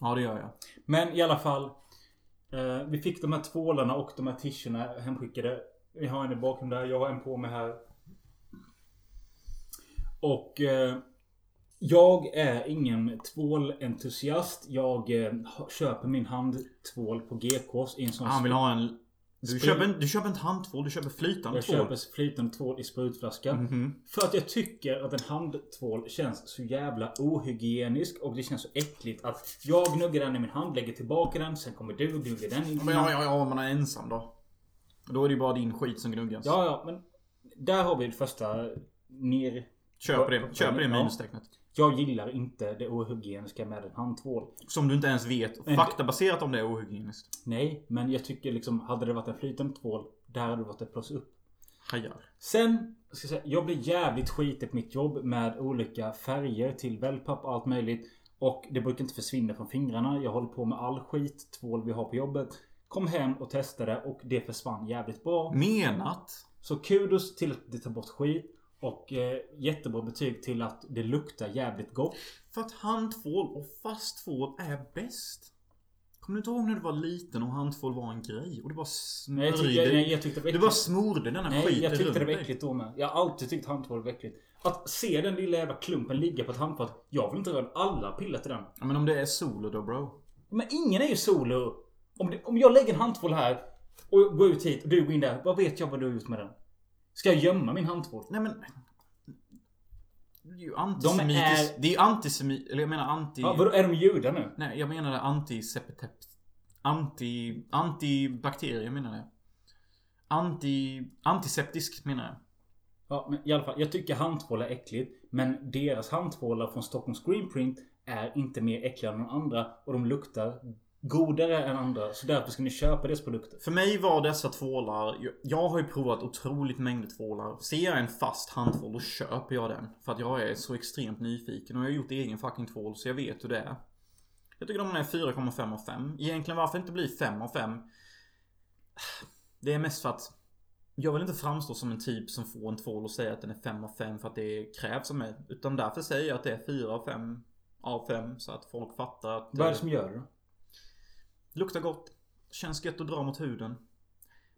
Ja, det gör jag. Men i alla fall. Eh, vi fick de här tvålarna och de här tischerna hemskickade. Vi har en i bakgrunden där. Jag har en på mig här. Och eh, jag är ingen tvålentusiast. Jag eh, köper min handtvål på GKs i en sån Han vill ha en... Du köper, en- du köper inte handtvål, du köper flytande Jag tvål. köper flytande tvål i sprutflaska. Mhm. För att jag tycker att en handtvål känns så jävla ohygienisk och det känns så äckligt att jag gnuggar den i min hand, lägger tillbaka den, sen kommer du och gnuggar den i Men ja, ja, ja, man är ensam då. Då är det ju bara din skit som gnuggas. Ja, ja, men där har vi det första ner... Köper det. Köper Ja. minustecknet. Jag gillar inte det ohygieniska med en handtvål. Som du inte ens vet faktabaserat om det är ohygieniskt. Nej, men jag tycker liksom, hade det varit en flytande tvål, där hade det varit ett plus upp. Hajar. Sen, ska jag säga, jag blir jävligt skitig på mitt jobb med olika färger till wellpapp och allt möjligt. Och det brukar inte försvinna från fingrarna. Jag håller på med all skit, tvål vi har på jobbet. Kom hem och testade och det försvann jävligt bra. Menat? Så kudos till att det tar bort skit. Och eh, jättebra betyg till att det luktar jävligt gott. För att handtvål och fast tvål är bäst. Kommer du inte ihåg när du var liten och handtvål var en grej? Och du bara Nej, jag, smörjde... tyckte, nej, jag tyckte det var du bara smorde denna Nej, skiten jag tyckte det var äckligt då med. Jag har alltid tyckt handtvål var äckligt. Att se den lilla jävla klumpen ligga på ett handfat. Jag vill inte röra alla piller till den. Ja, men om det är solo då bro. Men ingen är ju solo. Om, det, om jag lägger en handtvål här och går ut hit och du går in där. Vad vet jag vad du har gjort med den? Ska jag gömma min handtvål? Nej men... Det är ju antisemitiskt. är- Det är ju antisemit... Eller jag menar anti... Ja, vadå, är de judar nu? Nej, jag menar antisepetep... Anti... Antibakterier menar jag. Anti... Antiseptisk menar jag. Ja, men i alla fall. Jag tycker handtvål är äckligt. Men deras handtvålar från Stockholm Screenprint är inte mer äckliga än de andra. Och de luktar godare än andra. Så därför ska ni köpa deras produkter. För mig var dessa tvålar, jag- har ju provat otroligt mängder tvålar. Ser jag en fast handtvål då köper jag den. För att jag är så extremt nyfiken och jag har gjort egen fucking tvål så jag vet hur det är. Jag tycker de är 4,5 av 5. Egentligen varför inte bli 5 av 5? Det är mest för att jag vill inte framstå som en typ som får en tvål och säger att den är 5 av 5 för att det krävs av mig. Utan därför säger jag att det är 4 av 5 av 5 så att folk fattar att Vad är det som gör det? Luktar gott. Känns gött att dra mot huden.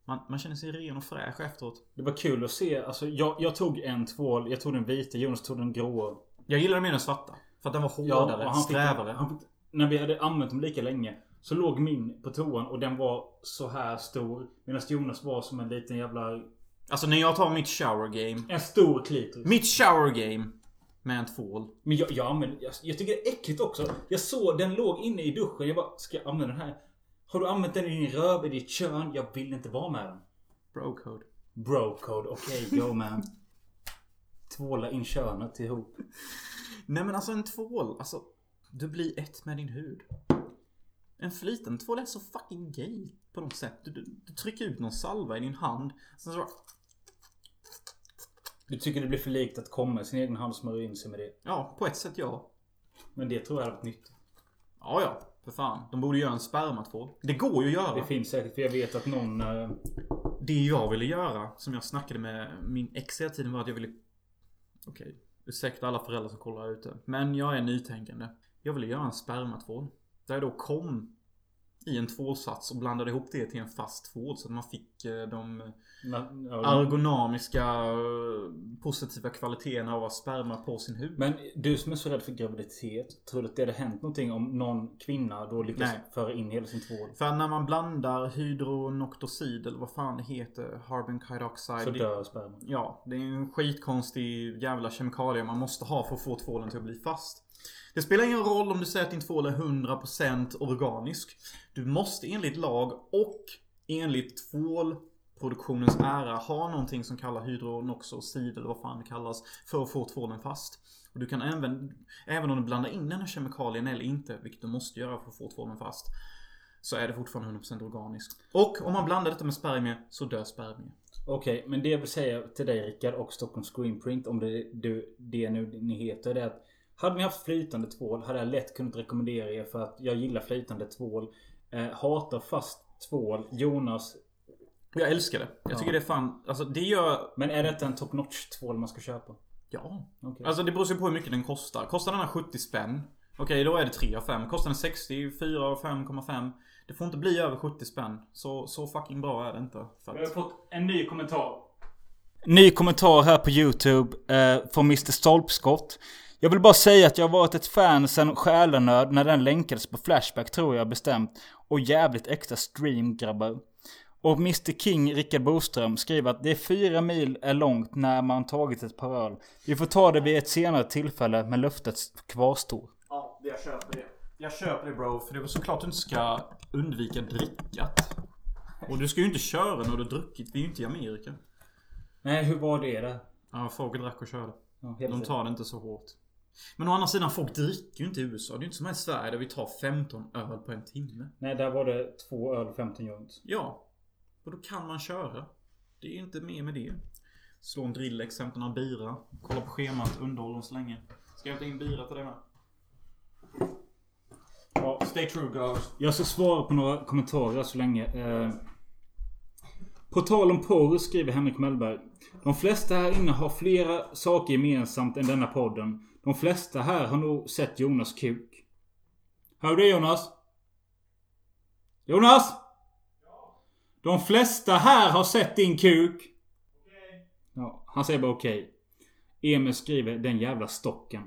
Man, man känner sig ren och fräsch efteråt. Det var kul att se. Alltså, jag, jag tog en tvål. Jag tog den vita. Jonas tog den gråa. Jag gillar mer den svarta. För att den var Ja, hårdare, och han fick, strävare. han fick, när vi hade använt dem lika länge. Så låg min på toan och den var så här stor. Medan Jonas var som en liten jävla... Alltså när jag tar mitt shower game. En stor klitoris. Mitt shower game. Med en tvål. Men jag, jag använder... Jag, jag tycker det är äckligt också. Jag såg den låg inne i duschen. Jag bara, ska jag använda den här? Har du använt den i din röv, i ditt kön? Jag vill inte vara med den. Bro code. Bro code, okej, go man. Tvåla in könet ihop. Nej men alltså en tvål. Alltså. Du blir ett med din hud. En flytande tvål är så fucking gay. På något sätt. Du, du, du trycker ut någon salva i din hand. Sen så bara, Du tycker det blir för likt att komma i sin egen hand och smörja in sig med det. Ja, på ett sätt ja. Men det tror jag hade varit nytt. Ja, ja. För fan. De borde göra en spermatvål. Det går ju att göra. Det finns säkert, för jag vet att någon... eh, Det jag ville göra, som jag snackade med min ex hela tiden var att jag ville... Okej, ursäkta alla föräldrar som kollar här ute. Men jag är nytänkande. Jag ville göra en spermatvål. Där jag då kom i en tvålsats och blandade ihop det till en fast tvål så att man fick eh, de ergonomiska eh, positiva kvaliteterna av att sperma på sin hud. Men du som är så rädd för graviditet. Tror du att det hade hänt någonting om någon kvinna då lyckas Nej. föra in hela sin tvål? För när man blandar hydronoctosid eller vad fan det heter, carbon dioxide. Så dör sperman. Ja, det är en skitkonstig jävla kemikalie man måste ha för att få tvålen till att bli fast. Det spelar ingen roll om du säger att din tvål är 100% organisk. Du måste enligt lag och enligt tvålproduktionens ära ha någonting som kallas hydronoxosid eller vad fan det kallas för att få tvålen fast. Och du kan även, även om du blandar in den här kemikalien eller inte, vilket du måste göra för att få tvålen fast. Så är det fortfarande 100% organiskt. Och om man blandar detta med spermier så dör spermier. Okej, men det jag vill säga till dig Rickard och Stockholm Screenprint om det, du, det nu ni heter det är att hade ni haft flytande tvål hade jag lätt kunnat rekommendera er för att jag gillar flytande tvål. Eh, hatar fast tvål. Jonas. Jag älskar det. Jag tycker Ja. det är fan, alltså det gör... Men är detta en top notch tvål man ska köpa? Ja. Okej. Alltså det beror ju på hur mycket den kostar. Kostar den här 70 spänn. Okej, då är det 3 av 5. Kostar den 60, 4 av 5,5. Det får inte bli över 70 spänn. Så, så fucking bra är det inte. För Vi har att, fått en ny kommentar. Ny kommentar här på YouTube eh, från Mr Stolpskott. Jag vill bara säga att jag har varit ett fan sen Själanöd när den länkades på Flashback tror jag bestämt. Och jävligt äkta stream grabbar. Och Mr King Rickard Boström skriver att det är fyra mil är långt när man tagit ett par öl. Vi får ta det vid ett senare tillfälle men löftet kvarstår. ja, jag köper det. Jag köper det bro. För det är såklart du inte ska undvika drickat. Och du ska ju inte köra när du druckit. Vi är ju inte i Amerika. Nej, hur var det där? Ja, folk drack och körde. Ja, De tar det inte så hårt. Men å andra sidan, folk dricker ju inte i USA. Det är ju inte som här i Sverige där vi tar 15 öl på en timme. Nej, där var det två öl och 15 joints. Ja. Och då kan man köra. Det är ju inte mer med det. Slå en drillex, hämta några bira. Kolla på schemat, underhåll dem så länge. Ska jag hämta in bira till dig med? Ja, Stay true guys. Jag ska svara på några kommentarer så länge. Eh, på tal om porr skriver Henrik Mellberg. De flesta här inne har flera saker gemensamt än denna podden. De flesta här har nog sett Jonas kuk. Hör du det Jonas? Jonas? De flesta här har sett din kuk. Ja, han säger bara okej. Emil skriver den jävla stocken.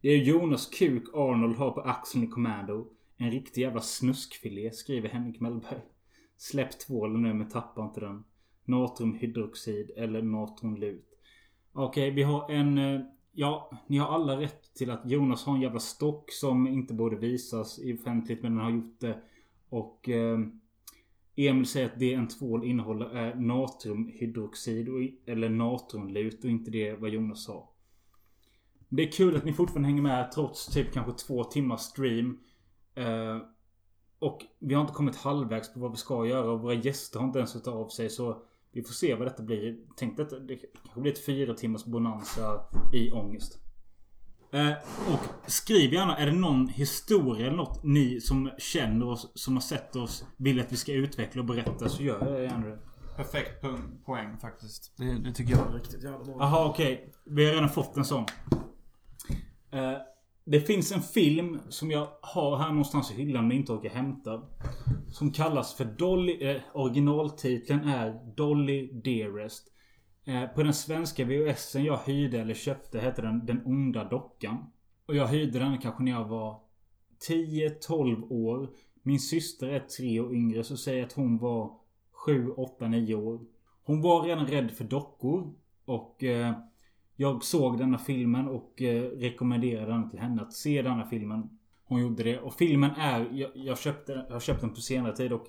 Det är Jonas kuk Arnold har på axeln i Commando. En riktig jävla snuskfilé, skriver Henrik Mellberg. Släpp tvålen nu men tappa inte den. Natriumhydroxid eller natriumlut. Okej, vi har en... Ja, ni har alla rätt till att Jonas har en jävla stock som inte borde visas i offentligt men den har gjort det Och eh, Emil säger att det en tvål innehåller är natriumhydroxid och, eller natriumlut och inte det vad Jonas sa. Det är kul att ni fortfarande hänger med trots typ kanske två timmars stream. Eh, och vi har inte kommit halvvägs på vad vi ska göra och våra gäster har inte ens hört av sig så vi får se vad detta blir. Tänk att det kanske blir ett fyra timmars bonanza i ångest. Eh, och skriv gärna, är det någon historia eller något ni som känner oss, som har sett oss, vill att vi ska utveckla och berätta så gör jag gärna det. Perfekt po- poäng faktiskt. Det, det tycker jag är riktigt jävla bra. Jaha okej. Vi har redan fått en sån. Eh, det finns en film som jag har här någonstans i hyllan men inte orkar hämta. Som kallas för Dolly... Eh, originaltiteln är Dolly Dearest. Eh, på den svenska VHSen jag hyrde eller köpte hette den Den onda dockan. Och jag hyrde den kanske när jag var 10-12 år. Min syster är tre år yngre så säger att hon var 7, 8, 9 år. Hon var redan rädd för dockor. Och eh, jag såg denna filmen och eh, rekommenderade den till henne att se denna filmen. Hon gjorde det. Och filmen är... Jag, jag, köpte, jag har köpt den på senare tid och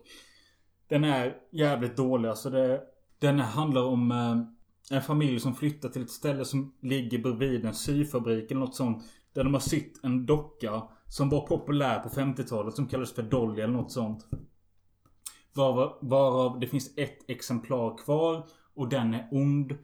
den är jävligt dålig. Alltså det, den handlar om eh, en familj som flyttar till ett ställe som ligger bredvid en syfabrik eller något sånt. Där de har sytt en docka som var populär på 50-talet som kallades för Dolly eller något sånt. Varav, varav det finns ett exemplar kvar och den är ond.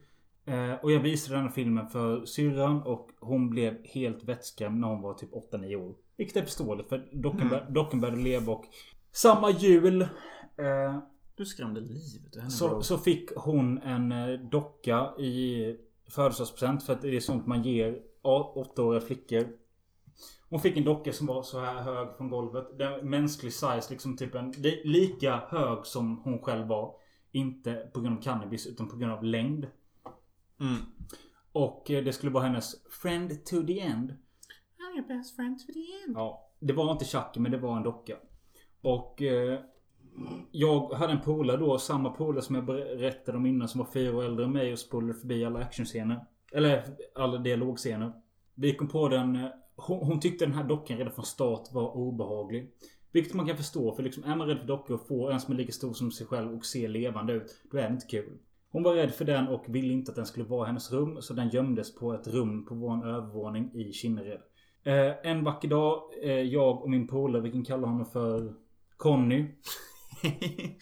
Eh, och jag visade den här filmen för syrran och hon blev helt vettskrämd när hon var typ 8-9 år. Vilket är förståeligt för dockan, bör, dockan började leva och samma jul eh, Du skrämde livet ur henne så, så fick hon en eh, docka i födelsedagspresent för att det är sånt man ger å- åttaåriga flickor. Hon fick en docka som var så här hög från golvet. Den mänsklig size liksom typ en li, lika hög som hon själv var. Inte på grund av cannabis utan på grund av längd. Mm. Och eh, det skulle vara hennes friend to the end. I'm your best friend to the end. Ja. Det var inte Chucky men det var en docka. Och eh, jag hade en polare då, samma polare som jag berättade om innan som var fyra år äldre än mig och spolade förbi alla actionscener. Eller alla dialogscener. Vi kom på den... eh, Hon, hon tyckte den här dockan redan från start var obehaglig. Vilket man kan förstå för liksom är man rädd för dockor och får en som är lika stor som sig själv och ser levande ut. Då är det inte kul. Hon var rädd för den och ville inte att den skulle vara i hennes rum. Så den gömdes på ett rum på vår övervåning i Kinnared. Eh, en vacker dag, eh, jag och min polare, vi kan kalla honom för Conny.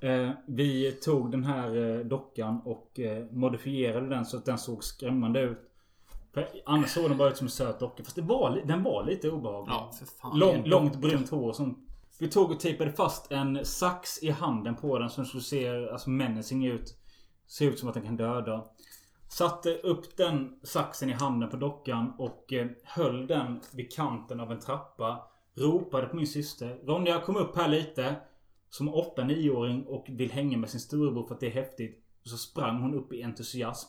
Eh, vi tog den här eh, dockan och eh, modifierade den så att den såg skrämmande ut. För annars såg den bara ut som en söt docka. Fast det var, den var lite obehaglig. Ja, för fan. Lång, långt brunt hår som... Vi tog och tejpade fast en sax i handen på den som skulle se alltså menacing ut. Ser ut som att den kan döda. Satte upp den saxen i handen på dockan och eh, höll den vid kanten av en trappa. Ropade på min syster. Ronja kom upp här lite. Som 8-9-åring och vill hänga med sin storebror för att det är häftigt. Så sprang hon upp i entusiasm.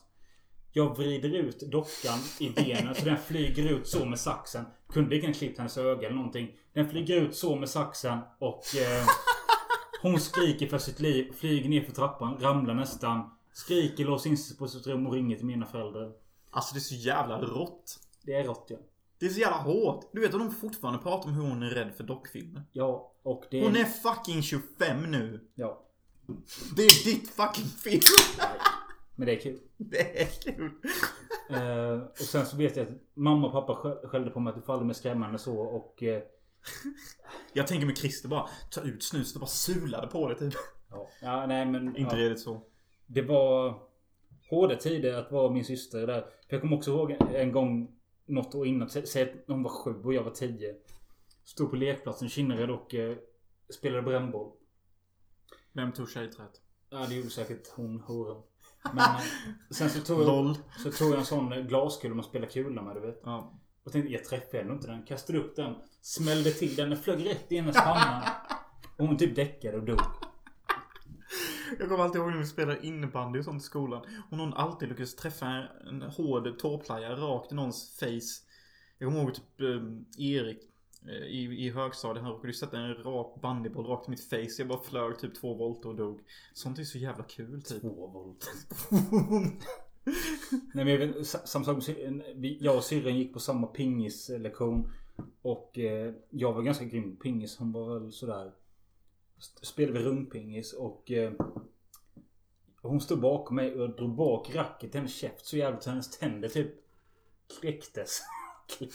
Jag vrider ut dockan i benen så den flyger ut så med saxen. Kunde lika gärna klippt hennes öga eller någonting. Den flyger ut så med saxen och eh, hon skriker för sitt liv. Flyger ner för trappan, ramlar nästan. Skriker, låser in sig på sitt rum och ringer till mina föräldrar. Alltså det är så jävla rått. Det är rått ja. Det är så jävla hårt. Du vet att de fortfarande pratar om hur hon är rädd för dockfilmer. Ja, och det är... Hon är fucking 25 nu. Ja. Det är ditt fucking fel. Men det är kul. Det är kul. Eh, och sen så vet jag att mamma och pappa skä- skällde på mig att du får aldrig mer skrämma henne så och... Eh, Jag tänker med Christer bara ta ut snuset och bara sulade på det typ. ja. ja, nej men... Inte ja. redigt så. Det var hårda tider att vara min syster där. För jag kommer också ihåg en gång något år innan. sä- Säg att hon var sju och jag var tio. Stod på lekplatsen i Kinnared och eh, spelade brännboll. Vem tog tjejträet? Ja det gjorde säkert hon horan. Men eh, sen så tog, jag, så tog jag en sån eh, glaskula man spelar kula med du vet. Ja. Och tänkte jag träffade ändå inte den. Kastade upp den. Smällde till den. Den flög rätt i hennes panna. Och hon typ däckade och dog. Jag kommer alltid ihåg när vi spelade innebandy och sånt i skolan. Och någon alltid lyckades träffa en hård tåplaja rakt i någons face. Jag kommer ihåg typ eh, Erik eh, i, i högstadiet. Han råkade ju sätta en rak bandyboll rakt i mitt face. Jag bara flög typ två volter och dog. Sånt är så jävla kul typ. Två volter. Nej men jag vet, samma sak med Jag och syrran gick på samma pingislektion. Och eh, jag var ganska grym på pingis. Hon var väl sådär spelade vi rundpingis och eh, hon stod bakom mig och jag drog bak racket i hennes käft så jävligt så hennes tänder typ kläcktes.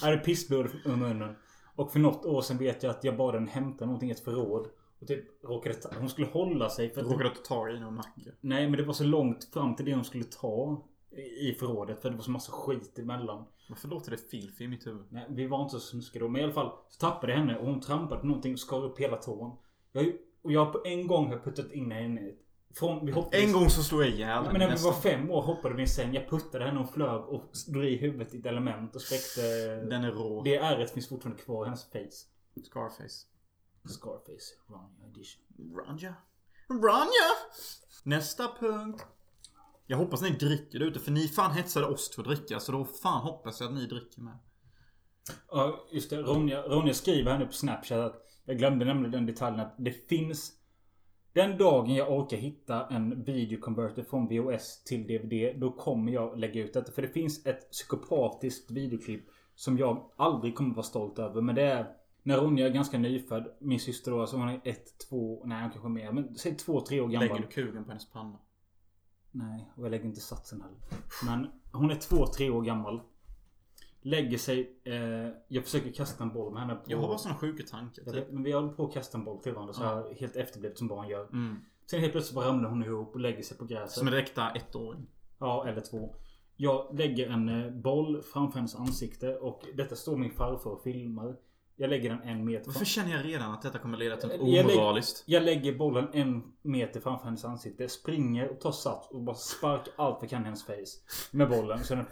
jag hade pissblod ur munnen. Och för något år sedan vet jag att jag bad henne hämta någonting i ett förråd. Och typ råkade ta, Hon skulle hålla sig för att... Råkade ta tag i någon nacke. Nej men det var så långt fram till det hon skulle ta i i förrådet. För det var så massa skit emellan. Varför låter det filfi i mitt huvud? Nej, vi var inte så snuskiga då. Men i alla fall så tappade jag henne och hon trampade på någonting och skar upp hela tån. Jag, har och jag på en gång har puttat in henne i från, vi hoppade, En gång så slog jag ihjäl Men när vi var fem år hoppade vi i en säng. Jag puttade henne och flög och drog i huvudet i ett element och spräckte... Den är rå. Det ärret finns fortfarande kvar i hennes face. Scarface. Scarface. Ronja edition. Ranja. Ranja! Nästa punkt. Jag hoppas ni dricker där ute för ni fan hetsade oss till att dricka så då fan hoppas jag att ni dricker med. Ja, just det. Ronja, Ronja skriver här nu på Snapchat att jag glömde nämligen den detaljen att det finns Den dagen jag orkar hitta en videoconverter från VHS till DVD Då kommer jag lägga ut detta. För det finns ett psykopatiskt videoklipp Som jag aldrig kommer vara stolt över. Men det är när Ronja är ganska nyfödd. Min syster då, alltså hon är ett, två, nej hon kanske är mer. Men säg två, tre år gammal. Lägger du kugen på hennes panna? Nej, och jag lägger inte satsen heller. Men hon är två, tre år gammal. Lägger sig. Eh, jag försöker kasta en boll med henne. På, Jag har bara såna sjuka tankar. jag Typ. vet, men vi håller på att kasta en boll till varandra så här helt efterblivet som barn gör. Mm. Sen helt plötsligt bara ramlar hon ihop och lägger sig på gräset. Som en äkta ettåring. Ja, eller två. Jag lägger en eh, boll framför hennes ansikte och detta står min farfar och filmar. Jag lägger den en meter Varför känner jag redan att detta kommer leda till något Jag lägger- omoraliskt? Jag lägger bollen en meter framför hennes ansikte. Springer och tar sats och bara sparkar allt jag kan i hennes face. Med bollen. Så, den...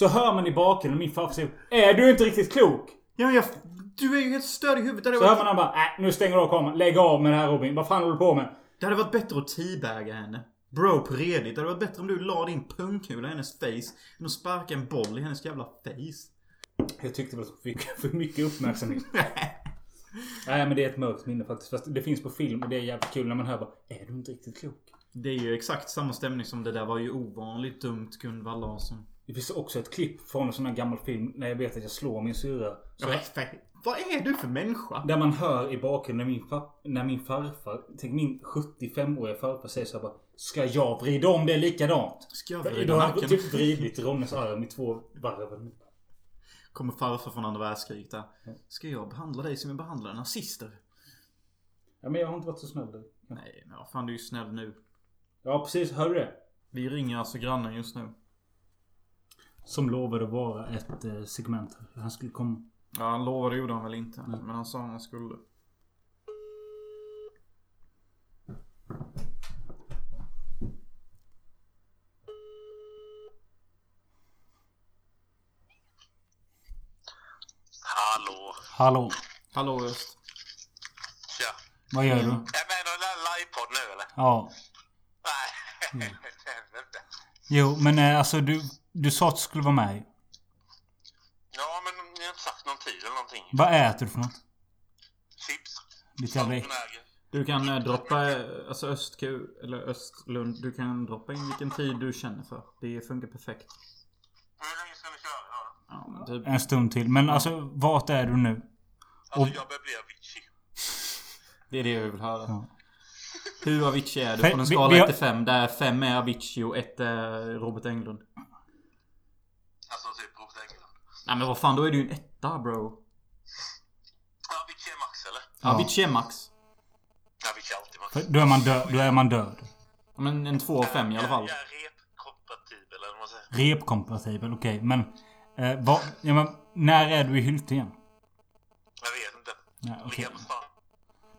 så hör man i bakgrunden min farfar säger Är du inte riktigt klok? Ja, jag... Du är ju helt störd i huvudet. Det Så hör man han bara äh, nu stänger du av kameran. Lägg av med det här Robin. Vad fan håller du på med? det hade varit bättre att teabaga henne. Bro, på redigt. Det hade varit bättre om du la din pungkula i hennes face. Än att sparka en boll i hennes jävla face. Jag tyckte väl att jag fick för mycket uppmärksamhet. Nej men det är ett mörkt minne faktiskt. Fast det finns på film och det är jävligt kul när man hör bara Är du inte riktigt klok? Det är ju exakt samma stämning som det där var ju ovanligt dumt Gunvald Larsson. Det finns också ett klipp från en sån här gammal film när jag vet att jag slår min syrra. Vad är du för människa? Där man hör i bakgrunden när min, fa- när min farfar, tänk min 75-åriga farfar säger så här bara Ska jag vrida om det likadant? Ska jag Då vrida har han nacken? typ vridit Ronnes arm i två varv. Kommer farfar från andra världskriget där. Ska jag behandla dig som jag behandlar nazister? Ja men jag har inte varit så snäll där. Nej, men vad fan du är ju snäll nu. Ja precis, hör du det? Vi ringer alltså grannen just nu. Som lovade att vara ett eh, segment. Han skulle komma. Ja, han lovade gjorde han väl inte. Men han sa han skulle. Hallå. Hallå. Hallå Öst. Tja. Vad gör du? Är jag med i någon där livepodd nu eller? Ja. Nej. Mm. Jo men eh, alltså du, du sa att du skulle vara med. ja, men ni har inte sagt någon tid eller någonting. Vad äter du för något? Chips. Ditt jävla. Du kan eh, droppa, eh, alltså Östku, eller Östlund. Du kan droppa in vilken tid du känner för. Det funkar perfekt. Hur länge ska ni köra då? Ja, men typ. En stund till. Men alltså vart är du nu? Alltså Och- jag börjar bli Avicii. Det är det jag vill höra. Ja. Hur Avicii är du? Fe- Från en vi- skala vi har- 1 till 5. Där 5 är Avicii och 1 är Robert Englund. Alltså typ Robert Englund. Nej men vad fan, då är du ju en etta bro. Ja, Avicii är max eller? Ja. Avicii är max. Avicii är alltid max. För då är man död. Då är man död. Ja, Men en 2 av 5 i alla fall. Jag är repkompatibel eller vad man säger. Repkompatibel, okej. Men, eh, vad, ja, men när är du i Hylte igen? Jag vet inte. Ja, okej. Ligga på stan.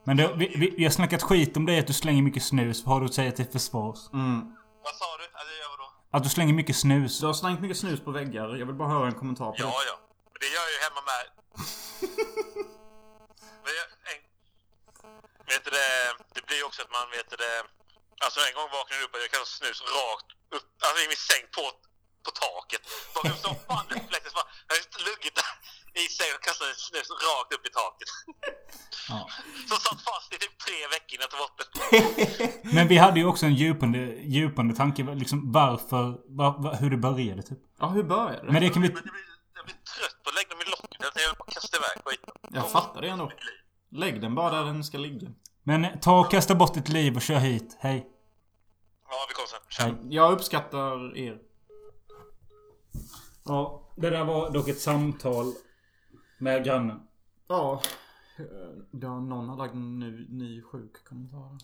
Men du, vi, vi, vi har snackat skit om dig att du slänger mycket snus. Vad har du att säga till försvars? Mm. Vad sa du? Att du slänger mycket snus. Du har slängt mycket snus på väggar. Jag vill bara höra en kommentar på Ja, det. ja. Det gör jag ju hemma med. Men jag, en, vet du det, det blir ju också att man vet du det. Alltså en gång vaknade jag upp och jag kastade snus rakt upp, alltså i min säng på, på taket. Vaknade upp så fan reflexen bara, jag har just luggit där i sängen och kastade snus rakt upp i taket. Ja. Så satt fast i typ tre veckor innan jag tog bort det. Men vi hade ju också en djupande, djupande tanke. Liksom varför, var, var, hur det började typ. Ja, hur började det? Men det kan vi... Jag blir, jag blir trött på att lägga dem i locket. Jag vill bara kasta iväg skiten. Jag fattar det ändå. Lägg den bara där den ska ligga. Men ta och kasta bort ditt liv och kör hit. Hej. Ja, vi kommer sen. Hej. Jag uppskattar er. Ja, det där var dock ett samtal med grannen. Ja. eh, Ja, någon har lagt en ny, ny sjuk kommentar.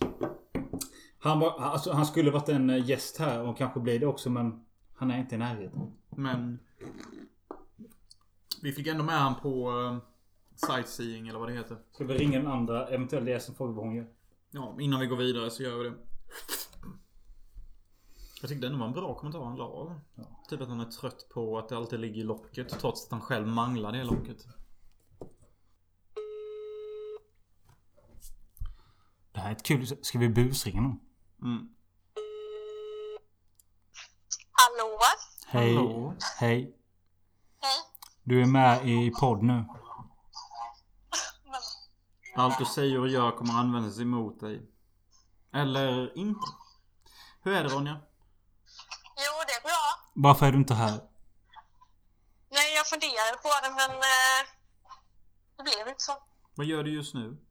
Han, var, alltså, han skulle varit en eh, gäst här och kanske blir det också men han är inte i närheten. Men... Vi fick ändå med han på uh, sightseeing eller vad det heter. Ska vi ringa den andra eventuella gästen och fråga vad hon gör? Ja, innan vi går vidare så gör vi det. Jag tyckte ändå var en bra kommentar han la. Ja. Typ att han är trött på att det alltid ligger i locket trots att han själv manglar det locket. Det här är ett kul... Ska vi busringa någon? Mm. Hallå? Hej. Hallå? Hej. Hej. Du är med i podd nu. Allt du säger och gör kommer användas emot dig. Eller inte. Hur är det Ronja? jo, det är bra. Varför är du inte här? Nej, jag funderade på det, men eh, det blev inte så. Vad gör du just nu?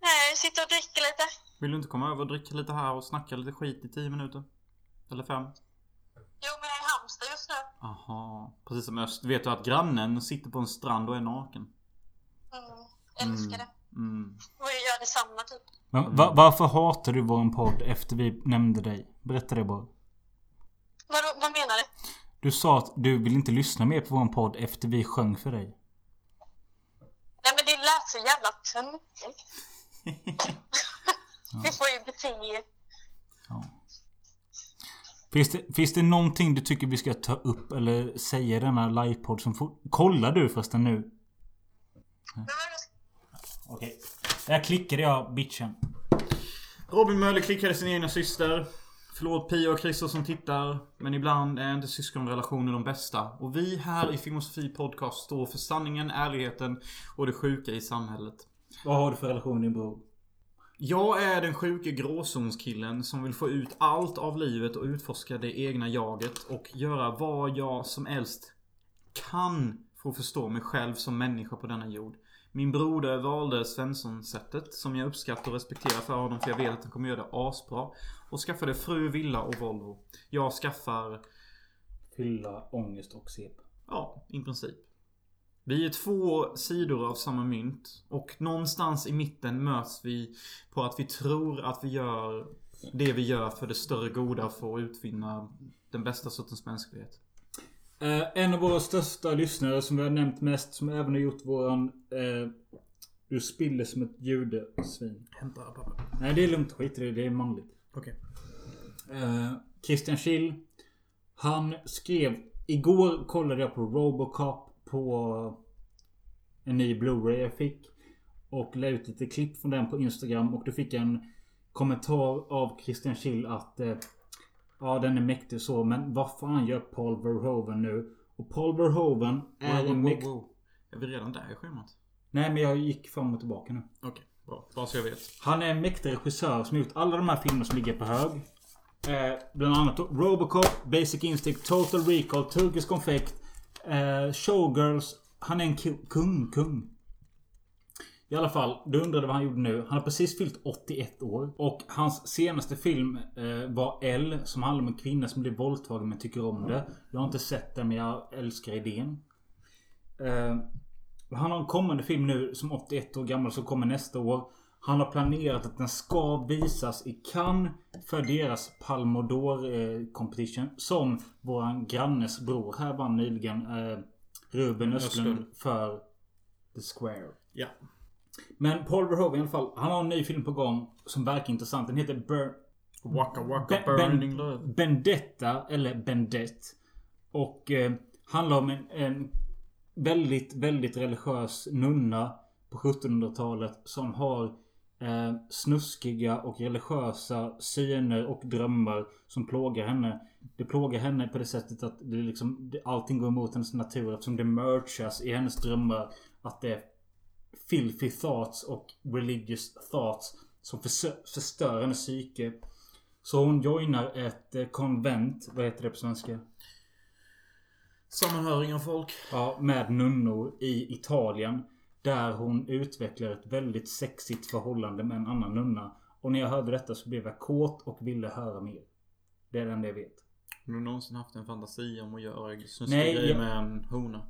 Nej, sitter och dricker lite. Vill du inte komma över och dricka lite här och snacka lite skit i 10 minuter? Eller fem? Jo, men jag är i Halmstad just nu. Aha. Precis som Öst. Vet du att grannen sitter på en strand och är naken? Mm, älskar det. Mm. Och jag gör detsamma typ. Men, va, varför hatar du vår podd efter vi nämnde dig? Berätta det bara. Vad, vad menar du? Du sa att du vill inte lyssna mer på vår podd efter vi sjöng för dig. Nej, men det lät så jävla töntigt. Vi får ju bete Ja. Finns det, finns det någonting du tycker vi ska ta upp eller säga i denna livepodd som får... Kollar du förresten nu? Vad- Okej. Där klickade jag bitchen. Robin Möller klickade sin egna syster. Förlåt Pia och Christer som tittar. Men ibland är inte syskonrelationer de bästa. Och vi här i Filmosofi Podcast står för sanningen, ärligheten och det sjuka i samhället. Vad har du för relation med din bror? Jag är den sjuke gråzonskillen som vill få ut allt av livet och utforska det egna jaget och göra vad jag som helst kan för att förstå mig själv som människa på denna jord. Min broder valde Svensson-sättet som jag uppskattar och respekterar för honom för jag vet att han kommer göra det asbra. Och skaffade fru, villa och Volvo. Jag skaffar, Fylla, ångest och CP. ja, i princip. Vi är två sidor av samma mynt. Och någonstans i mitten möts vi på att vi tror att vi gör det vi gör för det större goda för att utvinna den bästa sortens mänsklighet. Eh, en av våra största lyssnare som vi har nämnt mest, som även har gjort våran... Eh, du spiller som ett judesvin. Hämta pappa. Nej, det är lugnt. Skit i det. Det är manligt. Okej. Eh, Christian Schill. Han skrev... Igår kollade jag på Robocop på en ny Blu-ray jag fick. Och la ut lite klipp från den på Instagram. Och då fick jag en kommentar av Christian Schill att... Eh, ja, den är mäktig så. Men vad fan gör Paul Verhoeven nu? Och Paul Verhoeven är Wow, wow, en mäktig... wow. Är vi redan där i schemat? Nej, men jag gick fram och tillbaka nu. Okej, bra. Bara så jag vet. Han är en mäktig regissör som gjort alla de här filmerna som ligger på hög. Eh, bland annat Robocop, Basic Instinct, Total Recall, Turkish Confect, eh, Showgirls. Han är en kung, kung. I alla fall, du undrade vad han gjorde nu. Han har precis fyllt 81 år. Och hans senaste film eh, var L. Som handlar om en kvinna som blir våldtagen men tycker om det. Jag har inte sett den men jag älskar idén. Eh, han har en kommande film nu som 81 år gammal som kommer nästa år. Han har planerat att den ska visas i Cannes för deras Palme d'Or eh, competition. Som våran grannes bror här vann nyligen. Eh, Ruben Östlund för The Square. Ja. Men Paul Verhoeven i alla fall. Han har en ny film på gång som verkar intressant. Den heter Bur- Waka waka Ben- burning love. Vendetta eller Bendett. Och eh, handlar om en, en väldigt, väldigt religiös nunna på 1700-talet som har eh, snuskiga och religiösa syner och drömmar som plågar henne. Det plågar henne på det sättet att det liksom, allting går emot hennes natur eftersom det merchas i hennes drömmar. Att det är filthy thoughts och religious thoughts som förstör hennes psyke. Så hon joinar ett eh, konvent, vad heter det på svenska? Sammanhöring av folk. Ja, med nunnor i Italien. Där hon utvecklar ett väldigt sexigt förhållande med en annan nunna. Och när jag hörde detta så blev jag kåt och ville höra mer. Det är det enda jag vet. Har du någonsin haft en fantasi om att göra snuskiga grejer jag- med en hona?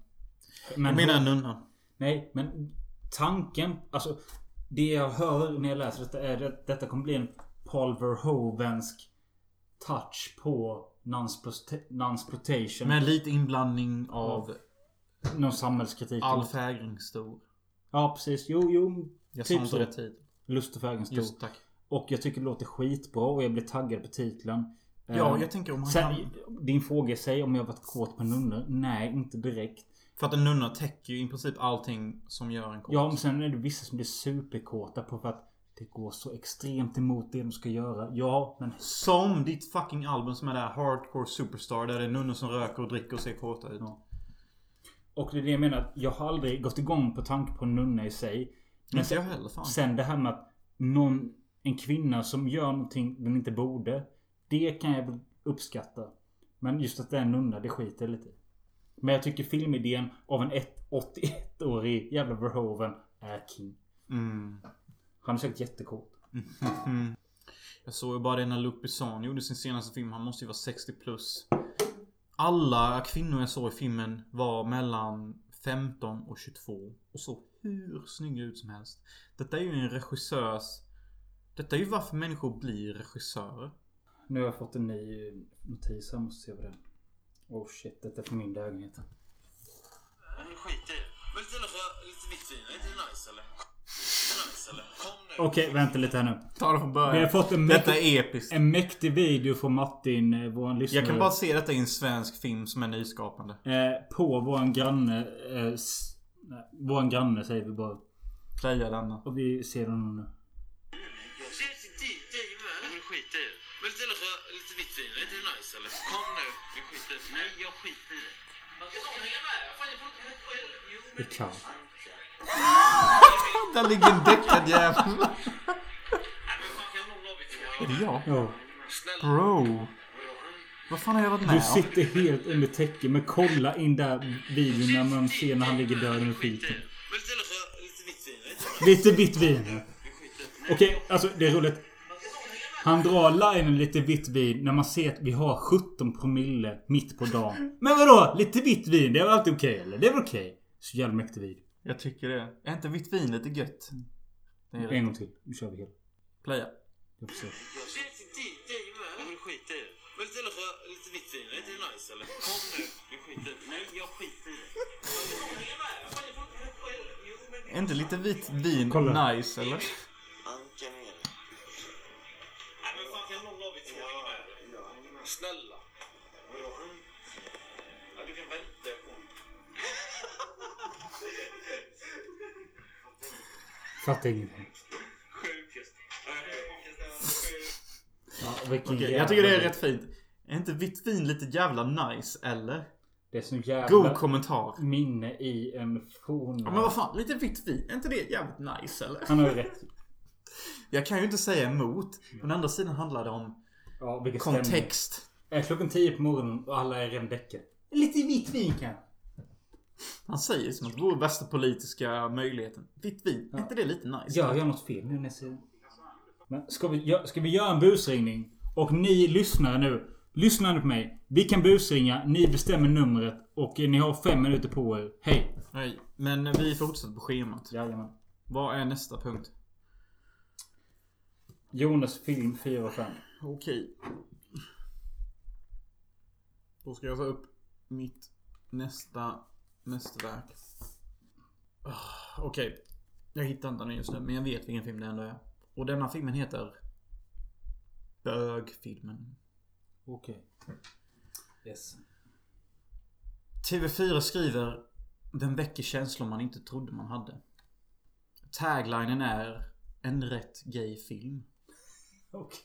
Men Jag menar en nunna. Nej, men tanken, alltså det jag hör när jag läser detta är att detta kommer bli en Paul Verhoevensk touch på nonsploitation. Med lite inblandning av Någon samhällskritik. Alf Hägring stor. Ja, precis. Jo, jo. Jag Typ sa inte rätt tid. Lust och färgen stor. Just tack. Och jag tycker det låter skitbra och jag blir taggad på titeln. Ja, Eh, jag tänker om han Sen, kan... din fråga sig om jag varit kåt på nunnor? Nej, inte direkt. För att en nunna täcker ju i princip allting som gör en kåt. Ja, men sen är det vissa som blir superkåta på för att det går så extremt emot det de ska göra. Ja, men Som ditt fucking album som är där Hardcore Superstar. Där det är nunnor som röker och dricker och ser kåta ut. Ja. Och det är det jag menar. Jag har aldrig gått igång på tanke på en nunna i sig. Men Inte jag heller fan. sen det här med att någon, en kvinna som gör någonting den inte borde. Det kan jag uppskatta. Men just att det är en nunna, det skiter jag lite i. Men jag tycker filmidén av en ett- 81-årig jävla Verhoeven är king. Mm. Han är säkert jättekort. Mm. Jag såg ju bara det när Luc Besson gjorde sin senaste film. Han måste ju vara 60 plus. Alla kvinnor jag såg i filmen var mellan 15 och 22. Och så hur snygga ut som helst. Detta är ju en regissörs... Detta är ju varför människor blir regissörer. Nu har jag fått en ny notis här. Måste se vad det är. Oh shit, detta är för min lägenhet. Skit i det. Lite vitt vin, är inte det nice eller? Okej, vänta lite här nu. Ta det från början. Vi har fått en Detta mäktig, är episkt. en mäktig video från Martin, eh, våran lyssnare. Jag kan bara se detta i en svensk film som är nyskapande. Eh, på våran granne. Eh, våran granne säger vi bara. Playa denna. Och vi ser den nu. Men skit i det. Men istället för lite vitt vin, är det nice eller? Kom nu. Vi skiter i det. Nej, jag skiter i det. Det är kallt. Där ligger en däckad jävel. Är det jag? Ja. Bro. Vad fan har jag varit med Du sitter helt under täcket. Men kolla in där videon när man ser när han ligger död under skiten. Lite vitt vin. Okej, alltså det är roligt. Han drar linen lite vitt vin när man ser att vi har 17 promille mitt på dagen. Men vadå? Lite vitt vin, det är väl alltid okej eller? Det är väl okej? Så jävla mäktig video. Jag tycker det. Är inte vitt vin lite gött? Det är En gång till. Nu kör vi hela. Playa. Jag får se. Säg till dig, dig med. Men skit i det. Men för lite vitt vin, är inte det nice eller? Kom nu. Vi skiter i det. Nej, jag skiter i det. Är inte lite vitt vin Kolla. nice eller? Anka ner. Nej men fan kan någon av er två hänga med? Snälla. Fattar ingenting. Ja, vilken Okej, jävla- jag tycker det är rätt fint. Är inte vitt vin lite jävla nice eller? Det är så jävla God kommentar. minne i en forn... Ja, men vad fan, lite vitt vin. Är inte det jävligt nice eller? Han har ju rätt. Jag kan ju inte säga emot. Men å andra sidan handlar det om Ja, vilken stämning. kontext. Är klockan 10 på morgonen och alla är redan däckade. Lite vitt vin kan. Han säger som att det vore bästa politiska möjligheten. Vitt vin, är inte det lite nice? Gör jag något fel nu det? Men ska vi, ska vi göra en busringning? Och ni lyssnare nu. Lyssna nu på mig. Vi kan busringa. Ni bestämmer numret. Och ni har fem minuter på er. Hej. Nej, men vi fortsätter på schemat. Jajamän. Vad är nästa punkt? Jonas film 4 och 5. Okej. Då ska jag ta upp mitt nästa mästerverk. Ah, Okej. Jag hittar inte den just nu, men jag vet vilken film det ändå är. Och denna filmen heter Bögfilmen. Okej. Yes. TV4 skriver Den väcker känslor man inte trodde man hade. Taglinen är En rätt gay film. Okej.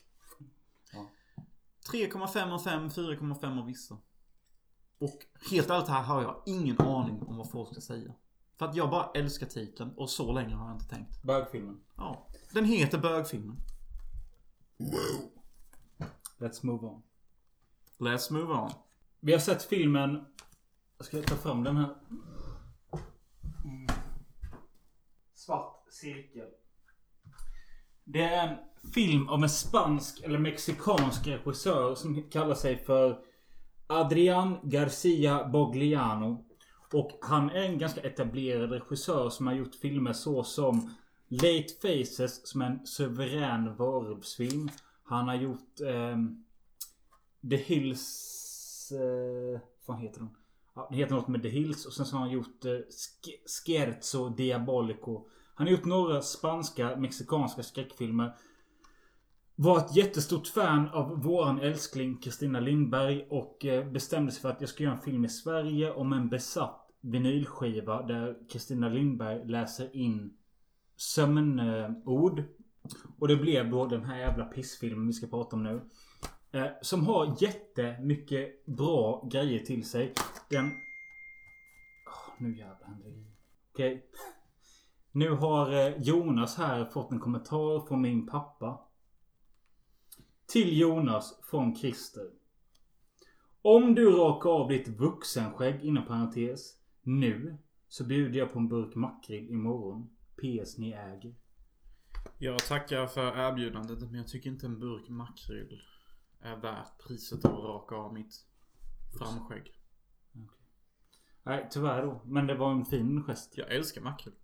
3,5 av 5, 4,5 av vissa. Och helt ärligt här har jag ingen aning om vad folk ska säga. För att jag bara älskar titeln och så länge har jag inte tänkt. Bögfilmen. Ja. Den heter Bögfilmen. Let's move on. Let's move on. Vi har sett filmen... Jag ska ta fram den här. Svart cirkel. Det är en film om en spansk eller mexikansk regissör som kallar sig för Adrian Garcia Bogliano. Och han är en ganska etablerad regissör som har gjort filmer så som Late Faces som är en suverän varulvsfilm. Han har gjort eh, The Hills... Eh, vad heter den? Ja, det heter något med The Hills och sen så har han gjort eh, Scherzo Diabolico. Han har gjort några spanska, mexikanska skräckfilmer. Var ett jättestort fan av våran älskling Kristina Lindberg och eh, bestämde sig för att jag ska göra en film i Sverige om en besatt vinylskiva där Kristina Lindberg läser in sömnord. Och det blev då den här jävla pissfilmen vi ska prata om nu. Eh, som har jättemycket bra grejer till sig. Den... Nu jävlar händer det Okej. Nu har eh, Jonas här fått en kommentar från min pappa. Till Jonas från Christer. Om du rakar av ditt vuxenskägg inom parentes nu så bjuder jag på en burk makrill imorgon. PS ni äger. Jag tackar för erbjudandet men jag tycker inte en burk makrill är värt priset av att raka av mitt framskägg. Nej tyvärr då. Men det var en fin gest. Jag älskar makrill.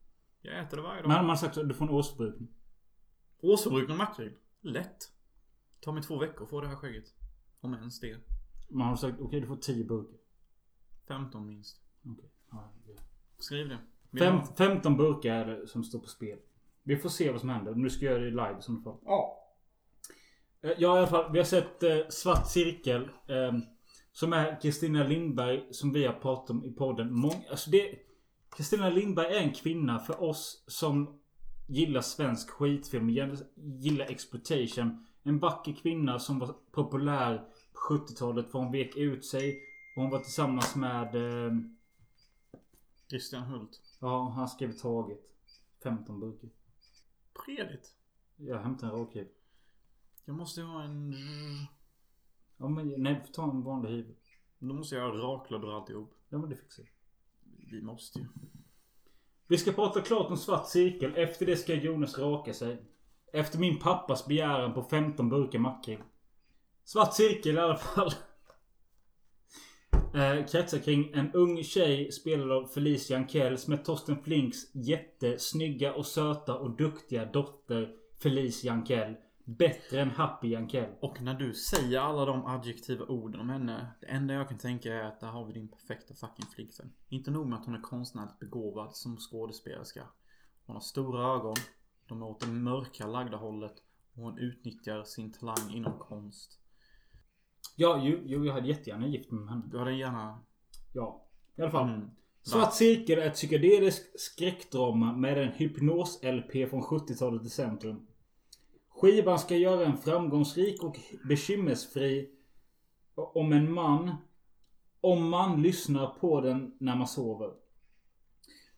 Jag äter det varje dag. Men hade man sagt att du får en årsförbrukning. Årsförbrukning av makrill? Lätt. Tar mig två veckor att få det här skägget. Om ens det. Man har sagt okej du får 10 burkar. 15 minst. Okej. Ja, det- Skriv det. Fem, har- 15 burkar som står på spel. Vi får se vad som händer. Nu ska jag göra det live i sådana fall. Ja. Eh, Ja i alla fall. Vi har sett eh, Svart Cirkel. Eh, som är Kristina Lindberg som vi har pratat om i podden. Mång, alltså det... Kristina Lindberg är en kvinna för oss som gillar svensk skitfilm. gillar- Gillar exploitation. En vacker kvinna som var populär på 70-talet för hon vek ut sig. Och hon var tillsammans med... Eh, Christian Hult. ja, han skrev taget. 15 burkar. Predigt. Jag hämtar en rakhyvel. Jag måste ha en... Ja men nej, ta en vanlig hyvel. Då måste jag ha raklödder och alltihop. Ja men det fixar jag. Vi måste ju. Vi ska prata klart om svart cirkel. Efter det ska Jonas raka sig. Efter min pappas begäran på 15 burkar makrill. Svart cirkel i alla fall. Eh, kretsar kring en ung tjej spelad av Felicia Ankell som är Torsten Flinks jättesnygga och söta och duktiga dotter Felicia Ankell. Bättre än Happy Ankell. Och när du säger alla de adjektiva orden om henne. Det enda jag kan tänka är att där har vi din perfekta fucking flickvän. Inte nog med att hon är konstnärligt begåvad som skådespelerska. Hon har stora ögon. De är åt det mörka lagda hållet. Och hon utnyttjar sin talang inom konst. Ja, jo, jo jag hade jättegärna gift mig med henne. Du hade gärna... Ja. I alla fall. Mm. Svart cirkel är ett psykedeliskt skräckdrama med en hypnos-LP från 70-talet i centrum. Skivan ska göra en framgångsrik och bekymmersfri om en man om man lyssnar på den när man sover.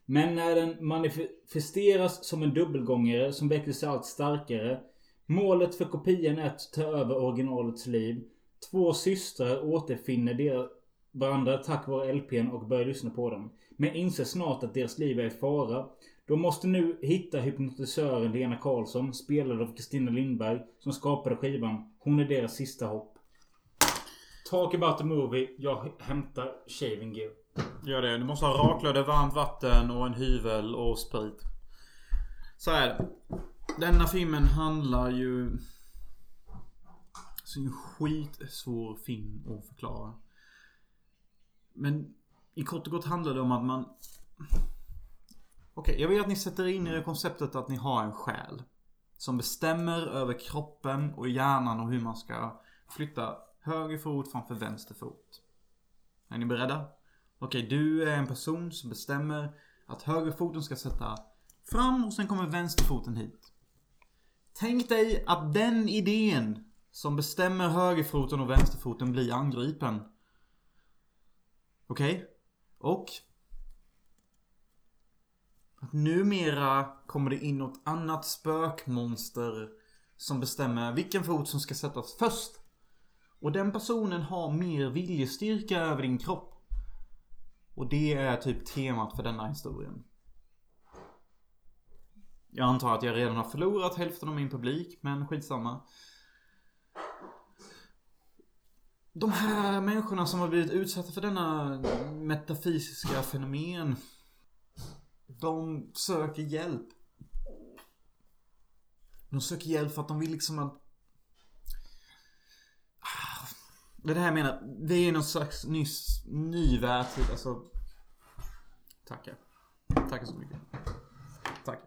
Men när den manifesteras som en dubbelgångare som växer sig allt starkare. Målet för kopian är att ta över originalets liv. Två systrar återfinner deras varandra tack vare LPn och börjar lyssna på den. Men inser snart att deras liv är i fara. De måste nu hitta hypnotisören Lena Karlsson, spelad av Kristina Lindberg, som skapade skivan. Hon är deras sista hopp. Talk about the movie. Jag hämtar shaving gear. Gör det. Du måste ha raklödder, varmt vatten och en hyvel och sprit. Så är det. Denna filmen handlar ju... Så en skitsvår film att förklara. Men i kort och gott handlar det om att man... Okej, jag vill att ni sätter in i det konceptet att ni har en själ. Som bestämmer över kroppen och hjärnan och hur man ska flytta höger fot framför vänster fot. Är ni beredda? Okej, du är en person som bestämmer att högerfoten ska sätta fram och sen kommer vänsterfoten hit. Tänk dig att den idén som bestämmer högerfoten och vänsterfoten blir angripen. Okej? Och? Att numera kommer det in något annat spökmonster som bestämmer vilken fot som ska sättas först. Och den personen har mer viljestyrka över din kropp. Och det är typ temat för denna historien. Jag antar att jag redan har förlorat hälften av min publik, men skitsamma. De här människorna som har blivit utsatta för denna metafysiska fenomen. De söker hjälp. De söker hjälp för att de vill liksom att... Ah, det är det här jag menar. Det är någon slags nyss, ny världstid. Typ. Alltså... Tackar. Tackar så mycket. Tack.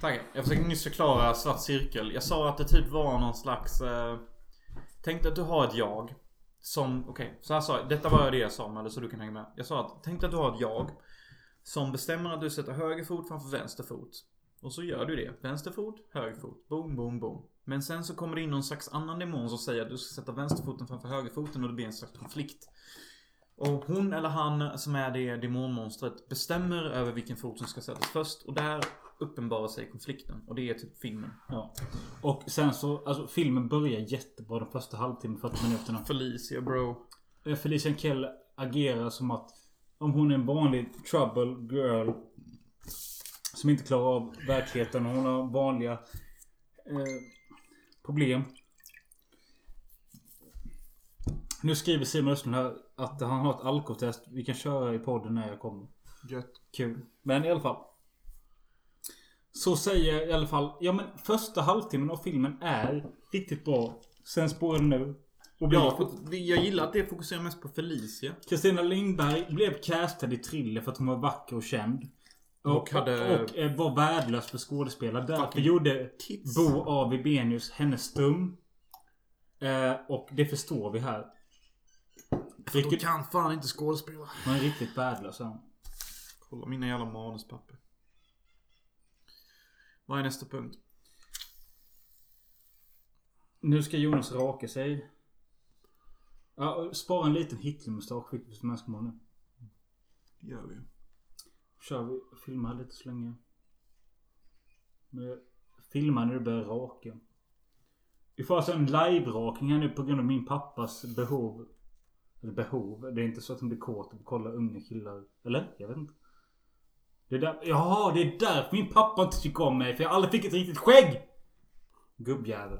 Tack. Jag försökte nyss förklara svart cirkel. Jag sa att det typ var någon slags... Eh, tänk dig att du har ett jag. Som, okej, så här sa jag. Detta var det jag sa eller så du kan hänga med. Jag sa att, tänk dig att du har ett jag. Som bestämmer att du sätter höger fot framför vänster fot. Och så gör du det. Vänster fot, höger fot. Boom, boom, boom. Men sen så kommer det in någon slags annan demon som säger att du ska sätta vänsterfoten framför högerfoten och det blir en slags konflikt. Och hon eller han som är det demonmonstret bestämmer över vilken fot som ska sättas först. Och där uppenbarar sig konflikten. Och det är typ filmen. Ja. Och sen så, alltså filmen börjar jättebra de första halvtimmen, 40 minuterna. Felicia bro. Eh, Felicia Kell agerar som att om hon är en vanlig trouble girl som inte klarar av verkligheten och hon har vanliga eh, problem. Nu skriver Simon Östlund här att han har ett alkotest. Vi kan köra i podden när jag kommer. Gött. Kul. Men i alla fall. Så säger i alla fall. Ja men första halvtimmen av filmen är riktigt bra. Sen spårar den nu. Och blir Ja, jag gillar att det fokuserar mest på Felicia. Kristina Lindberg blev castad i Thriller för att hon var vacker och känd. Och, Och hade- och, eh, var värdelös för skådespelare. Därför gjorde tits. Bo A. Wibenius henne stum. Eh, och det förstår vi här. De Riktigt, kan fan inte skådespela. hon är riktigt värdelös. Kolla mina jävla manuspapper. Vad är nästa punkt? Nu ska Jonas raka sig. Ja, spara en liten Hitlermustasch fick vi som önskemål nu. Gör vi. Kör vi. Filma lite så länge. Men Filma när du börjar raka. Vi får alltså en live-rakning här nu på grund av min pappas behov. Eller behov. Det är inte så att han blir kåt och kollar unga killar. Eller? Jag vet inte. Det är där, jaha, det är därför min pappa inte tycker om mig. För jag aldrig fick ett riktigt skägg! Gubbjävel.